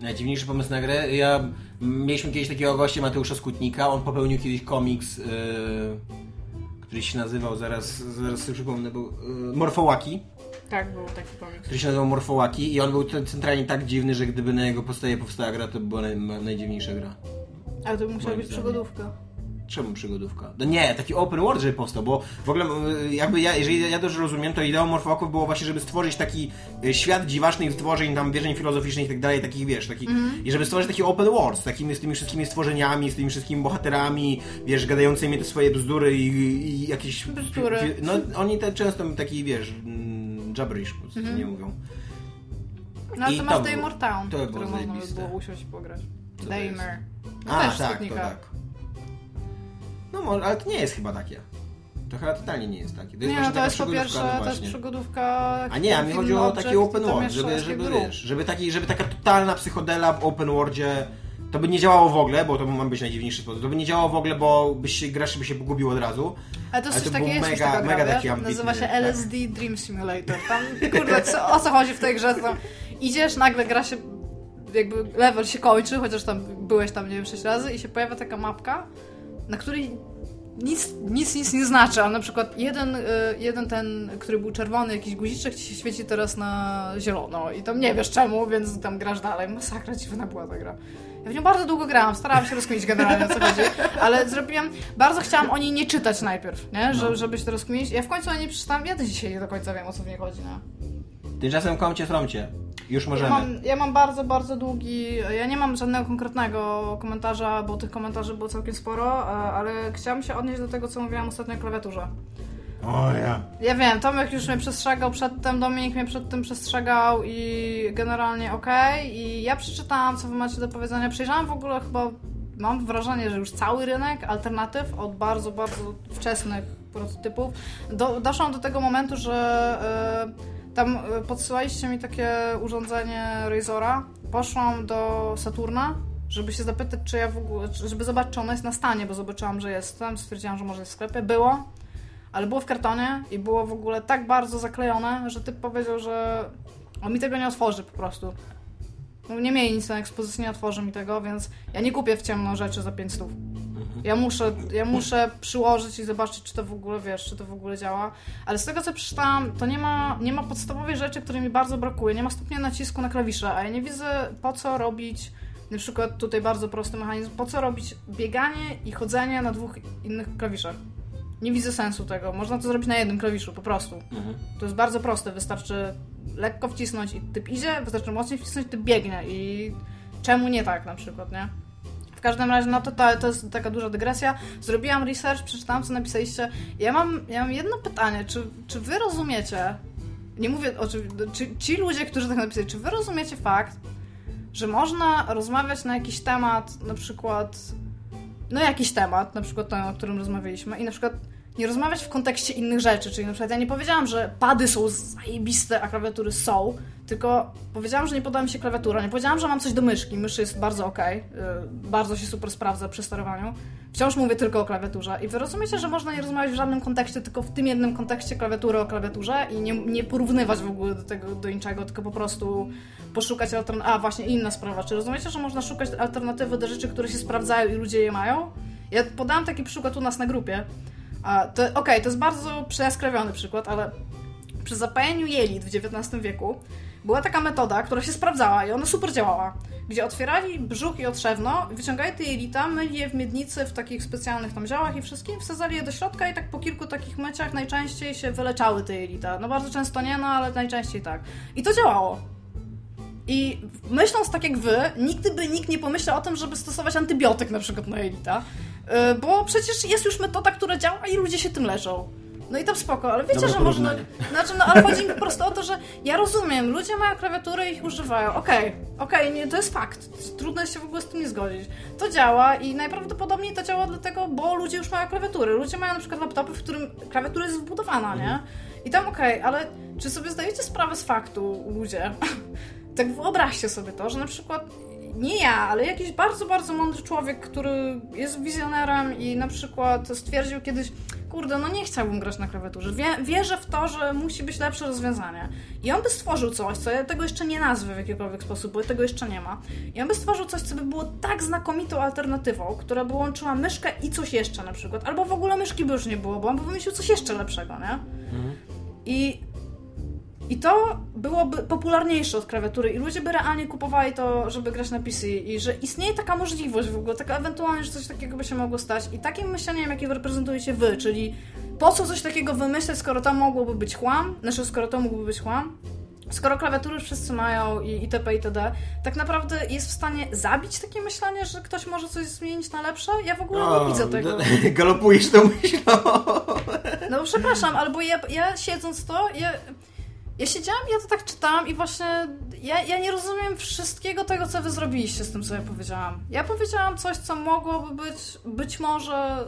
Speaker 2: Najdziwniejszy pomysł na grę. Ja mieliśmy kiedyś takiego gościa Mateusza Skutnika. On popełnił kiedyś komiks, yy, który się nazywał, zaraz, zaraz sobie przypomnę, był yy, Morfołaki.
Speaker 3: Tak, był taki komiks.
Speaker 2: Który się nazywał Morfołaki i on był centralnie tak dziwny, że gdyby na jego podstawie powstała gra, to by była naj, najdziwniejsza gra.
Speaker 3: Ale to by musiała być
Speaker 2: zdaniem.
Speaker 3: przygodówka.
Speaker 2: Czemu przygodówka? No nie, taki open world, żeby powstał, bo w ogóle jakby ja, jeżeli ja dobrze rozumiem, to ideą Morfołaków było właśnie, żeby stworzyć taki y, świat dziwacznych stworzeń, tam wierzeń filozoficznych i tak dalej, takich wiesz, taki, i żeby stworzyć taki open world z takimi, z tymi wszystkimi stworzeniami, z tymi wszystkimi bohaterami, wiesz, gadającymi te swoje bzdury i, i jakieś...
Speaker 3: Bzdury.
Speaker 2: No oni te często taki, wiesz, mm, gibberish po prostu nie mówią.
Speaker 3: No ale
Speaker 2: I
Speaker 3: to masz Daymore Town,
Speaker 2: to było
Speaker 3: można by było usiąść i pograć.
Speaker 2: Co to
Speaker 3: Daymare. No
Speaker 2: A,
Speaker 3: też
Speaker 2: tak, to tak. No może, ale to nie jest chyba takie. To chyba totalnie nie jest takie. To jest
Speaker 3: Nie, no to jest po pierwsze,
Speaker 2: no właśnie.
Speaker 3: przygodówka...
Speaker 2: A nie, a mi
Speaker 3: film
Speaker 2: chodzi o taki open world, żeby, żeby, wiesz, żeby, taki, żeby taka totalna psychodela w open worldzie to by nie działało w ogóle, bo to ma być najdziwniejszy sposób. To by nie działało w ogóle, bo byś się, gracz by się pogubił od razu.
Speaker 3: Ale to jest
Speaker 2: Ale to był
Speaker 3: jest
Speaker 2: mega- mega
Speaker 3: wiesz?
Speaker 2: taki ambitny,
Speaker 3: Nazywa się
Speaker 2: tak.
Speaker 3: LSD Dream Simulator. Tam, kurde, co, o co chodzi w tej grze? Tam idziesz, nagle gra się, jakby level się kończy, chociaż tam byłeś tam, nie wiem, 6 razy i się pojawia taka mapka, na której nic, nic, nic nie znaczy, ale na przykład jeden, y, jeden ten, który był czerwony, jakiś guziczek ci się świeci teraz na zielono i tam nie wiesz czemu, więc tam grasz dalej. Masakra dziwna była ta gra. Ja w nią bardzo długo grałam, starałam się rozkminić generalnie o co chodzi, ale zrobiłam, bardzo chciałam o niej nie czytać najpierw, nie? Że, żeby się to rozkminić. Ja w końcu o niej przeczytałam, ja do dzisiaj nie do końca wiem o co w niej chodzi, nie?
Speaker 2: Tymczasem komcie sromcie. Już
Speaker 3: Ja
Speaker 2: możemy.
Speaker 3: mam, ja mam bardzo, bardzo długi. Ja nie mam żadnego konkretnego komentarza, bo tych komentarzy było całkiem sporo, e, ale chciałam się odnieść do tego, co mówiłam ostatnio o klawiaturze.
Speaker 2: O ja.
Speaker 3: Ja wiem, Tomek już mnie przestrzegał przedtem, Dominik mnie przed tym przestrzegał i generalnie okej. I ja przeczytałam, co wy macie do powiedzenia. Przejrzałam w ogóle chyba, mam wrażenie, że już cały rynek alternatyw od bardzo, bardzo wczesnych prototypów. Do, doszłam do tego momentu, że e, tam e, podsyłaliście mi takie urządzenie Razora. Poszłam do Saturna, żeby się zapytać, czy ja w ogóle, żeby zobaczyć, czy ona jest na stanie, bo zobaczyłam, że jest tam, stwierdziłam, że może jest w sklepie. Było, ale było w kartonie i było w ogóle tak bardzo zaklejone, że typ powiedział, że on mi tego nie otworzy po prostu. No, nie mieli nic na ekspozycji, nie otworzy mi tego, więc ja nie kupię w ciemno rzeczy za 500. Ja muszę, ja muszę przyłożyć i zobaczyć, czy to w ogóle, wiesz, czy to w ogóle działa. Ale z tego, co przeczytałam, to nie ma, nie ma podstawowej rzeczy, której mi bardzo brakuje. Nie ma stopnia nacisku na klawisze, a ja nie widzę, po co robić na przykład tutaj bardzo prosty mechanizm, po co robić bieganie i chodzenie na dwóch innych klawiszach. Nie widzę sensu tego. Można to zrobić na jednym klawiszu, po prostu.
Speaker 2: Mhm.
Speaker 3: To jest bardzo proste. Wystarczy lekko wcisnąć i typ idzie, wystarczy mocniej wcisnąć i typ biegnie. I czemu nie tak na przykład, nie? W każdym razie, no to, to, to jest taka duża dygresja. Zrobiłam research, przeczytałam, co napisaliście. Ja mam, ja mam jedno pytanie. Czy, czy wy rozumiecie, nie mówię o czym, czy ci ludzie, którzy tak napisali, czy wy rozumiecie fakt, że można rozmawiać na jakiś temat, na przykład, no jakiś temat, na przykład ten, o którym rozmawialiśmy, i na przykład nie rozmawiać w kontekście innych rzeczy, czyli na przykład ja nie powiedziałam, że pady są zajebiste, a klawiatury są, tylko powiedziałam, że nie podoba mi się klawiatura, nie powiedziałam, że mam coś do myszki, myszy jest bardzo ok, yy, bardzo się super sprawdza przy sterowaniu, wciąż mówię tylko o klawiaturze. I wy rozumiecie, że można nie rozmawiać w żadnym kontekście, tylko w tym jednym kontekście klawiatury o klawiaturze i nie, nie porównywać w ogóle do tego, do niczego, tylko po prostu poszukać alternatywy, a właśnie inna sprawa, czy rozumiecie, że można szukać alternatywy do rzeczy, które się sprawdzają i ludzie je mają? Ja podałam taki przykład u nas na grupie, Okej, okay, to jest bardzo przejaskrawiony przykład, ale przy zapajaniu jelit w XIX wieku była taka metoda, która się sprawdzała i ona super działała, gdzie otwierali brzuch i otrzewno, wyciągali te jelita, myli je w miednicy w takich specjalnych tam ziołach i wszystkim, wsadzali je do środka i tak po kilku takich myciach najczęściej się wyleczały te jelita. No bardzo często nie, no ale najczęściej tak. I to działało. I myśląc tak jak wy, nigdy by nikt nie pomyślał o tym, żeby stosować antybiotyk na przykład na jelita. Y, bo przecież jest już metoda, która działa i ludzie się tym leżą. No i to spoko, ale wiecie, że można. Znaczy, no ale chodzi mi po prostu o to, że ja rozumiem, ludzie mają klawiatury i ich używają. Okej, okay, okej, okay, to jest fakt. Trudno się w ogóle z tym nie zgodzić. To działa i najprawdopodobniej to działa dlatego, bo ludzie już mają klawiatury. Ludzie mają na przykład laptopy, w którym klawiatura jest wbudowana, nie? Mhm. I tam okej, okay, ale czy sobie zdajecie sprawę z faktu, ludzie? tak wyobraźcie sobie to, że na przykład nie ja, ale jakiś bardzo, bardzo mądry człowiek, który jest wizjonerem i na przykład stwierdził kiedyś, kurde, no nie chciałbym grać na klawiaturze. Wie, wierzę w to, że musi być lepsze rozwiązanie. I on by stworzył coś, co ja tego jeszcze nie nazwę w jakikolwiek sposób, bo tego jeszcze nie ma. I on by stworzył coś, co by było tak znakomitą alternatywą, która by łączyła myszkę i coś jeszcze na przykład. Albo w ogóle myszki by już nie było, bo on by wymyślił coś jeszcze lepszego, nie? Mhm. I i to byłoby popularniejsze od klawiatury i ludzie by realnie kupowali to, żeby grać na PC i że istnieje taka możliwość w ogóle, taka ewentualnie, że coś takiego by się mogło stać i takim myśleniem, jakie reprezentujecie wy, czyli po co coś takiego wymyśleć, skoro to mogłoby być chłam, znaczy skoro to mógłby być chłam, skoro klawiatury wszyscy mają i itp. itd., tak naprawdę jest w stanie zabić takie myślenie, że ktoś może coś zmienić na lepsze? Ja w ogóle o, nie widzę tego.
Speaker 2: Galopujesz tą myślą.
Speaker 3: No przepraszam, albo ja, ja siedząc to, ja ja siedziałam, ja to tak czytałam i właśnie ja, ja nie rozumiem wszystkiego tego, co wy zrobiliście z tym, co ja powiedziałam. Ja powiedziałam coś, co mogłoby być być może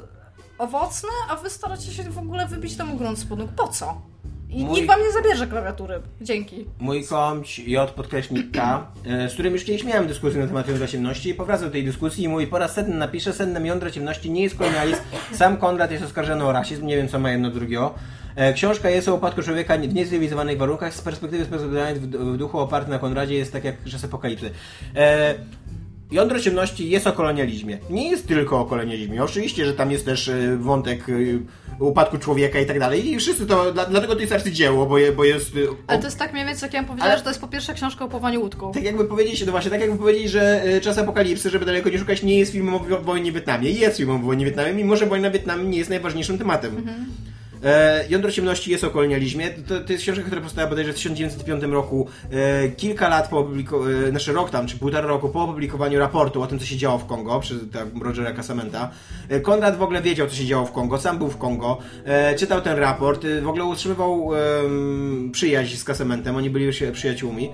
Speaker 3: owocne, a wy staracie się w ogóle wybić temu grunt spod nóg. Po co? I Mój... nikt wam nie zabierze klawiatury. Dzięki.
Speaker 2: Mój komć J podkreśnik K, e, z którym już kiedyś miałem dyskusję na temat jądra ciemności i powraca do tej dyskusji i mówi po raz setny napisze, sednem jądra ciemności nie jest kolonializm. Sam Konrad jest oskarżony o rasizm, nie wiem co ma jedno drugiego. E, książka jest o upadku człowieka w niezrealizowanych warunkach. Z perspektywy sposobnych w duchu oparty na Konradzie jest tak jak czas apokalipsy. E, Jądro ciemności jest o kolonializmie. Nie jest tylko o kolonializmie. Oczywiście, że tam jest też e, wątek upadku człowieka i tak dalej. I wszyscy to, dlatego to jest arcydzieło, bo, je, bo jest...
Speaker 3: Ale to jest tak mniej więcej, jak ja powiedziałam, Ale... że to jest po pierwsze książka o pływaniu łódką.
Speaker 2: Tak jakby powiedzieć, no właśnie, tak jakby powiedzieć, że Czas Apokalipsy, żeby daleko nie szukać, nie jest filmem o wojnie w Wietnamie. Jest filmem o wojnie w Wietnamie, mimo że wojna w Wietnamie nie jest najważniejszym tematem. Mhm. E, Jądro ciemności jest o kolonializmie. To, to jest książka, która powstała bodajże w 1905 roku. E, kilka lat po opublikowaniu, e, znaczy rok tam, czy półtora roku po opublikowaniu raportu o tym, co się działo w Kongo przez tak, Rogera Casamenta. E, Konrad w ogóle wiedział, co się działo w Kongo, sam był w Kongo, e, czytał ten raport, e, w ogóle utrzymywał przyjaźń z Casamentem, oni byli już przyjaciółmi.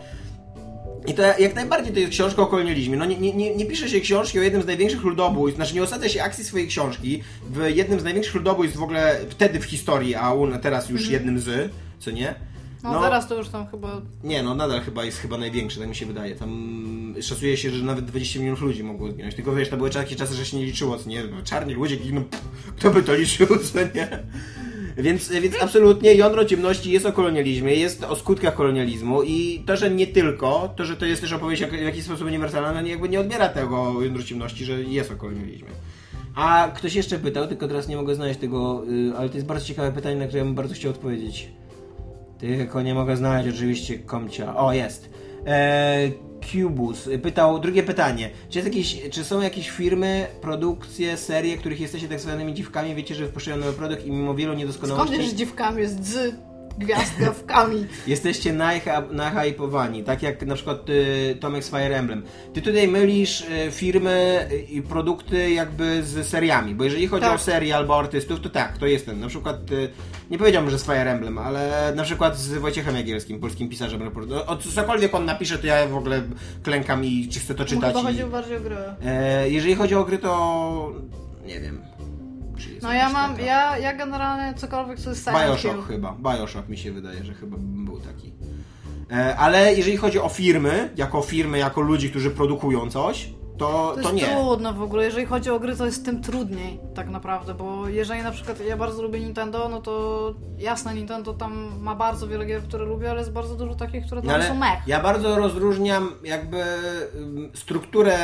Speaker 2: I to jak najbardziej to jest książka o kolonializmie. No nie, nie, nie pisze się książki o jednym z największych ludobójstw, znaczy nie osadza się akcji swojej książki w jednym z największych ludobójstw w ogóle wtedy w historii, a teraz już mm. jednym z, co nie?
Speaker 3: No, no teraz to już tam chyba...
Speaker 2: Nie, no nadal chyba jest chyba największy, tak mi się wydaje. Tam szacuje się, że nawet 20 milionów ludzi mogło zginąć. Tylko wiesz, to były takie czasy, że się nie liczyło, co nie? Czarni ludzie gigną, kto by to liczył, co nie? Więc, więc absolutnie jądro ciemności jest o kolonializmie, jest o skutkach kolonializmu i to, że nie tylko, to, że to jest też opowieść w jakiś sposób uniwersalna, no jakby nie odbiera tego jądro ciemności, że jest o kolonializmie. A ktoś jeszcze pytał, tylko teraz nie mogę znaleźć tego, y, ale to jest bardzo ciekawe pytanie, na które ja bym bardzo chciał odpowiedzieć. Tylko nie mogę znaleźć oczywiście komcia. O, jest. Eee, Cubus pytał, drugie pytanie. Czy, jakieś, czy są jakieś firmy, produkcje, serie, których jesteście tak zwanymi dziwkami, wiecie, że wypuszczają nowy produkt i mimo wielu
Speaker 3: Skąd
Speaker 2: niedoskonałości
Speaker 3: wiesz, że dziewkami jest z gwiazdkawkami?
Speaker 2: jesteście nahypowani, tak jak na przykład y, Tomek z Fire Emblem. Ty tutaj mylisz y, firmy i produkty jakby z seriami, bo jeżeli chodzi
Speaker 3: Tak.
Speaker 2: o serie albo artystów, to tak, to jest ten. Na przykład, y, nie powiedziałbym, że z Fire Emblem, ale na przykład z Wojciechem Jagielskim, polskim pisarzem. raportu- O cokolwiek on napisze, to ja w ogóle klękam i czy chcę to czytać.
Speaker 3: chyba
Speaker 2: i-
Speaker 3: chodziło bardziej o grę.
Speaker 2: E, jeżeli chodzi o gry, to nie wiem. Czy jest
Speaker 3: No ja mam,
Speaker 2: taka-
Speaker 3: ja, ja generalnie cokolwiek co jest Hill.
Speaker 2: Bioshock chyba. Bioshock mi się wydaje, że chyba był taki. E, ale jeżeli chodzi o firmy, jako firmy, jako ludzi, którzy produkują coś, to,
Speaker 3: To
Speaker 2: to,
Speaker 3: jest
Speaker 2: nie.
Speaker 3: trudno w ogóle, jeżeli chodzi o gry, to jest tym trudniej tak naprawdę, bo jeżeli na przykład ja bardzo lubię Nintendo, no to jasne, Nintendo tam ma bardzo wiele gier, które lubię, ale jest bardzo dużo takich, które tam
Speaker 2: No ale
Speaker 3: są mech.
Speaker 2: ja bardzo rozróżniam jakby ym, strukturę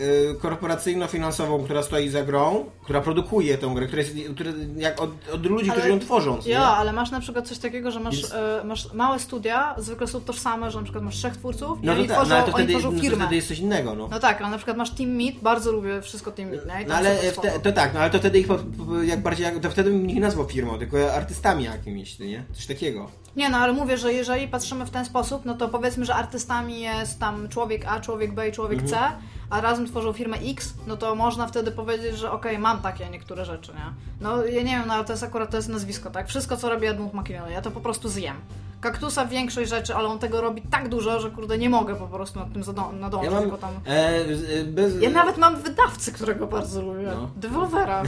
Speaker 2: y, korporacyjno-finansową, która stoi za grą, która produkuje tę grę, która jest która, jak od, od ludzi, którzy ją tworzą. nie?
Speaker 3: Ja, ale masz na przykład coś takiego, że masz,
Speaker 2: Więc-
Speaker 3: e, masz małe studia, zwykle są tożsame, że na przykład masz trzech twórców i
Speaker 2: No to,
Speaker 3: oni,
Speaker 2: tak,
Speaker 3: tworzą,
Speaker 2: no, ale to,
Speaker 3: oni
Speaker 2: wtedy,
Speaker 3: tworzą
Speaker 2: no, to
Speaker 3: firmę.
Speaker 2: wtedy jest coś innego. No.
Speaker 3: No tak, ale na przykład masz Team Meat, bardzo lubię wszystko Team Meat, nie?
Speaker 2: No ale
Speaker 3: tworzą.
Speaker 2: to tak, no ale to wtedy ich jak bardziej, jak, to wtedy bym ich nazwał firmą, tylko artystami jakimiś, ty, nie? Coś takiego.
Speaker 3: Nie no, ale mówię, że jeżeli patrzymy w ten sposób, no to powiedzmy, że artystami jest tam człowiek A, człowiek B i człowiek
Speaker 2: Mhm.
Speaker 3: C, a razem tworzą firmę X, no to można wtedy powiedzieć, że okej, mam takie niektóre rzeczy, nie? No ja nie wiem, no ale to jest akurat to jest nazwisko, tak? Wszystko co robi Edmund McKinley, ja to po prostu zjem. Kaktusa większość rzeczy, ale on tego robi tak dużo, że kurde nie mogę po prostu nad tym nadążyć,
Speaker 2: Ja mam
Speaker 3: bo tam...
Speaker 2: e, z- bez,
Speaker 3: Ja nawet mam wydawcy, którego bardzo lubię.
Speaker 2: No.
Speaker 3: Devolvera.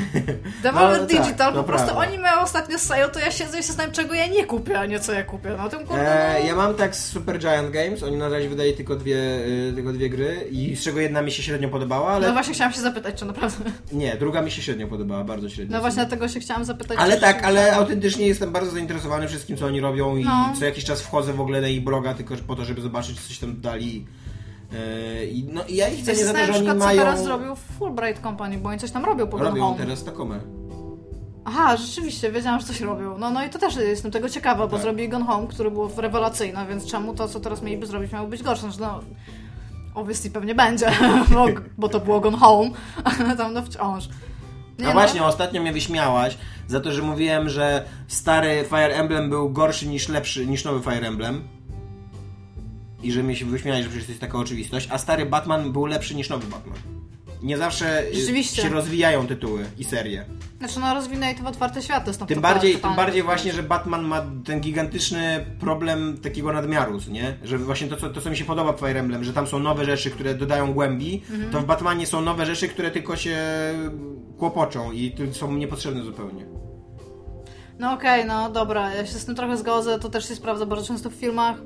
Speaker 3: Devolver
Speaker 2: No, tak,
Speaker 3: Digital,
Speaker 2: to
Speaker 3: po prostu
Speaker 2: prawda.
Speaker 3: oni mają ostatnio sale, to ja siedzę i się zastanawiam, czego ja nie kupię, a nie co ja kupię. No tym kurde...
Speaker 2: E,
Speaker 3: no-
Speaker 2: ja mam tak z Super Giant Games, oni na razie wydali tylko dwie, y, tylko dwie gry i z czego jedna mi się średnio podobała, ale
Speaker 3: No właśnie chciałam się zapytać, czy naprawdę.
Speaker 2: nie, druga mi się średnio podobała, bardzo średnio.
Speaker 3: No właśnie dlatego się chciałam zapytać.
Speaker 2: Ale tak, ale autentycznie jestem bardzo zainteresowany wszystkim, co oni robią i
Speaker 3: No.
Speaker 2: Co jakiś czas wchodzę w ogóle na ich bloga, tylko po to, żeby zobaczyć, czy coś tam dali. E, i, no i ja ich cenię za to, że
Speaker 3: na
Speaker 2: oni
Speaker 3: przykład, co
Speaker 2: mają...
Speaker 3: teraz zrobił Fulbright Company, bo oni coś tam robią po
Speaker 2: Robią
Speaker 3: Home.
Speaker 2: teraz takomę.
Speaker 3: Aha, rzeczywiście, wiedziałam, że coś robią. No, no i to też jestem tego ciekawa, bo
Speaker 2: Tak.
Speaker 3: zrobili Gone Home, które było rewelacyjne, więc czemu to, co teraz mieliby zrobić, miało być gorsze? Znaczy, no, obviously pewnie będzie, bo, bo to było Gone Home, ale tam no wciąż. Nie
Speaker 2: A
Speaker 3: no.
Speaker 2: właśnie, ostatnio mnie wyśmiałaś za to, że mówiłem, że stary Fire Emblem był gorszy niż lepszy, niż nowy Fire Emblem. I że mnie się wyśmiałeś, że przecież to jest taka oczywistość, a stary Batman był lepszy niż nowy Batman. Nie zawsze y,
Speaker 3: Rzeczywiście.
Speaker 2: się rozwijają tytuły i serie.
Speaker 3: Znaczy, no rozwinęli to w otwarte światy.
Speaker 2: Tym bardziej, tym bardziej właśnie, że Batman ma ten gigantyczny problem takiego nadmiaru, nie? Że właśnie to co, to, co mi się podoba w Fire Emblem, że tam są nowe rzeczy, które dodają głębi,
Speaker 3: Mhm.
Speaker 2: to w Batmanie są nowe rzeczy, które tylko się kłopoczą i są niepotrzebne zupełnie.
Speaker 3: No okej, no dobra, ja się z tym trochę zgodzę, to też się sprawdza bardzo często w filmach,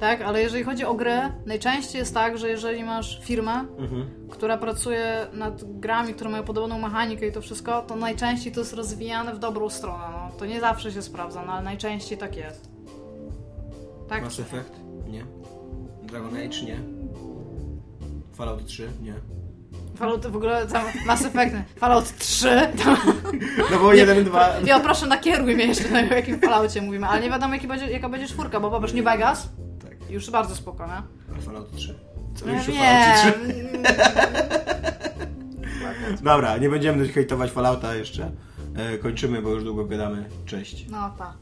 Speaker 3: tak? Ale jeżeli chodzi o grę, najczęściej jest tak, że jeżeli masz firmę,
Speaker 2: Mhm.
Speaker 3: która pracuje nad grami, które mają podobną mechanikę i to wszystko, to najczęściej to jest rozwijane w dobrą stronę, no. To nie zawsze się sprawdza, no ale najczęściej tak jest. Tak?
Speaker 2: Mass Effect? Nie. Dragon Age? Nie. Fallout 3? Nie.
Speaker 3: Fallout w ogóle, tam Mass Effect, Fallout 3, to...
Speaker 2: No bo 1, 2...
Speaker 3: Ja proszę nakieruj mnie jeszcze, na jakim Falloutie mówimy, ale nie wiadomo jaki będzie, jaka będzie czwórka, bo popatrz, New Vegas,
Speaker 2: Tak.
Speaker 3: już bardzo spoko, nie?
Speaker 2: A Fallout 3. Co
Speaker 3: No
Speaker 2: już
Speaker 3: nie,
Speaker 2: Falloutie 3? Dobra, nie będziemy hejtować Fallouta jeszcze. E, kończymy, bo już długo gadamy. Cześć.
Speaker 3: no pa.